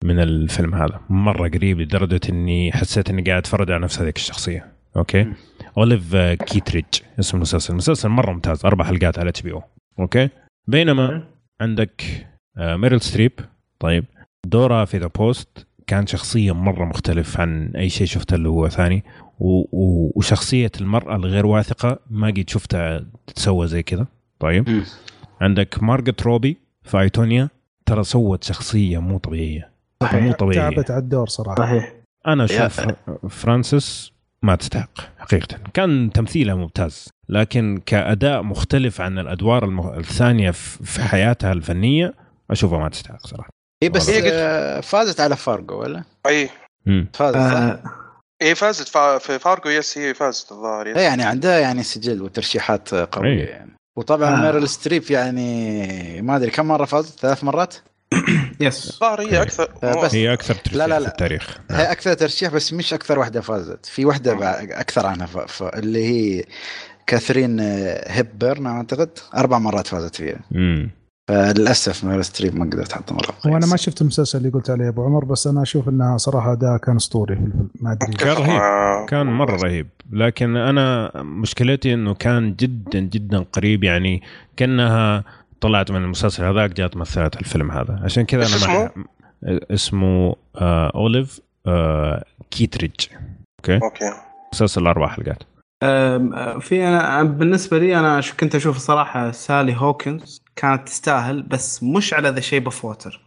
Speaker 1: من الفيلم هذا. مرة قريب لدرجة إني حسيت إني قاعد أتفرج على نفس هذيك الشخصية. أوكي؟ Olive Kitteridge اسم المسلسل. المسلسل مرة ممتاز أربع حلقات على HBO. أوكي؟ بينما عندك آه، ميريل ستريب. طيب. دورها في The Post كان شخصية مرة مختلف عن أي شيء شفته اللي هو ثاني. و- و- وشخصية المرأة الغير واثقة ما قد شفتها تتسوى زي كذا. طيب.
Speaker 2: مم.
Speaker 1: عندك مارجت روبي في I, Tonya ترى سوت شخصية مو طبيعية. مو طبيعية.
Speaker 3: تعبت على الدور صراحة.
Speaker 4: صحيح.
Speaker 1: أنا أشوف فرانسيس ما تستحق حقيقة. كان تمثيلها ممتاز لكن كأداء مختلف عن الأدوار المخ... الثانية في في حياتها الفنية أشوفها ما تستحق صراحة.
Speaker 2: هي بس
Speaker 5: هي
Speaker 2: آه، فازت على فارجو ولا؟
Speaker 5: اي.
Speaker 2: فازت؟
Speaker 4: آه
Speaker 5: هي فازت فا- في Fargo yes هي فازت الظاهر yes.
Speaker 2: إيه يعني عندها يعني سجل وترشيحات قوية
Speaker 1: إيه.
Speaker 2: يعني. وطبعا
Speaker 4: آه.
Speaker 2: ميرل ستريب يعني ما أدري كم مرة فازت؟ ثلاث مرات؟
Speaker 4: yes.
Speaker 5: الظاهر هي أكثر
Speaker 2: آه، بس-
Speaker 1: هي أكثر ترشيح
Speaker 2: لا، لا،
Speaker 1: في
Speaker 2: لا.
Speaker 1: التاريخ.
Speaker 2: هي أكثر ترشيح بس مش أكثر واحدة فازت. في واحدة بع- أكثر عنها ف... ف... اللي هي كاثرين آه، هيبرن أعتقد. أربع مرات فازت فيها.
Speaker 1: امم
Speaker 2: فللأسف ميرل ستريب ما قدرت احطها مرة
Speaker 3: هو أنا ما شفت المسلسل اللي قلت عليه أبو عمر بس أنا أشوف إنها صراحة أداء كان أسطوري. في الفيلم ما أدري.
Speaker 1: كان رهيب. كان مرة رهيب. لكن أنا مشكلتي إنه كان جدا جدا قريب. يعني كأنها طلعت من المسلسل هذاك جات مثلت الفيلم هذا. عشان كذا أنا ما اسمه؟ آه Olive آه Kitteridge. أوكي؟
Speaker 5: أوكي.
Speaker 1: مسلسل أربع حلقات.
Speaker 4: في أنا بالنسبة لي أنا كنت أشوف صراحة سالي هوكنز كانت تستاهل بس مش على The Shape of
Speaker 1: Water.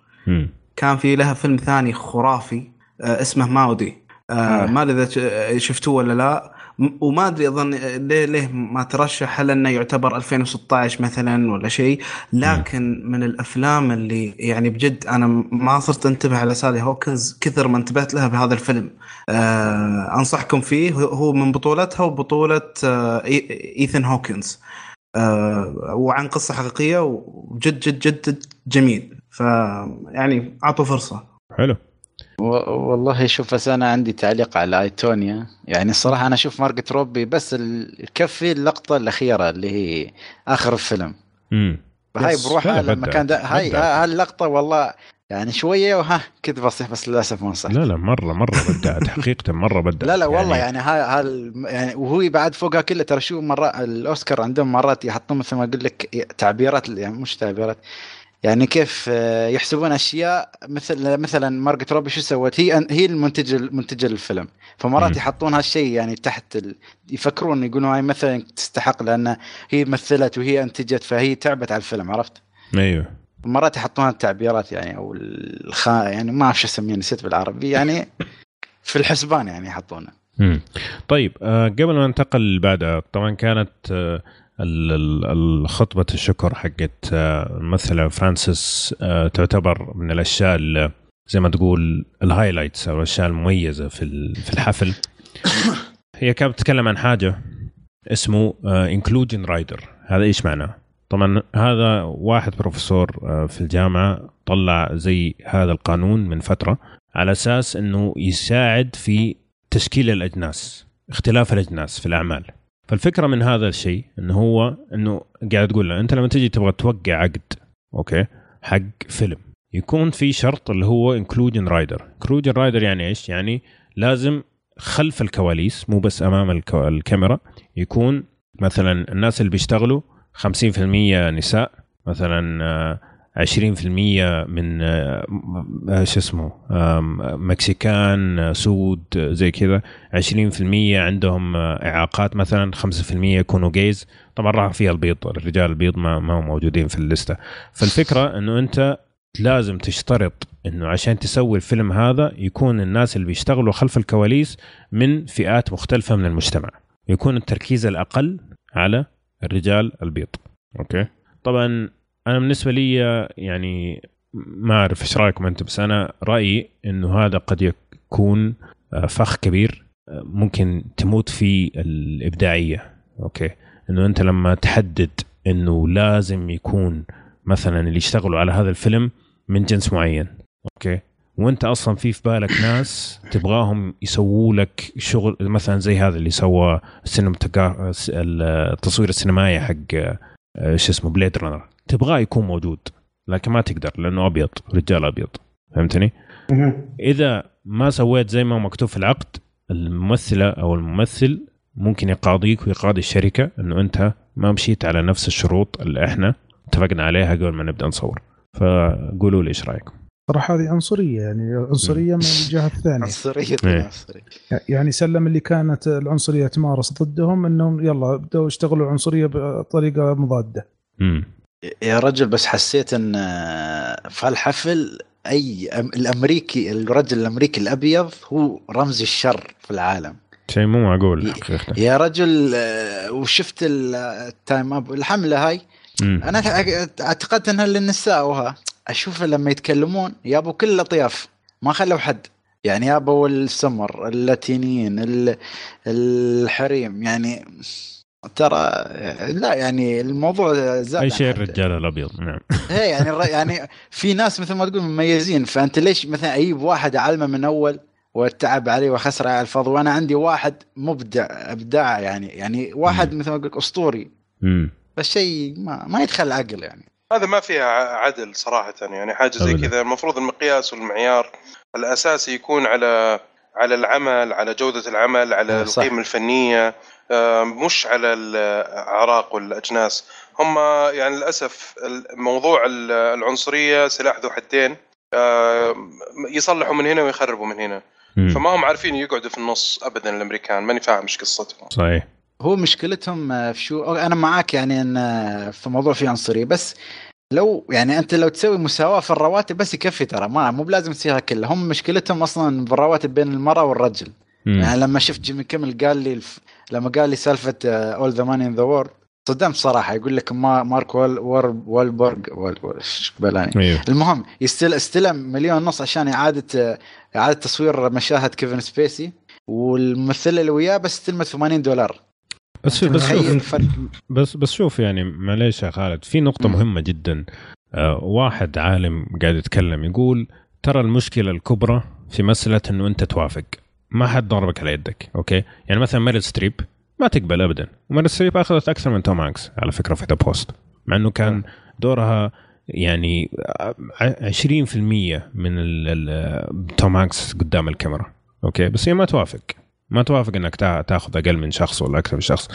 Speaker 4: كان في لها فيلم ثاني خرافي آه، اسمه ماودي. آه،
Speaker 2: آه.
Speaker 4: ما أدري إذا شفتوه ولا لا. وما أدري أظن ليه ليه ما ترشح هل إنه يعتبر 2016 مثلا ولا شيء؟ لكن من الأفلام اللي يعني بجد أنا ما صرت أنتبه على سالي هوكنز كثر ما انتبهت لها بهذا الفيلم. آه أنصحكم فيه. هو- من بطولتها وبطولة آه ايثن هوكنز. آه وعن قصة حقيقية وجد جد جد جد جميل. ف يعني أعطوا فرصة.
Speaker 1: حلو.
Speaker 2: و- والله شوف بس أنا عندي تعليق على أيتونيا. يعني الصراحة أنا أشوف مارجت روبي بس ال- يكفي اللقطة الأخيرة اللي هي آخر الفيلم.
Speaker 1: امم
Speaker 2: هاي بروحها لما كان هاي. هاللقطة والله يعني شوية وها كذا بسيط بس للأسف ما صح
Speaker 1: لا لا مرة مرة بدات حقيقه مرة بدات
Speaker 2: لا لا والله يعني هاي هال يعني وهو بعد فوقها كله ترى شو مرات الأوسكار عندهم مرات يحطون مثل ما أقول لك تعبيرات يعني مش تعبيرات يعني كيف آه، يحسبون أشياء مثل مثلا مارجت روبي شو سوت؟ هي هي المنتج المنتجه للفيلم فمرات. يحطون هالشيء يعني تحت ال... يفكرون يقولون هاي مثلا تستحق لأن هي مثلت وهي أنتجت فهي تعبت على الفيلم عرفت؟
Speaker 1: أيوه.
Speaker 2: مرات يحطون التعبيرات يعني أو الخا يعني ما أعرف شو اسميه نسيت بالعربي يعني في الحسبان يعني يحطونه.
Speaker 1: طيب آه، قبل ما ننتقل بعدها طبعا كانت آه، ال- ال- الخطبة الشكر حقت الممثلة فرانسيس آه، تعتبر من الأشياء اللي زي ما تقول ال highlights أو الأشياء المميزة في في الحفل هي كانت بتتكلم عن حاجة اسمه inclusion rider هذا إيش معناه؟ طبعا هذا واحد بروفيسور آه، في الجامعة طلع زي هذا القانون من فترة على أساس أنه يساعد في تشكيل الأجناس اختلاف الأجناس في الأعمال. فالفكرة من هذا الشيء إنه هو إنه قاعد تقول له أنت لما تجي تبغى توقع عقد أوكي حق فيلم يكون في شرط اللي هو inclusion rider inclusion rider يعني إيش؟ يعني لازم خلف الكواليس مو بس أمام الكاميرا يكون مثلا الناس اللي بيشتغلوا 50% نساء مثلا آه، 20% من آه، آه، شو اسمه Mexican آه، سود آه، زي كذا. 20% عندهم آه، إعاقات مثلا 5% يكونوا gays. طبعا راح فيها البيض الرجال البيض ما ما هم موجودين في الليسته فالفكرة إنه أنت لازم تشترط إنه عشان تسوي الفيلم هذا يكون الناس اللي بيشتغلوا خلف الكواليس من فئات مختلفة من المجتمع. يكون التركيز الأقل على الرجال البيض. أوكي. طبعا أنا بالنسبة لي يعني ما أعرف إيش رأيكم أنتم بس أنا رأيي إنه هذا قد يكون آه، فخ كبير آه، ممكن تموت فيه الإبداعية. أوكي. إنه أنت لما تحدد إنه لازم يكون مثلا اللي يشتغلوا على هذا الفيلم من جنس معين. أوكي. وانت أصلا في في بالك ناس تبغاهم يسووا لك شغل مثلا زي هذا اللي سوى التصوير السينمائي حق آه، شو اسمه Blade Runner تبغاه يكون موجود لكن ما تقدر لأنه أبيض رجال أبيض. فهمتني؟ إذا ما سويت زي ما مكتوب في العقد الممثلة أو الممثل ممكن يقاضيك ويقاضي الشركة إنه أنت ما مشيت على نفس الشروط اللي إحنا اتفقنا عليها قبل ما نبدأ نصور. فقولوا لي إيش رأيكم؟
Speaker 3: صراحة هذه عنصرية يعني عنصرية من الجهة الثانية.
Speaker 2: عنصرية
Speaker 1: إيه.
Speaker 2: عنصرية.
Speaker 3: يعني سلم اللي كانت العنصرية تمارس ضدهم إنهم يلا بدأوا يشتغلوا عنصرية بطريقة مضادة.
Speaker 1: امم
Speaker 2: يا رجل بس حسيت إن آه، في الحفل اي الأمريكي الرجل الأمريكي الأبيض هو رمز الشر في العالم.
Speaker 1: شيء مو معقول حقيقه
Speaker 2: يا رجل آه، وشفت ال- ال Time's Up الحملة هاي.
Speaker 1: مم.
Speaker 2: أنا اعتقدت إنها للنساء وها. أشوف لما يتكلمون يابوا كل اطياف ما خلوا حد. يعني يابوا السمر اللاتينيين ال- الحريم يعني ترى لا يعني الموضوع زاد أي
Speaker 1: شيء. الرجال الأبيض نعم.
Speaker 2: هي يعني يعني في ناس مثل ما تقول مميزين. فأنت ليش مثلا أجيب واحد أعلمه من أول والتعب عليه وخسر على الفاضي وأنا عندي واحد مبدع إبداع يعني يعني واحد مثل ما أقول أسطوري.
Speaker 1: امم
Speaker 2: بس شيء ما, ما يدخل العقل يعني.
Speaker 5: هذا ما فيها عدل صراحة يعني حاجة زي. كذا المفروض المقياس والمعيار الأساسي يكون على على العمل على جودة العمل على
Speaker 2: آه، صح.
Speaker 5: القيمة الفنية آه، مش على الأعراق والأجناس هم يعني للأسف موضوع ال- العنصرية سلاح ذو حدين آه، يصلحوا من هنا ويخربوا من هنا
Speaker 1: مم.
Speaker 5: فما هم عارفين يقعدوا في النص ابدا الأمريكان ماني فاهم إيش قصتهم
Speaker 1: صحيح
Speaker 2: هو مشكلتهم آه، في شو أنا معاك يعني إن آه، في موضوع فيه عنصرية بس لو يعني أنت لو تسوي مساواة في الرواتب بس يكفي ترى ما مو بلازم تصيرها كلها هم مشكلتهم أصلا بالرواتب بين المرأة والرجل.
Speaker 1: مم.
Speaker 2: يعني لما شفت جيمي كيمل قال لي الف... لما قال لي سالفة All the Money in the World صدمت صراحة. يقول لك ما مارك وال وال والبرغ وال... بلاني؟
Speaker 1: أيوه
Speaker 2: المهم يستل... استلم مليون ونص عشان إعادة إعادة تصوير مشاهد كيفن سبيسي والممثلة اللي وياه بس استلمت 80 دولار.
Speaker 1: بس بس شوف بس بس شوف يعني معليش يا خالد في نقطة. مهمة جدا. آه واحد عالم قاعد يتكلم يقول ترى المشكلة الكبرى في مسألة إنه أنت توافق. ما حد ضربك على يدك. okay؟ يعني مثلا ميريل ستريب ما تقبل ابدا. وميريل ستريب أخذت أكثر من توم هانكس على فكرة في The Post مع إنه كان دورها يعني ع- 20% من توم هانكس قدام الكاميرا. okay؟ بس هي ما توافق. ما توافق إنك تا- تاخذ أقل من شخص ولا أكثر من شخص.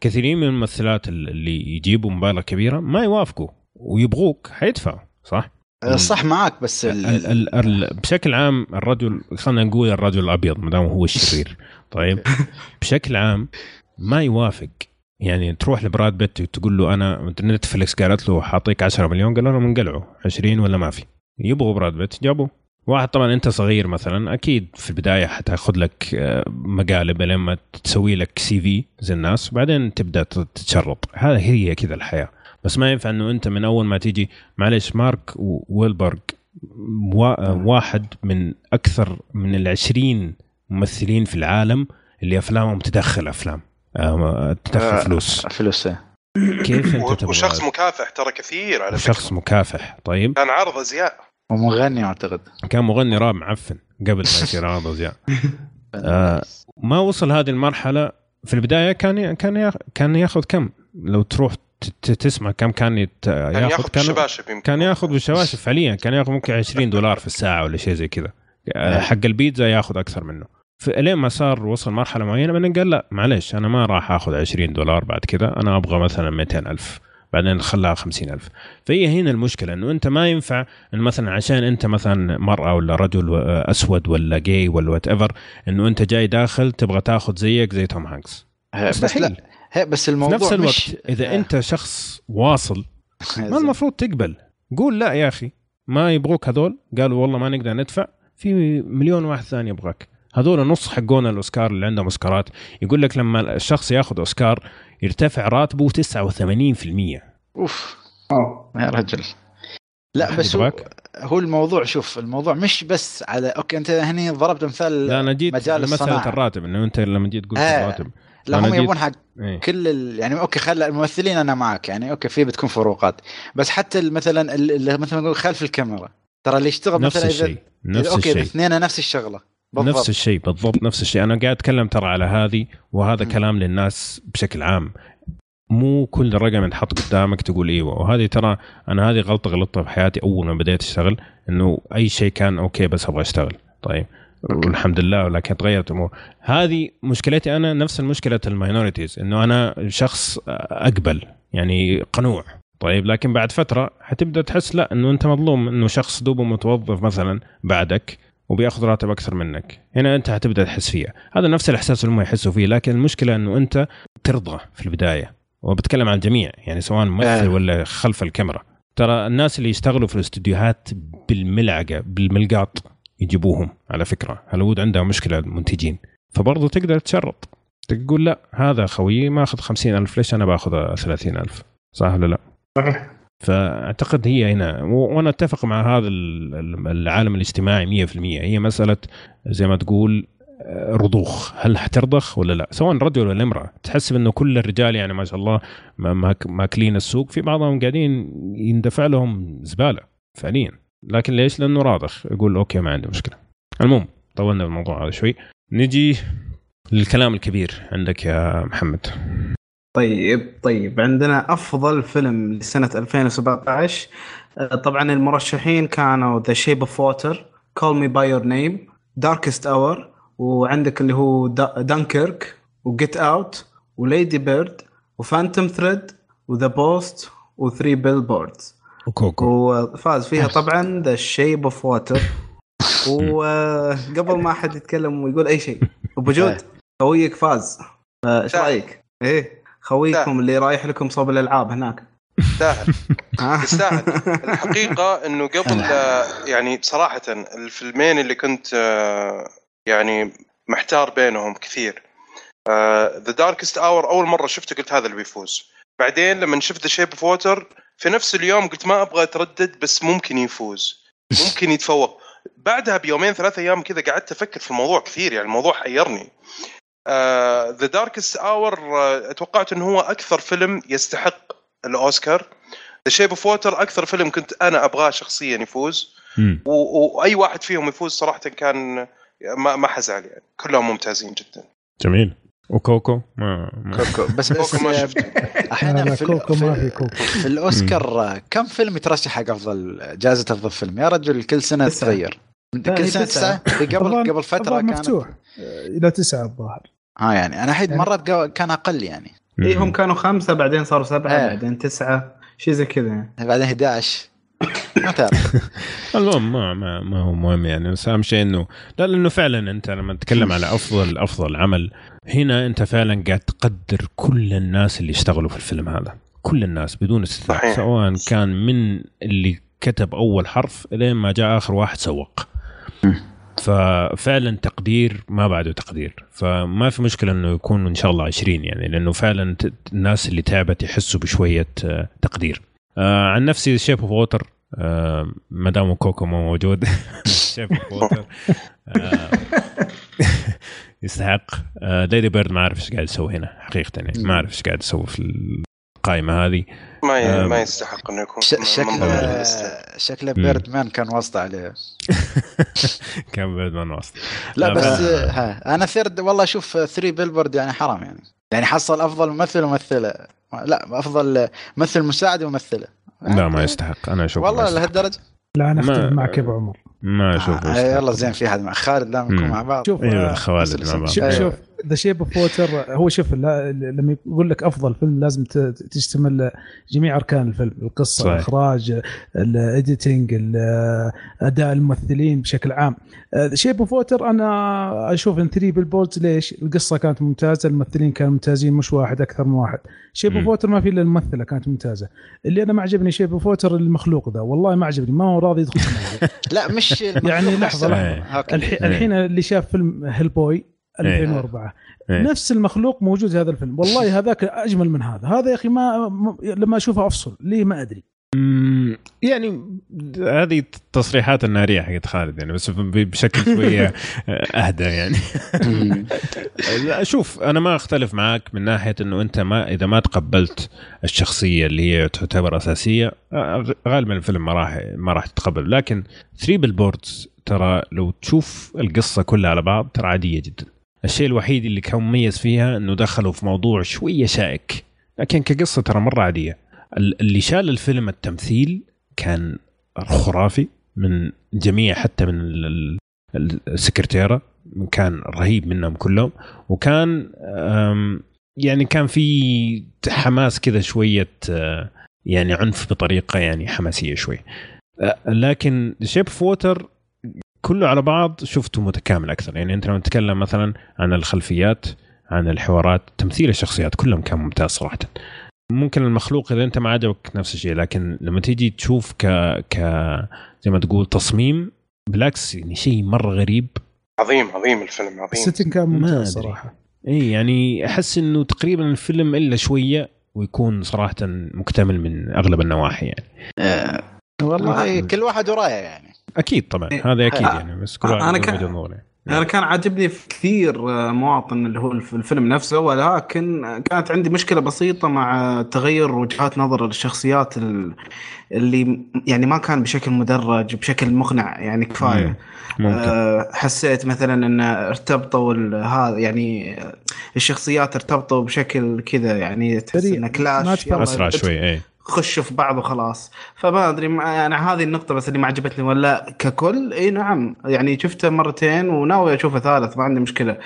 Speaker 1: كثيرين من الممثلات اللي يجيبوا مبالغ كبيرة ما يوافقوا ويبغوك حيدفعوا صح؟
Speaker 2: صح معاك بس ال...
Speaker 1: ال ال ال بشكل عام الرجل خلينا نقول الرجل الأبيض ما دام هو الشرير طيب؟ بشكل عام ما يوافق. يعني تروح لبراد بيت تقول له أنا نتفلكس قالت له حاعطيك 10 مليون قال لهم انقلعوا 20 ولا ما في. يبغوا براد بيت جابوه. واحد طبعا أنت صغير مثلا أكيد في البداية حتأخذ لك آه، مقالب لما تسوي لك سي في زي الناس وبعدين تبدأ تتشرط هذا هي كذا الحياة. بس ما ينفع إنه أنت من أول ما تيجي معلش مارك ويلبرغ وا- واحد من أكثر من العشرين ممثلين في العالم اللي أفلامهم تدخل أفلام آه، تدخل
Speaker 2: آه،
Speaker 1: فلوس.
Speaker 2: فلوس إيه.
Speaker 1: كيف أنت
Speaker 5: وشخص مكافح ترى كثير على فكرة.
Speaker 1: شخص مكافح طيب.
Speaker 5: كان عرض أزياء.
Speaker 2: ومغني أعتقد.
Speaker 1: كان مغني راب معفن قبل ما يصير عرض أزياء. آه، ما وصل هذه المرحلة. في البداية كان ي- كان كان ياخذ كم؟ لو تروح ت- ت- تسمع كم كان يت-
Speaker 5: كان
Speaker 1: ياخذ
Speaker 5: ياخذ؟
Speaker 1: كان
Speaker 5: الشباشب يمكن.
Speaker 1: كان ياخذ بالشباشب فعليا. كان ياخذ ممكن 20 دولار في الساعة ولا شيء زي كذا. آه، حق البيتزا ياخذ أكثر منه. فلين ما صار وصل مرحلة معينة بعدين قال لا معلش أنا ما راح آخذ 20 دولار بعد كذا. أنا أبغى مثلا 200 ألف. بعدين خلاها 50 ألف. فهي هنا المشكلة إنه أنت ما ينفع انه مثلا عشان أنت مثلا مرأة ولا رجل آه، أسود ولا جاي ولا whatever إنه أنت جاي داخل تبغى تاخذ زيك زي توم هانكس.
Speaker 2: بس. لا بس
Speaker 1: في
Speaker 2: الموضوع
Speaker 1: نفس الوقت
Speaker 2: مش
Speaker 1: إذا أنت شخص واصل ما المفروض تقبل. قول لا يا أخي ما يبغوك هذول؟ قالوا والله ما نقدر ندفع. في مليون واحد ثاني يبغاك. هذول نص حقون الأوسكار اللي عندهم أوسكارات. يقول لك لما الشخص ياخذ أوسكار يرتفع راتبه 89%
Speaker 2: أوف
Speaker 4: أوه.
Speaker 2: يا رجل لا بس هو؟ هو الموضوع شوف الموضوع مش بس على okay أنت هني ضربت مثال
Speaker 1: لا أنا جيت
Speaker 2: مجال
Speaker 1: مساله الراتب إنه أنت لما جيت قلت
Speaker 2: آه.
Speaker 1: الراتب
Speaker 2: لا هم يبون حق
Speaker 1: إيه.
Speaker 2: كل ال... يعني okay خلى الممثلين أنا معك يعني okay في بتكون فروقات بس حتى مثلا ال- اللي مثلا نقول خلف الكاميرا ترى اللي يشتغل
Speaker 1: نفس
Speaker 2: مثلا
Speaker 1: الشيء نفس okay
Speaker 2: الاثنين نفس الشغلة بالضبط.
Speaker 1: نفس الشيء بالضبط نفس الشيء. أنا قاعد أتكلم ترى على هذه وهذا
Speaker 2: م.
Speaker 1: كلام للناس بشكل عام. مو كل رقم ينحط قدامك تقول إيوه. وهذه ترى أنا هذه غلطة غلطتها في حياتي أول ما بديت أشتغل إنه أي شيء كان okay بس أبغى أشتغل. طيب. والحمد لله ولكن تغيرت الأمور. هذه مشكلتي أنا نفس المشكلة ال minorities إنه أنا شخص أقبل يعني قنوع. طيب. لكن بعد فترة حتبدأ تحس لا إنه أنت مظلوم إنه شخص دوبه متوظف مثلا بعدك. وبياخذ راتب أكثر منك. هنا أنت حتبدأ تحس فيها. هذا نفس الإحساس اللي هم يحسوا فيه لكن المشكلة إنه أنت ترضى في البداية. وبتكلم عن الجميع يعني سواء ممثل
Speaker 2: آه.
Speaker 1: ولا خلف الكاميرا. ترى الناس اللي يشتغلوا في الاستديوهات بالملعقة بالملقاط يجيبوهم على فكرة. هوليوود عندها مشكلة المنتجين فبرضه تقدر تشرط. تقول لا هذا خويي ماخذ خمسين ألف ليش أنا باخذ ثلاثين ألف؟ صح ولا لا؟
Speaker 4: صحيح.
Speaker 1: فأعتقد هي هنا و- وأنا أتفق مع هذا ال- ال- العالم الاجتماعي 100% هي مسألة زي ما تقول آه، رضوخ. هل حترضخ ولا لا؟ سواء رجل ولا امرأة. تحسب أنه كل الرجال يعني ما شاء الله ما- ماك- ماكلين السوق في بعضهم قاعدين يندفع لهم زبالة فعليا. لكن ليش؟ لأنه راضخ. يقول okay ما عندي مشكلة. المهم طولنا بالموضوع هذا شوي. نجي للكلام الكبير عندك يا محمد.
Speaker 4: طيب طيب. عندنا أفضل فيلم لسنة 2017 آه، طبعا المرشحين كانوا The Shape of Water Call Me by Your Name Darkest Hour وعندك اللي هو دانكيرك وجيت اوت وليدي بيرد وفانتوم ثريد وذا بوست وثري بيل بوردز
Speaker 1: وكوكو
Speaker 4: وفاز فيها طبعا The Shape of Water وقبل ما أحد يتكلم ويقول أي شيء. أبو جود خويك فاز. إيش رأيك؟ إيه. خويكم اللي رايح لكم صوب الألعاب هناك.
Speaker 5: يستاهل؟ يستاهل الحقيقة إنه قبل يعني صراحة الفيلمين اللي كنت آه، يعني محتار بينهم كثير. The Darkest Hour أول مرة شفته قلت هذا اللي بيفوز. بعدين لما شفت The Shape of Water في نفس اليوم قلت ما أبغى أتردد بس ممكن يفوز. ممكن يتفوق. بعدها بيومين ثلاثة أيام كذا قعدت أفكر في الموضوع كثير يعني الموضوع حيرني. The Darkest Hour توقعت إنه هو أكثر فيلم يستحق الأوسكار. The Shape of Water أكثر فيلم كنت أنا أبغاه شخصيا يفوز. وأي واحد فيهم يفوز صراحة كان ما ما حزعل يعني. كلهم ممتازين جدا.
Speaker 1: جميل. وكوكو؟ ما, ما.
Speaker 2: كوكو. بس بس
Speaker 5: كوكو ما
Speaker 2: آه،
Speaker 5: شفته.
Speaker 3: أحيانا
Speaker 2: في,
Speaker 3: كوكو ما في كوكو.
Speaker 2: في الأوسكار آه، كم فيلم يترشح حق أفضل جائزة أفضل فيلم؟ يا رجل كل
Speaker 4: سنة.
Speaker 2: تتغير. كل سنة.
Speaker 4: تسعة؟
Speaker 2: قبل
Speaker 3: الظاهر-
Speaker 2: قبل
Speaker 3: فترة
Speaker 2: كانت
Speaker 3: مفتوح. إلى تسعة الظاهر.
Speaker 2: ها يعني أنا حيد
Speaker 3: يعني-
Speaker 2: مرات كان أقل يعني.
Speaker 4: اي هم كانوا خمسة بعدين صاروا سبعة
Speaker 2: إيه.
Speaker 4: بعدين تسعة شيء زي كذا يعني.
Speaker 2: بعدين 11 ما تعرف
Speaker 1: المهم ما, ما, ما هو مهم يعني. بس أهم شيء انه لا لأنه فعلا أنت لما تتكلم على افضل أفضل عمل هنا أنت فعلا قاعد تقدر كل الناس اللي اشتغلوا في الفيلم هذا. كل الناس بدون استثناء
Speaker 5: صحيح.
Speaker 1: سواء كان من اللي كتب أول حرف لين ما جاء آخر واحد سوق. ففعلا تقدير ما بعده تقدير. فما في مشكلة إنه يكون إن شاء الله 20 يعني لأنه فعلا الناس اللي تعبت يحسوا بشوية آه، تقدير. آه عن نفسي Shape of Water آه ما دام كوكو مو موجود. Shape of Water آه يستحق. آه Lady Bird ما أعرف إيش قاعد يسوي هنا حقيقه يعني ما أعرف إيش قاعد يسوي في القائمة هذه.
Speaker 5: ما ي... ما يستحق إنه يكون
Speaker 2: شكله. شكله بيرد مان كان واسطة عليه.
Speaker 1: كان بيرد مان وسط
Speaker 2: لا
Speaker 1: لا،
Speaker 2: بس آه، ها أنا ثيرد والله أشوف 3 بيلبورد يعني حرام يعني. يعني حصل أفضل ممثل وممثلة. لا أفضل ممثل مساعد وممثلة.
Speaker 1: لا ما يستحق. أنا أشوف
Speaker 2: والله. لهالدرجة؟
Speaker 3: لا أنا
Speaker 1: ما-
Speaker 3: اختلف معك يا أبو عمر.
Speaker 1: ما أشوف
Speaker 2: آه يلا زين في أحد مع خالد دام نكون. مع بعض.
Speaker 3: شوف
Speaker 1: أيوه
Speaker 2: بس-
Speaker 1: مع بعض.
Speaker 3: شوف. شوف ذا شيب اوف ووتر هو شوف لما يقول لك أفضل فيلم لازم ت- تشتمل جميع أركان الفيلم القصة
Speaker 1: صحيح.
Speaker 3: الإخراج ال editing أداء الممثلين بشكل عام Shape of Water أنا أشوف إن 3 Billboards ليش؟ القصة كانت ممتازة الممثلين كانوا ممتازين مش واحد أكثر من واحد Shape
Speaker 1: of.
Speaker 3: Water ما في إلا الممثلة كانت ممتازة اللي أنا ما عجبني Shape of Water المخلوق ذا والله ما عجبني ما هو راضي يدخل.
Speaker 2: لا مش
Speaker 3: يعني لحظة،
Speaker 1: لحظة.
Speaker 2: okay.
Speaker 3: الحين الحين اللي شاف فيلم Hellboy 2004
Speaker 1: إيه.
Speaker 3: نفس المخلوق موجود في هذا الفيلم. والله هذاك أجمل من هذا. هذا يا أخي ما لما أشوفه أفصل. ليه ما
Speaker 1: أدري. يعني هذه التصريحات النارية حقت خالد يعني بس بشكل شوية أهدى يعني. شوف أنا ما أختلف معك من ناحية إنه أنت ما إذا ما تقبلت الشخصية اللي هي تعتبر أساسية غالبا الفيلم ما راح ما راح تتقبل. لكن 3 بالبوردز ترى لو تشوف القصة كلها على بعض ترى عادية جدا. الشيء الوحيد اللي كان مميز فيها إنه دخلوا في موضوع شوية شائك لكن كقصة ترى مرة عادية. ال- اللي شال الفيلم التمثيل كان خرافي من جميع حتى من ال- ال- السكرتيرة كان رهيب منهم كلهم. وكان يعني كان في حماس كذا شوية آه، يعني عنف بطريقة يعني حماسية شوي. آه، لكن شيب فوتر كله على بعض شفته متكامل أكثر. يعني أنت لما تتكلم مثلا عن الخلفيات عن الحوارات تمثيل الشخصيات كلهم كان ممتاز صراحة. ممكن المخلوق إذا أنت ما عجبك نفس الشيء لكن لما تيجي تشوف ك ك زي ما تقول تصميم بالعكس يعني شيء مرة غريب.
Speaker 5: عظيم عظيم الفيلم عظيم.
Speaker 3: السيتنج كان
Speaker 1: ما
Speaker 3: ممتاز. صراحة.
Speaker 1: اي يعني أحس إنه تقريبا الفيلم إلا شوية ويكون صراحة مكتمل من أغلب النواحي يعني.
Speaker 2: آه، والله كل واحد ورايه يعني.
Speaker 1: أكيد طبعا
Speaker 4: إيه.
Speaker 1: هذا
Speaker 4: أكيد.
Speaker 1: يعني بس كل له
Speaker 4: كان-
Speaker 1: نظره
Speaker 4: أنا كان عاجبني في كثير آه، مواطن اللي هو الف- الفيلم نفسه ولكن كانت عندي مشكلة بسيطة مع تغير وجهات نظر الشخصيات ال- اللي يعني ما كان بشكل مدرج بشكل مقنع يعني كفاية
Speaker 1: ممكن
Speaker 4: آه، حسيت مثلا إن ارتبطوا ال- هذا يعني آه، الشخصيات ارتبطوا بشكل كذا يعني تحس. إنه
Speaker 3: ما
Speaker 4: كلاش
Speaker 1: أسرع شوي اي
Speaker 4: خشوا في بعض وخلاص فما أدري ما- يعني هذه النقطة بس اللي ما عجبتني ولا ككل إي نعم يعني شفته مرتين وناوي أشوفه ثالث ما عندي
Speaker 1: مشكلة.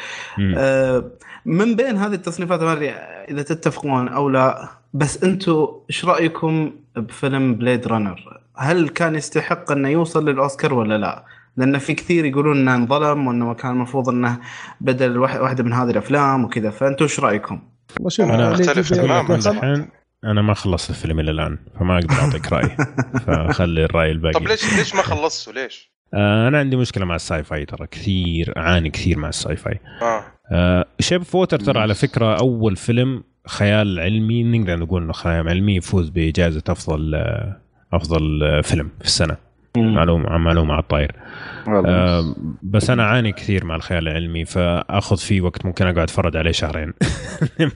Speaker 4: آه، من بين هذه التصنيفات ما أدري إذا تتفقون أو لا بس أنتم إيش رأيكم بفيلم Blade Runner؟ هل كان يستحق أنه يوصل للأوسكار ولا لا؟ لأن في كثير يقولون إنه انظلم وإنه كان المفروض إنه بدل واحد- واحدة من هذه الأفلام وكذا فانتم
Speaker 5: إيش
Speaker 3: رأيكم؟
Speaker 5: أختلف
Speaker 3: Bird
Speaker 5: تماماً.
Speaker 1: الحين أنا ما خلصت الفيلم إلى الآن فما أقدر أعطيك رأي. فخلي الرأي الباقي.
Speaker 5: طب ليش ليش ما خلصتوا ليش؟
Speaker 1: آه أنا عندي مشكلة مع ال sci-fi ترى كثير أعاني كثير مع ال sci-fi
Speaker 5: آه
Speaker 1: آه Shape of Water ترى على فكرة أول فيلم خيال علمي نقدر نقول إنه خيال علمي يفوز بجائزة أفضل آه أفضل آه، فيلم في السنة. معلومه معلومه على الطاير آه بس أنا أعاني كثير مع الخيال العلمي فأخذ فيه وقت ممكن أقعد أتفرج عليه شهرين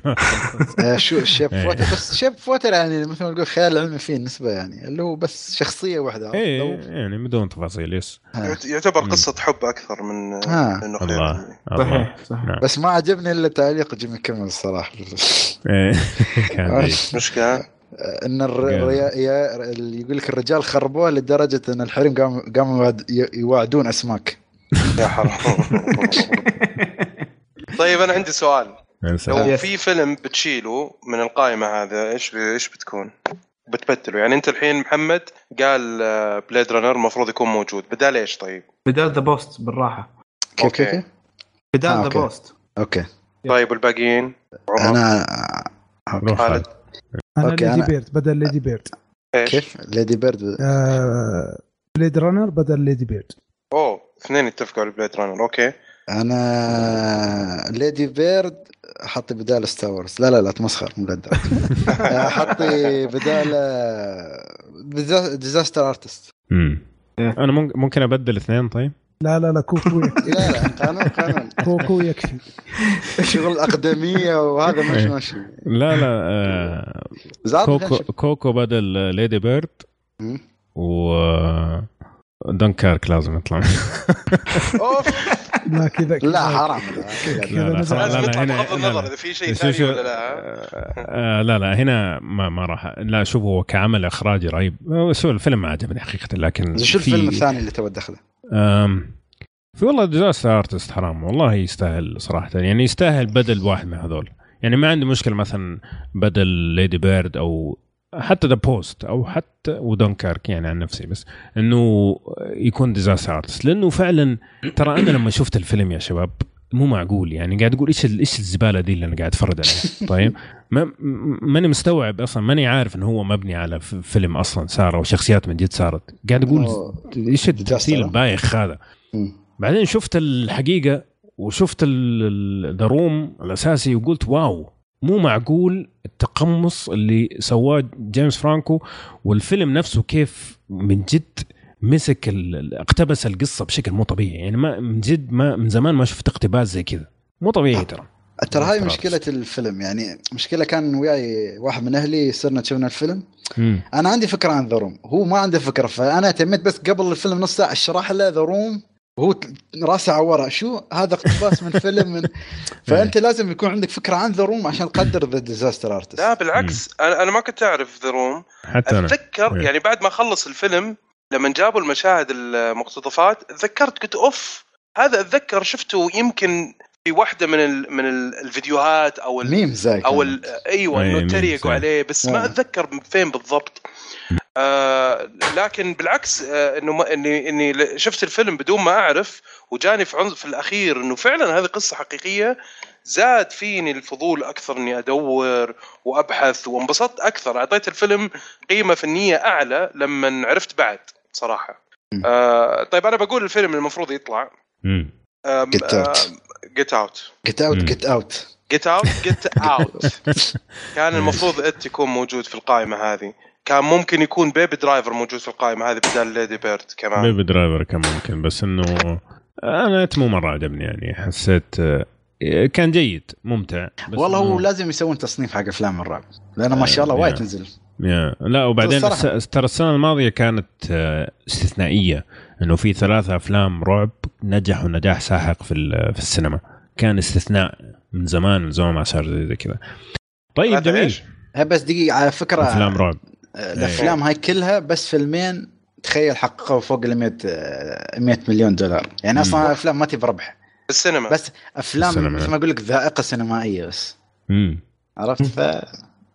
Speaker 2: آه، شو Shape
Speaker 1: إيه.
Speaker 2: of Water بس Shape of Water يعني مثل ما نقول خيال علمي فيه نسبة يعني اللي هو بس شخصية واحدة
Speaker 1: إيه
Speaker 2: لو-
Speaker 1: يعني بدون تفاصيل yes
Speaker 2: آه.
Speaker 5: يعت- يعتبر
Speaker 1: مم.
Speaker 5: قصة حب أكثر من
Speaker 2: آه.
Speaker 5: من انه خيال
Speaker 1: الله
Speaker 5: علمي.
Speaker 4: صحيح صحيح
Speaker 1: نعم
Speaker 2: بس ما عجبني إلا تعليق جيمي كيمل الصراحة
Speaker 1: إيه، كان جيد.
Speaker 5: مشكلة
Speaker 2: إن الر... يا... يا... اللي يقول لك الرجال خربوه لدرجة إن الحريم قاموا قاموا يوعدون أسماك
Speaker 5: يا حرام طيب أنا عندي سؤال. لو. في فيلم بتشيله من القائمة هذا إيش إيش بتكون؟ بتبدله يعني أنت الحين محمد قال Blade Runner المفروض يكون موجود بدال إيش طيب؟
Speaker 4: بدال The Post بالراحة
Speaker 2: كيف كيف؟
Speaker 4: بدال
Speaker 2: آه،
Speaker 4: The
Speaker 2: okay.
Speaker 4: Post
Speaker 2: okay
Speaker 5: طيب والباقيين؟
Speaker 1: أنا
Speaker 5: خالد.
Speaker 3: أنا
Speaker 2: okay،
Speaker 3: Lady
Speaker 2: أنا-
Speaker 3: Bird بدل Lady
Speaker 5: Bird؟
Speaker 2: كيف Lady Bird
Speaker 3: آه Blade Runner بدل Lady Bird
Speaker 5: أوه اثنين اتفقوا على Blade Runner okay
Speaker 2: أنا Lady Bird حطي بدال Star Wars لا لا لا تمسخر مو للدرجة. آه، حطي بدال Disaster Artist
Speaker 1: مم.
Speaker 4: إيه.
Speaker 1: أنا ممكن ممكن أبدل اثنين طيب
Speaker 3: لا لا لا Coco يكفي.
Speaker 2: لا لا قانون قانون
Speaker 3: كوكو يكفي.
Speaker 2: شغل الأقدمية وهذا مش
Speaker 1: إيه.
Speaker 2: ماشي.
Speaker 1: لا لا آه Coco Coco بدل Lady
Speaker 2: Bird.
Speaker 1: و دنكارك لازم يطلع.
Speaker 5: أوف.
Speaker 3: لا كذا
Speaker 2: لا حرام. لا،
Speaker 3: كذا
Speaker 5: لازم
Speaker 1: لا،
Speaker 5: يطلع بغض
Speaker 1: لا،
Speaker 5: النظر
Speaker 1: لا.
Speaker 5: إذا في شيء ثاني ولا لا.
Speaker 1: آه لا لا هنا ما ما راح. لا شوف هو كعمل إخراجي رهيب. آه، الفيلم ما عجبني حقيقة لكن
Speaker 2: شو
Speaker 1: في-
Speaker 2: الفيلم الثاني اللي تو دخله؟
Speaker 1: في والله Disaster Artist حرام والله يستاهل صراحة يعني يستاهل بدل واحد من هذول. يعني ما عندي مشكلة مثلا بدل Lady Bird أو حتى The Post أو حتى ودونكارك يعني عن نفسي بس إنه يكون Disaster Artist لأنه فعلا ترى أنا لما شفت الفيلم يا شباب مو معقول يعني قاعد أقول إيش إيش الزبالة دي اللي أنا قاعد أتفرج عليها طيب ماني مستوعب أصلا ماني عارف انه هو مبني على فيلم أصلا صار وشخصيات من جد صارت قاعد
Speaker 2: أقول.
Speaker 1: إيش التمثيل. البايخ هذا. بعدين شفت الحقيقة وشفت The Room الأساسي وقلت wow مو معقول التقمص اللي سواه جيمس فرانكو والفيلم نفسه كيف من جد مسك ال- اقتبس القصة بشكل مو طبيعي. يعني ما من جد ما من زمان ما شفت اقتباس زي كذا. مو طبيعي ترى.
Speaker 2: ترى هاي مشكلة الفيلم. يعني مشكلة كان وياي واحد من أهلي صرنا شفنا الفيلم.
Speaker 1: مم.
Speaker 2: أنا عندي فكرة عن The Room. هو ما عنده فكرة فأنا تميت بس قبل الفيلم نص ساعة اشرح له The Room. وهو راسه عورة شو هذا اقتباس من فيلم؟ من فأنت لازم يكون عندك فكرة عن The Room عشان تقدر The Disaster Artist
Speaker 5: لا بالعكس. أنا أنا ما كنت أعرف The Room.
Speaker 1: حتى أنا.
Speaker 5: أتذكر
Speaker 1: إيه.
Speaker 5: يعني بعد ما خلص الفيلم لما جابوا المشاهد المقتطفات تذكرت قلت أوف هذا أتذكر شفته يمكن في واحدة من ال من ال الفيديوهات أو ال
Speaker 2: ميم زي
Speaker 5: أو ال أيوه
Speaker 1: أي إنه
Speaker 5: تريقوا. عليه بس ما
Speaker 2: آه.
Speaker 5: أتذكر فين بالضبط آه لكن بالعكس آه إنه ما إني إني شفت الفيلم بدون ما أعرف وجاني في عنف في الأخير إنه فعلا هذه قصة حقيقية زاد فيني الفضول أكثر إني أدور وأبحث وانبسطت أكثر. أعطيت الفيلم قيمة فنية أعلى لما عرفت بعد
Speaker 2: صراحة.
Speaker 5: آه طيب أنا بقول الفيلم المفروض يطلع.
Speaker 2: Get Out.
Speaker 5: جيت اوت
Speaker 2: جيت اوت. جيت اوت
Speaker 5: جيت اوت جيت اوت كان المفروض It يكون موجود في القائمة هذه. كان ممكن يكون Baby Driver موجود في القائمة هذه بدل Lady Bird كمان.
Speaker 1: Baby Driver كان ممكن بس إنه أنا It مو مرة عجبني يعني. حسيت كان جيد ممتع. بس
Speaker 2: والله هو لازم يسوون تصنيف حق أفلام الرعب لأنه ما شاء الله
Speaker 1: آه،
Speaker 2: وايد. تنزل.
Speaker 1: لا وبعدين ترى السنة الماضية كانت آه، استثنائية إنه في ثلاثة أفلام رعب نجحوا نجاح ساحق في في السينما. كان استثناء من زمان من زمان ما صار زي كذا. طيب جميل.
Speaker 2: بس دقيقة على فكرة
Speaker 1: أفلام رعب.
Speaker 2: آه، الأفلام هاي كلها بس فيلمين تخيل حققوا فوق ال 100 آه، 100 مليون دولار. يعني أصلا أفلام ما تبي ربح.
Speaker 5: بالسينما
Speaker 2: بس أفلام
Speaker 1: السينما.
Speaker 2: مثل ما أقول لك ذائقة سينمائية بس
Speaker 1: مم.
Speaker 2: عرفت ف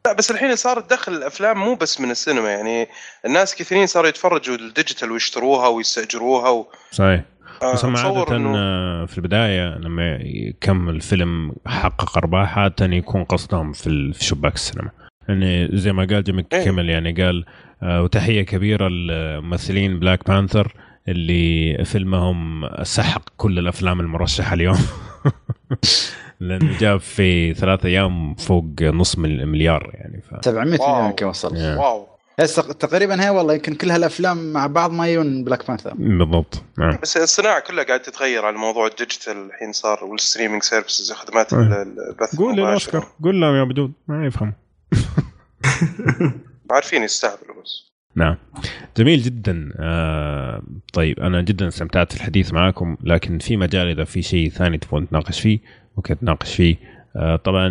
Speaker 5: لا بس الحين صار دخل الأفلام مو بس من السينما يعني الناس كثيرين صاروا يتفرجوا ال digital ويشتروها ويستأجروها و...
Speaker 1: صحيح
Speaker 5: آه،
Speaker 1: بس هم عادة
Speaker 5: إنه-
Speaker 1: في البداية لما يكمل فيلم حقق أرباح عادة يكون قصدهم في شباك السينما يعني زي ما قال جيمي
Speaker 5: إيه.
Speaker 1: كيمل يعني قال آه، وتحية كبيرة لممثلين Black Panther اللي فيلمهم سحق كل الأفلام المرشحة اليوم. لأنه جاب في ثلاثة أيام فوق نص مل- مليار يعني ف...
Speaker 2: 700
Speaker 5: wow.
Speaker 2: مليون يمكن وصل
Speaker 1: يا.
Speaker 5: wow.
Speaker 2: بس تقريبا هي والله يمكن كل هالأفلام مع بعض ما يجون Black Panther
Speaker 1: بالضبط. نعم
Speaker 5: بس الصناعة كلها قاعدة تتغير على موضوع ال digital الحين صار وال streaming services
Speaker 1: خدمات.
Speaker 5: ال- ال- البث
Speaker 1: قول. للأوسكار قول لهم يا بدود ما يفهم
Speaker 5: عارفين يستهبلوا بس.
Speaker 1: نعم. جميل جدا. آه طيب أنا جدا استمتعت في الحديث معكم لكن في مجال إذا في شيء ثاني تبغون نتناقش فيه ممكن نتناقش فيه. آه طبعا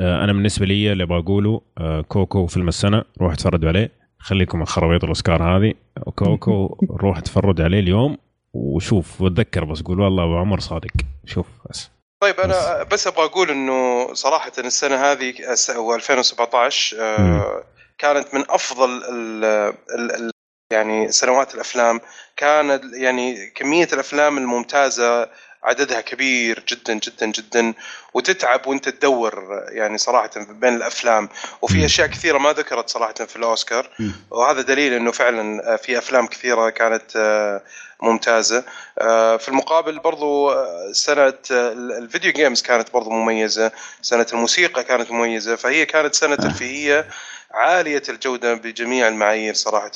Speaker 1: آه أنا بالنسبة لي اللي بقوله آه كوكو فيلم السنة روح اتفرجوا عليه. خليكم من خرابيط الأوسكار هذه. كوكو روح اتفرج عليه اليوم وشوف وأتذكر بس قول والله أبو عمر صادق. شوف بس.
Speaker 5: طيب أنا بس. أبغى أقول إنه صراحة السنة هذه الس- أو 2017 آه، كانت من أفضل ال ال يعني سنوات الأفلام. كانت يعني كمية الأفلام الممتازة عددها كبير جدا جدا جدا وتتعب وأنت تدور يعني صراحة بين الأفلام. وفي. أشياء كثيرة ما ذكرت صراحة في
Speaker 2: الأوسكار.
Speaker 5: وهذا دليل إنه فعلا في أفلام كثيرة كانت آه، ممتازة. آه، في المقابل برضو آه، سنة آه، الفيديو جيمز كانت برضو مميزة. سنة الموسيقى كانت مميزة. فهي كانت سنة ترفيهيه عالية الجودة بجميع المعايير صراحة.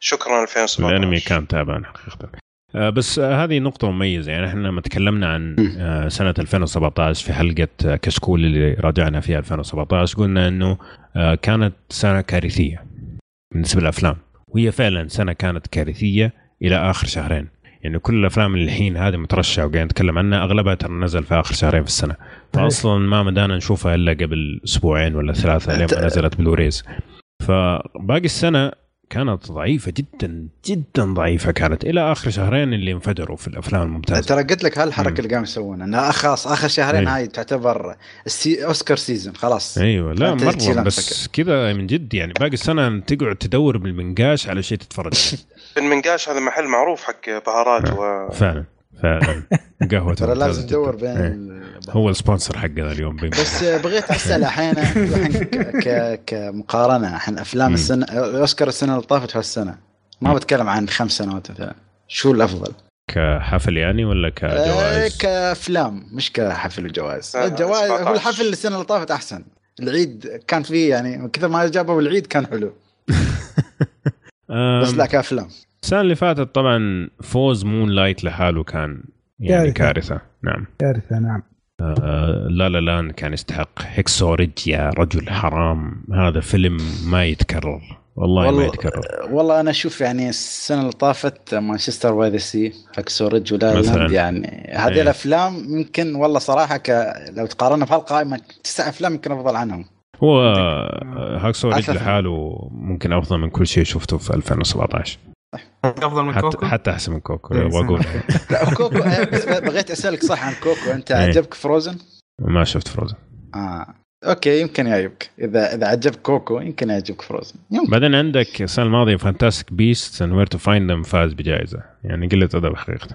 Speaker 5: شكرا 2017
Speaker 1: الأنمي كان تعبان حقيقه آه، بس آه، هذه نقطة مميزة. يعني إحنا لما تكلمنا عن آه، سنة 2017 في حلقة كشكول اللي راجعنا فيها 2017 قلنا إنه كانت سنة كارثية بالنسبة للأفلام. وهي فعلا سنة كانت كارثية إلى آخر شهرين. يعني كل الأفلام اللي الحين هذه مترشحة وقاعدين نتكلم عنها أغلبها ترى نزل في آخر شهرين في السنة. فاصلا ما مدانا نشوفها إلا قبل أسبوعين ولا ثلاثة لما نزلت بلوريز فباقي السنة كانت ضعيفة جدا جدا ضعيفة كانت إلى آخر شهرين اللي انفجروا في الأفلام الممتازة
Speaker 2: ترى قلت لك
Speaker 1: مم.
Speaker 2: هالحركه اللي قاموا يسوونها إنها خلاص آخر شهرين
Speaker 1: إيه.
Speaker 2: هاي تعتبر السي... Oscar season خلاص
Speaker 1: أيوه لا
Speaker 2: مرة.
Speaker 1: بس كذا من جد يعني باقي السنة تقعد تدور بالمنقاش على شيء تتفرج عليه.
Speaker 5: المنقاش هذا محل معروف حق بهارات و...
Speaker 1: فعلا فعلا قهوة
Speaker 2: ترى لازم. تدور بين
Speaker 1: إيه.
Speaker 2: ال-
Speaker 1: هو ال sponsor حقنا اليوم بين
Speaker 2: بس بغيت أسأل. ك... كمقارنة الحين
Speaker 1: أفلام.
Speaker 2: السنة أوسكار السنة اللي طافت هالسنة ما. بتكلم عن خمس سنوات مثلا شو الأفضل؟
Speaker 1: كحفل يعني ولا
Speaker 2: آه
Speaker 1: كجوائز؟
Speaker 2: كأفلام مش كحفل وجوائز
Speaker 5: آه،
Speaker 2: الجوائز هو
Speaker 5: 17.
Speaker 2: الحفل السنة اللي طافت أحسن العيد كان فيه يعني كثر ما جابوا العيد كان حلو بس لا كأفلام
Speaker 1: السنة اللي فاتت طبعا فوز Moonlight لحاله كان يعني
Speaker 3: كارثة.
Speaker 1: كارثة. نعم.
Speaker 3: كارثة نعم.
Speaker 1: آه، لا لا لاند كان يستحق. هيكسوريج يا رجل حرام. هذا فيلم ما يتكرر. والله, ما
Speaker 2: والله-
Speaker 1: يتكرر.
Speaker 2: والله أنا أشوف يعني السنة اللي طافت مانشستر باي ذا سي حق سورج ولا
Speaker 1: مثلاً.
Speaker 2: لاند يعني هذه
Speaker 1: إيه.
Speaker 2: الأفلام يمكن والله صراحة ك... لو تقارنها بهالقائمة تسع أفلام يمكن أفضل عنهم.
Speaker 1: هو آه، هاكسوريج
Speaker 2: عشرة.
Speaker 1: لحاله ممكن أفضل من كل شيء شفته في 2017
Speaker 4: أفضل من
Speaker 1: حتى
Speaker 4: كوكو
Speaker 1: حتى أحسن من Coco
Speaker 4: إيه،
Speaker 1: أبغى أقول
Speaker 2: لا Coco آه، بس بغيت أسألك صح عن Coco أنت
Speaker 1: إيه.
Speaker 2: عجبك Frozen؟
Speaker 1: ما شفت Frozen
Speaker 2: آه okay يمكن يعجبك اذا إذا عجبك Coco يمكن يعجبك Frozen يمكن
Speaker 1: بعدين عندك السنة الماضية Fantastic Beasts and Where to Find Them فاز بجائزة يعني قلة أدب حقيقة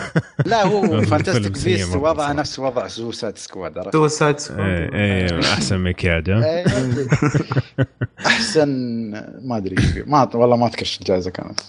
Speaker 2: لا هو
Speaker 1: سيء Beasts
Speaker 2: وضع. نفس وضع Suicide Squad؟
Speaker 4: Suicide
Speaker 1: إيه إيه أحسن مكياج؟
Speaker 2: إيه. أحسن ما أدري. ما والله ما أذكر الجائزة كانت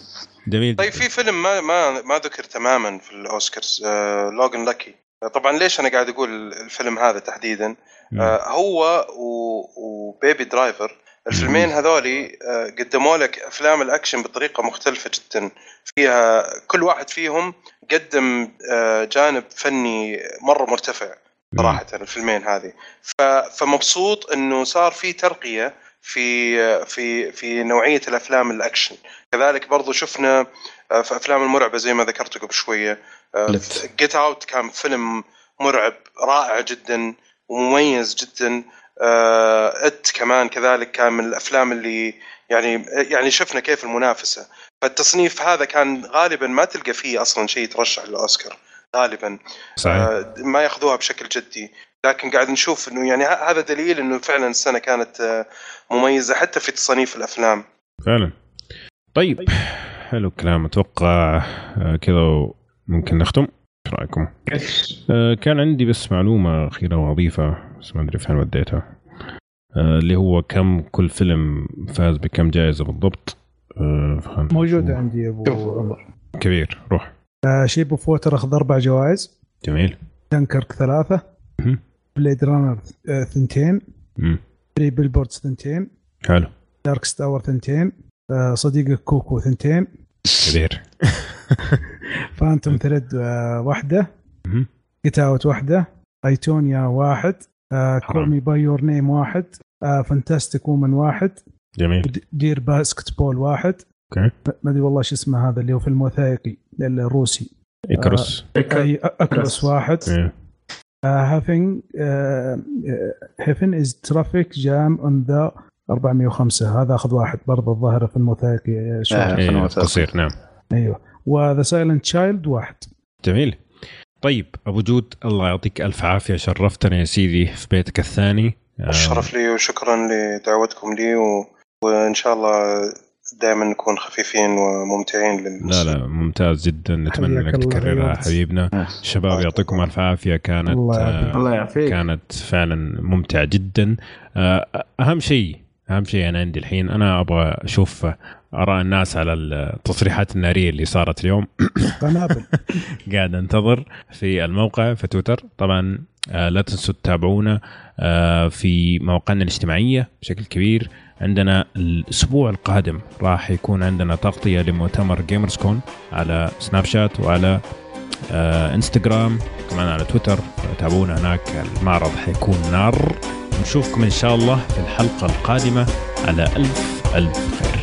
Speaker 1: جميل
Speaker 5: طيب في فيلم ما ما ما ذكر تماما في الأوسكارز آه Logan Lucky طبعا ليش أنا قاعد أقول الفيلم هذا تحديدا. آه هو و- و Baby Driver الفيلمين هذولي آه، قدموا لك أفلام الأكشن بطريقة مختلفة جدا. فيها كل واحد فيهم قدم آه، جانب فني مرة مرتفع صراحة الفيلمين هذه. ف- فمبسوط إنه صار في ترقية في في في نوعية الأفلام الأكشن. كذلك برضو شفنا آه، في أفلام المرعبة زي ما ذكرت قبل
Speaker 2: شوية.
Speaker 5: Get Out كان فيلم مرعب رائع جدا ومميز جدا. آه، It كمان كذلك كان من الأفلام اللي يعني يعني شفنا كيف المنافسة. فالتصنيف هذا كان غالبا ما تلقى فيه أصلا شيء يترشح للأوسكار غالبا.
Speaker 1: صحيح.
Speaker 5: آه، ما ياخذوها بشكل جدي. لكن قاعد نشوف إنه يعني هذا دليل إنه فعلا السنة كانت آه، مميزة حتى في تصانيف الأفلام.
Speaker 1: فعلا. طيب. حلو الكلام. أتوقع آه، كذا ممكن نختم. إيش رأيكم؟ آه، كان عندي بس معلومة أخيرة واضيفه بس ما أدري فين وديتها. آه، اللي هو كم كل فيلم فاز بكم جائزة بالضبط. خلنا
Speaker 3: موجود
Speaker 1: نشوف.
Speaker 3: عندي يا
Speaker 2: أبو.
Speaker 3: عمر.
Speaker 1: كبير. روح.
Speaker 3: Shape of Water أخذ أربع جوائز.
Speaker 1: جميل.
Speaker 3: دنكرك ثلاثة. Blade Runner ثنتين. Three Billboards ثنتين.
Speaker 1: حلو.
Speaker 3: Darkest Hour ثنتين. صديقك Coco ثنتين.
Speaker 1: كبير.
Speaker 3: Phantom Thread آه واحدة.
Speaker 1: Get
Speaker 3: Out واحدة I, Tonya واحد آه. Call Me by Your Name واحد آه Fantastic Woman واحد.
Speaker 1: جميل.
Speaker 3: Dear Basketball واحد. okay. ما أدري والله شو اسمه هذا اللي هو فيلم وثائقي الروسي. Icarus Icarus واحد.
Speaker 1: إيه.
Speaker 3: Heaven Heaven Is a Traffic Jam on the 405 هذا أخذ واحد برضه الظاهر فيلم وثائقي آه، شو-
Speaker 2: آه.
Speaker 1: إيه،
Speaker 2: فيلم وثائقي.
Speaker 1: قصير نعم.
Speaker 3: أيوه. و The Silent Child واحد.
Speaker 1: جميل. طيب أبو جود الله يعطيك ألف عافية شرفتنا يا سيدي في بيتك الثاني. آه،
Speaker 5: الشرف لي وشكرا لدعوتكم لي و... وإن شاء الله دائما نكون خفيفين وممتعين
Speaker 1: لا
Speaker 5: للمستمع
Speaker 1: لا ممتاز جدا. نتمنى
Speaker 3: إنك
Speaker 1: تكررها حبيبنا.
Speaker 2: آه.
Speaker 1: الشباب يعطيكم ألف عافية. كانت
Speaker 3: الله
Speaker 1: آه،
Speaker 3: يعافيك.
Speaker 4: يعافيك.
Speaker 1: كانت فعلا ممتعة جدا. آه، أهم شيء أهم شيء أنا عندي الحين أنا أبغى أشوف آراء الناس على التصريحات النارية اللي صارت اليوم.
Speaker 3: قنابل.
Speaker 1: قاعد أنتظر في الموقع في تويتر. طبعا آه، لا تنسوا تتابعونا آه، في مواقعنا الاجتماعية بشكل كبير. عندنا الأسبوع القادم راح يكون عندنا تغطية لمؤتمر جيمرز كون على سناب شات وعلى آه، انستغرام كمان على تويتر. تابعونا هناك المعرض حيكون نار. نشوفكم إن شاء الله في الحلقة القادمة على ألف ألف خير.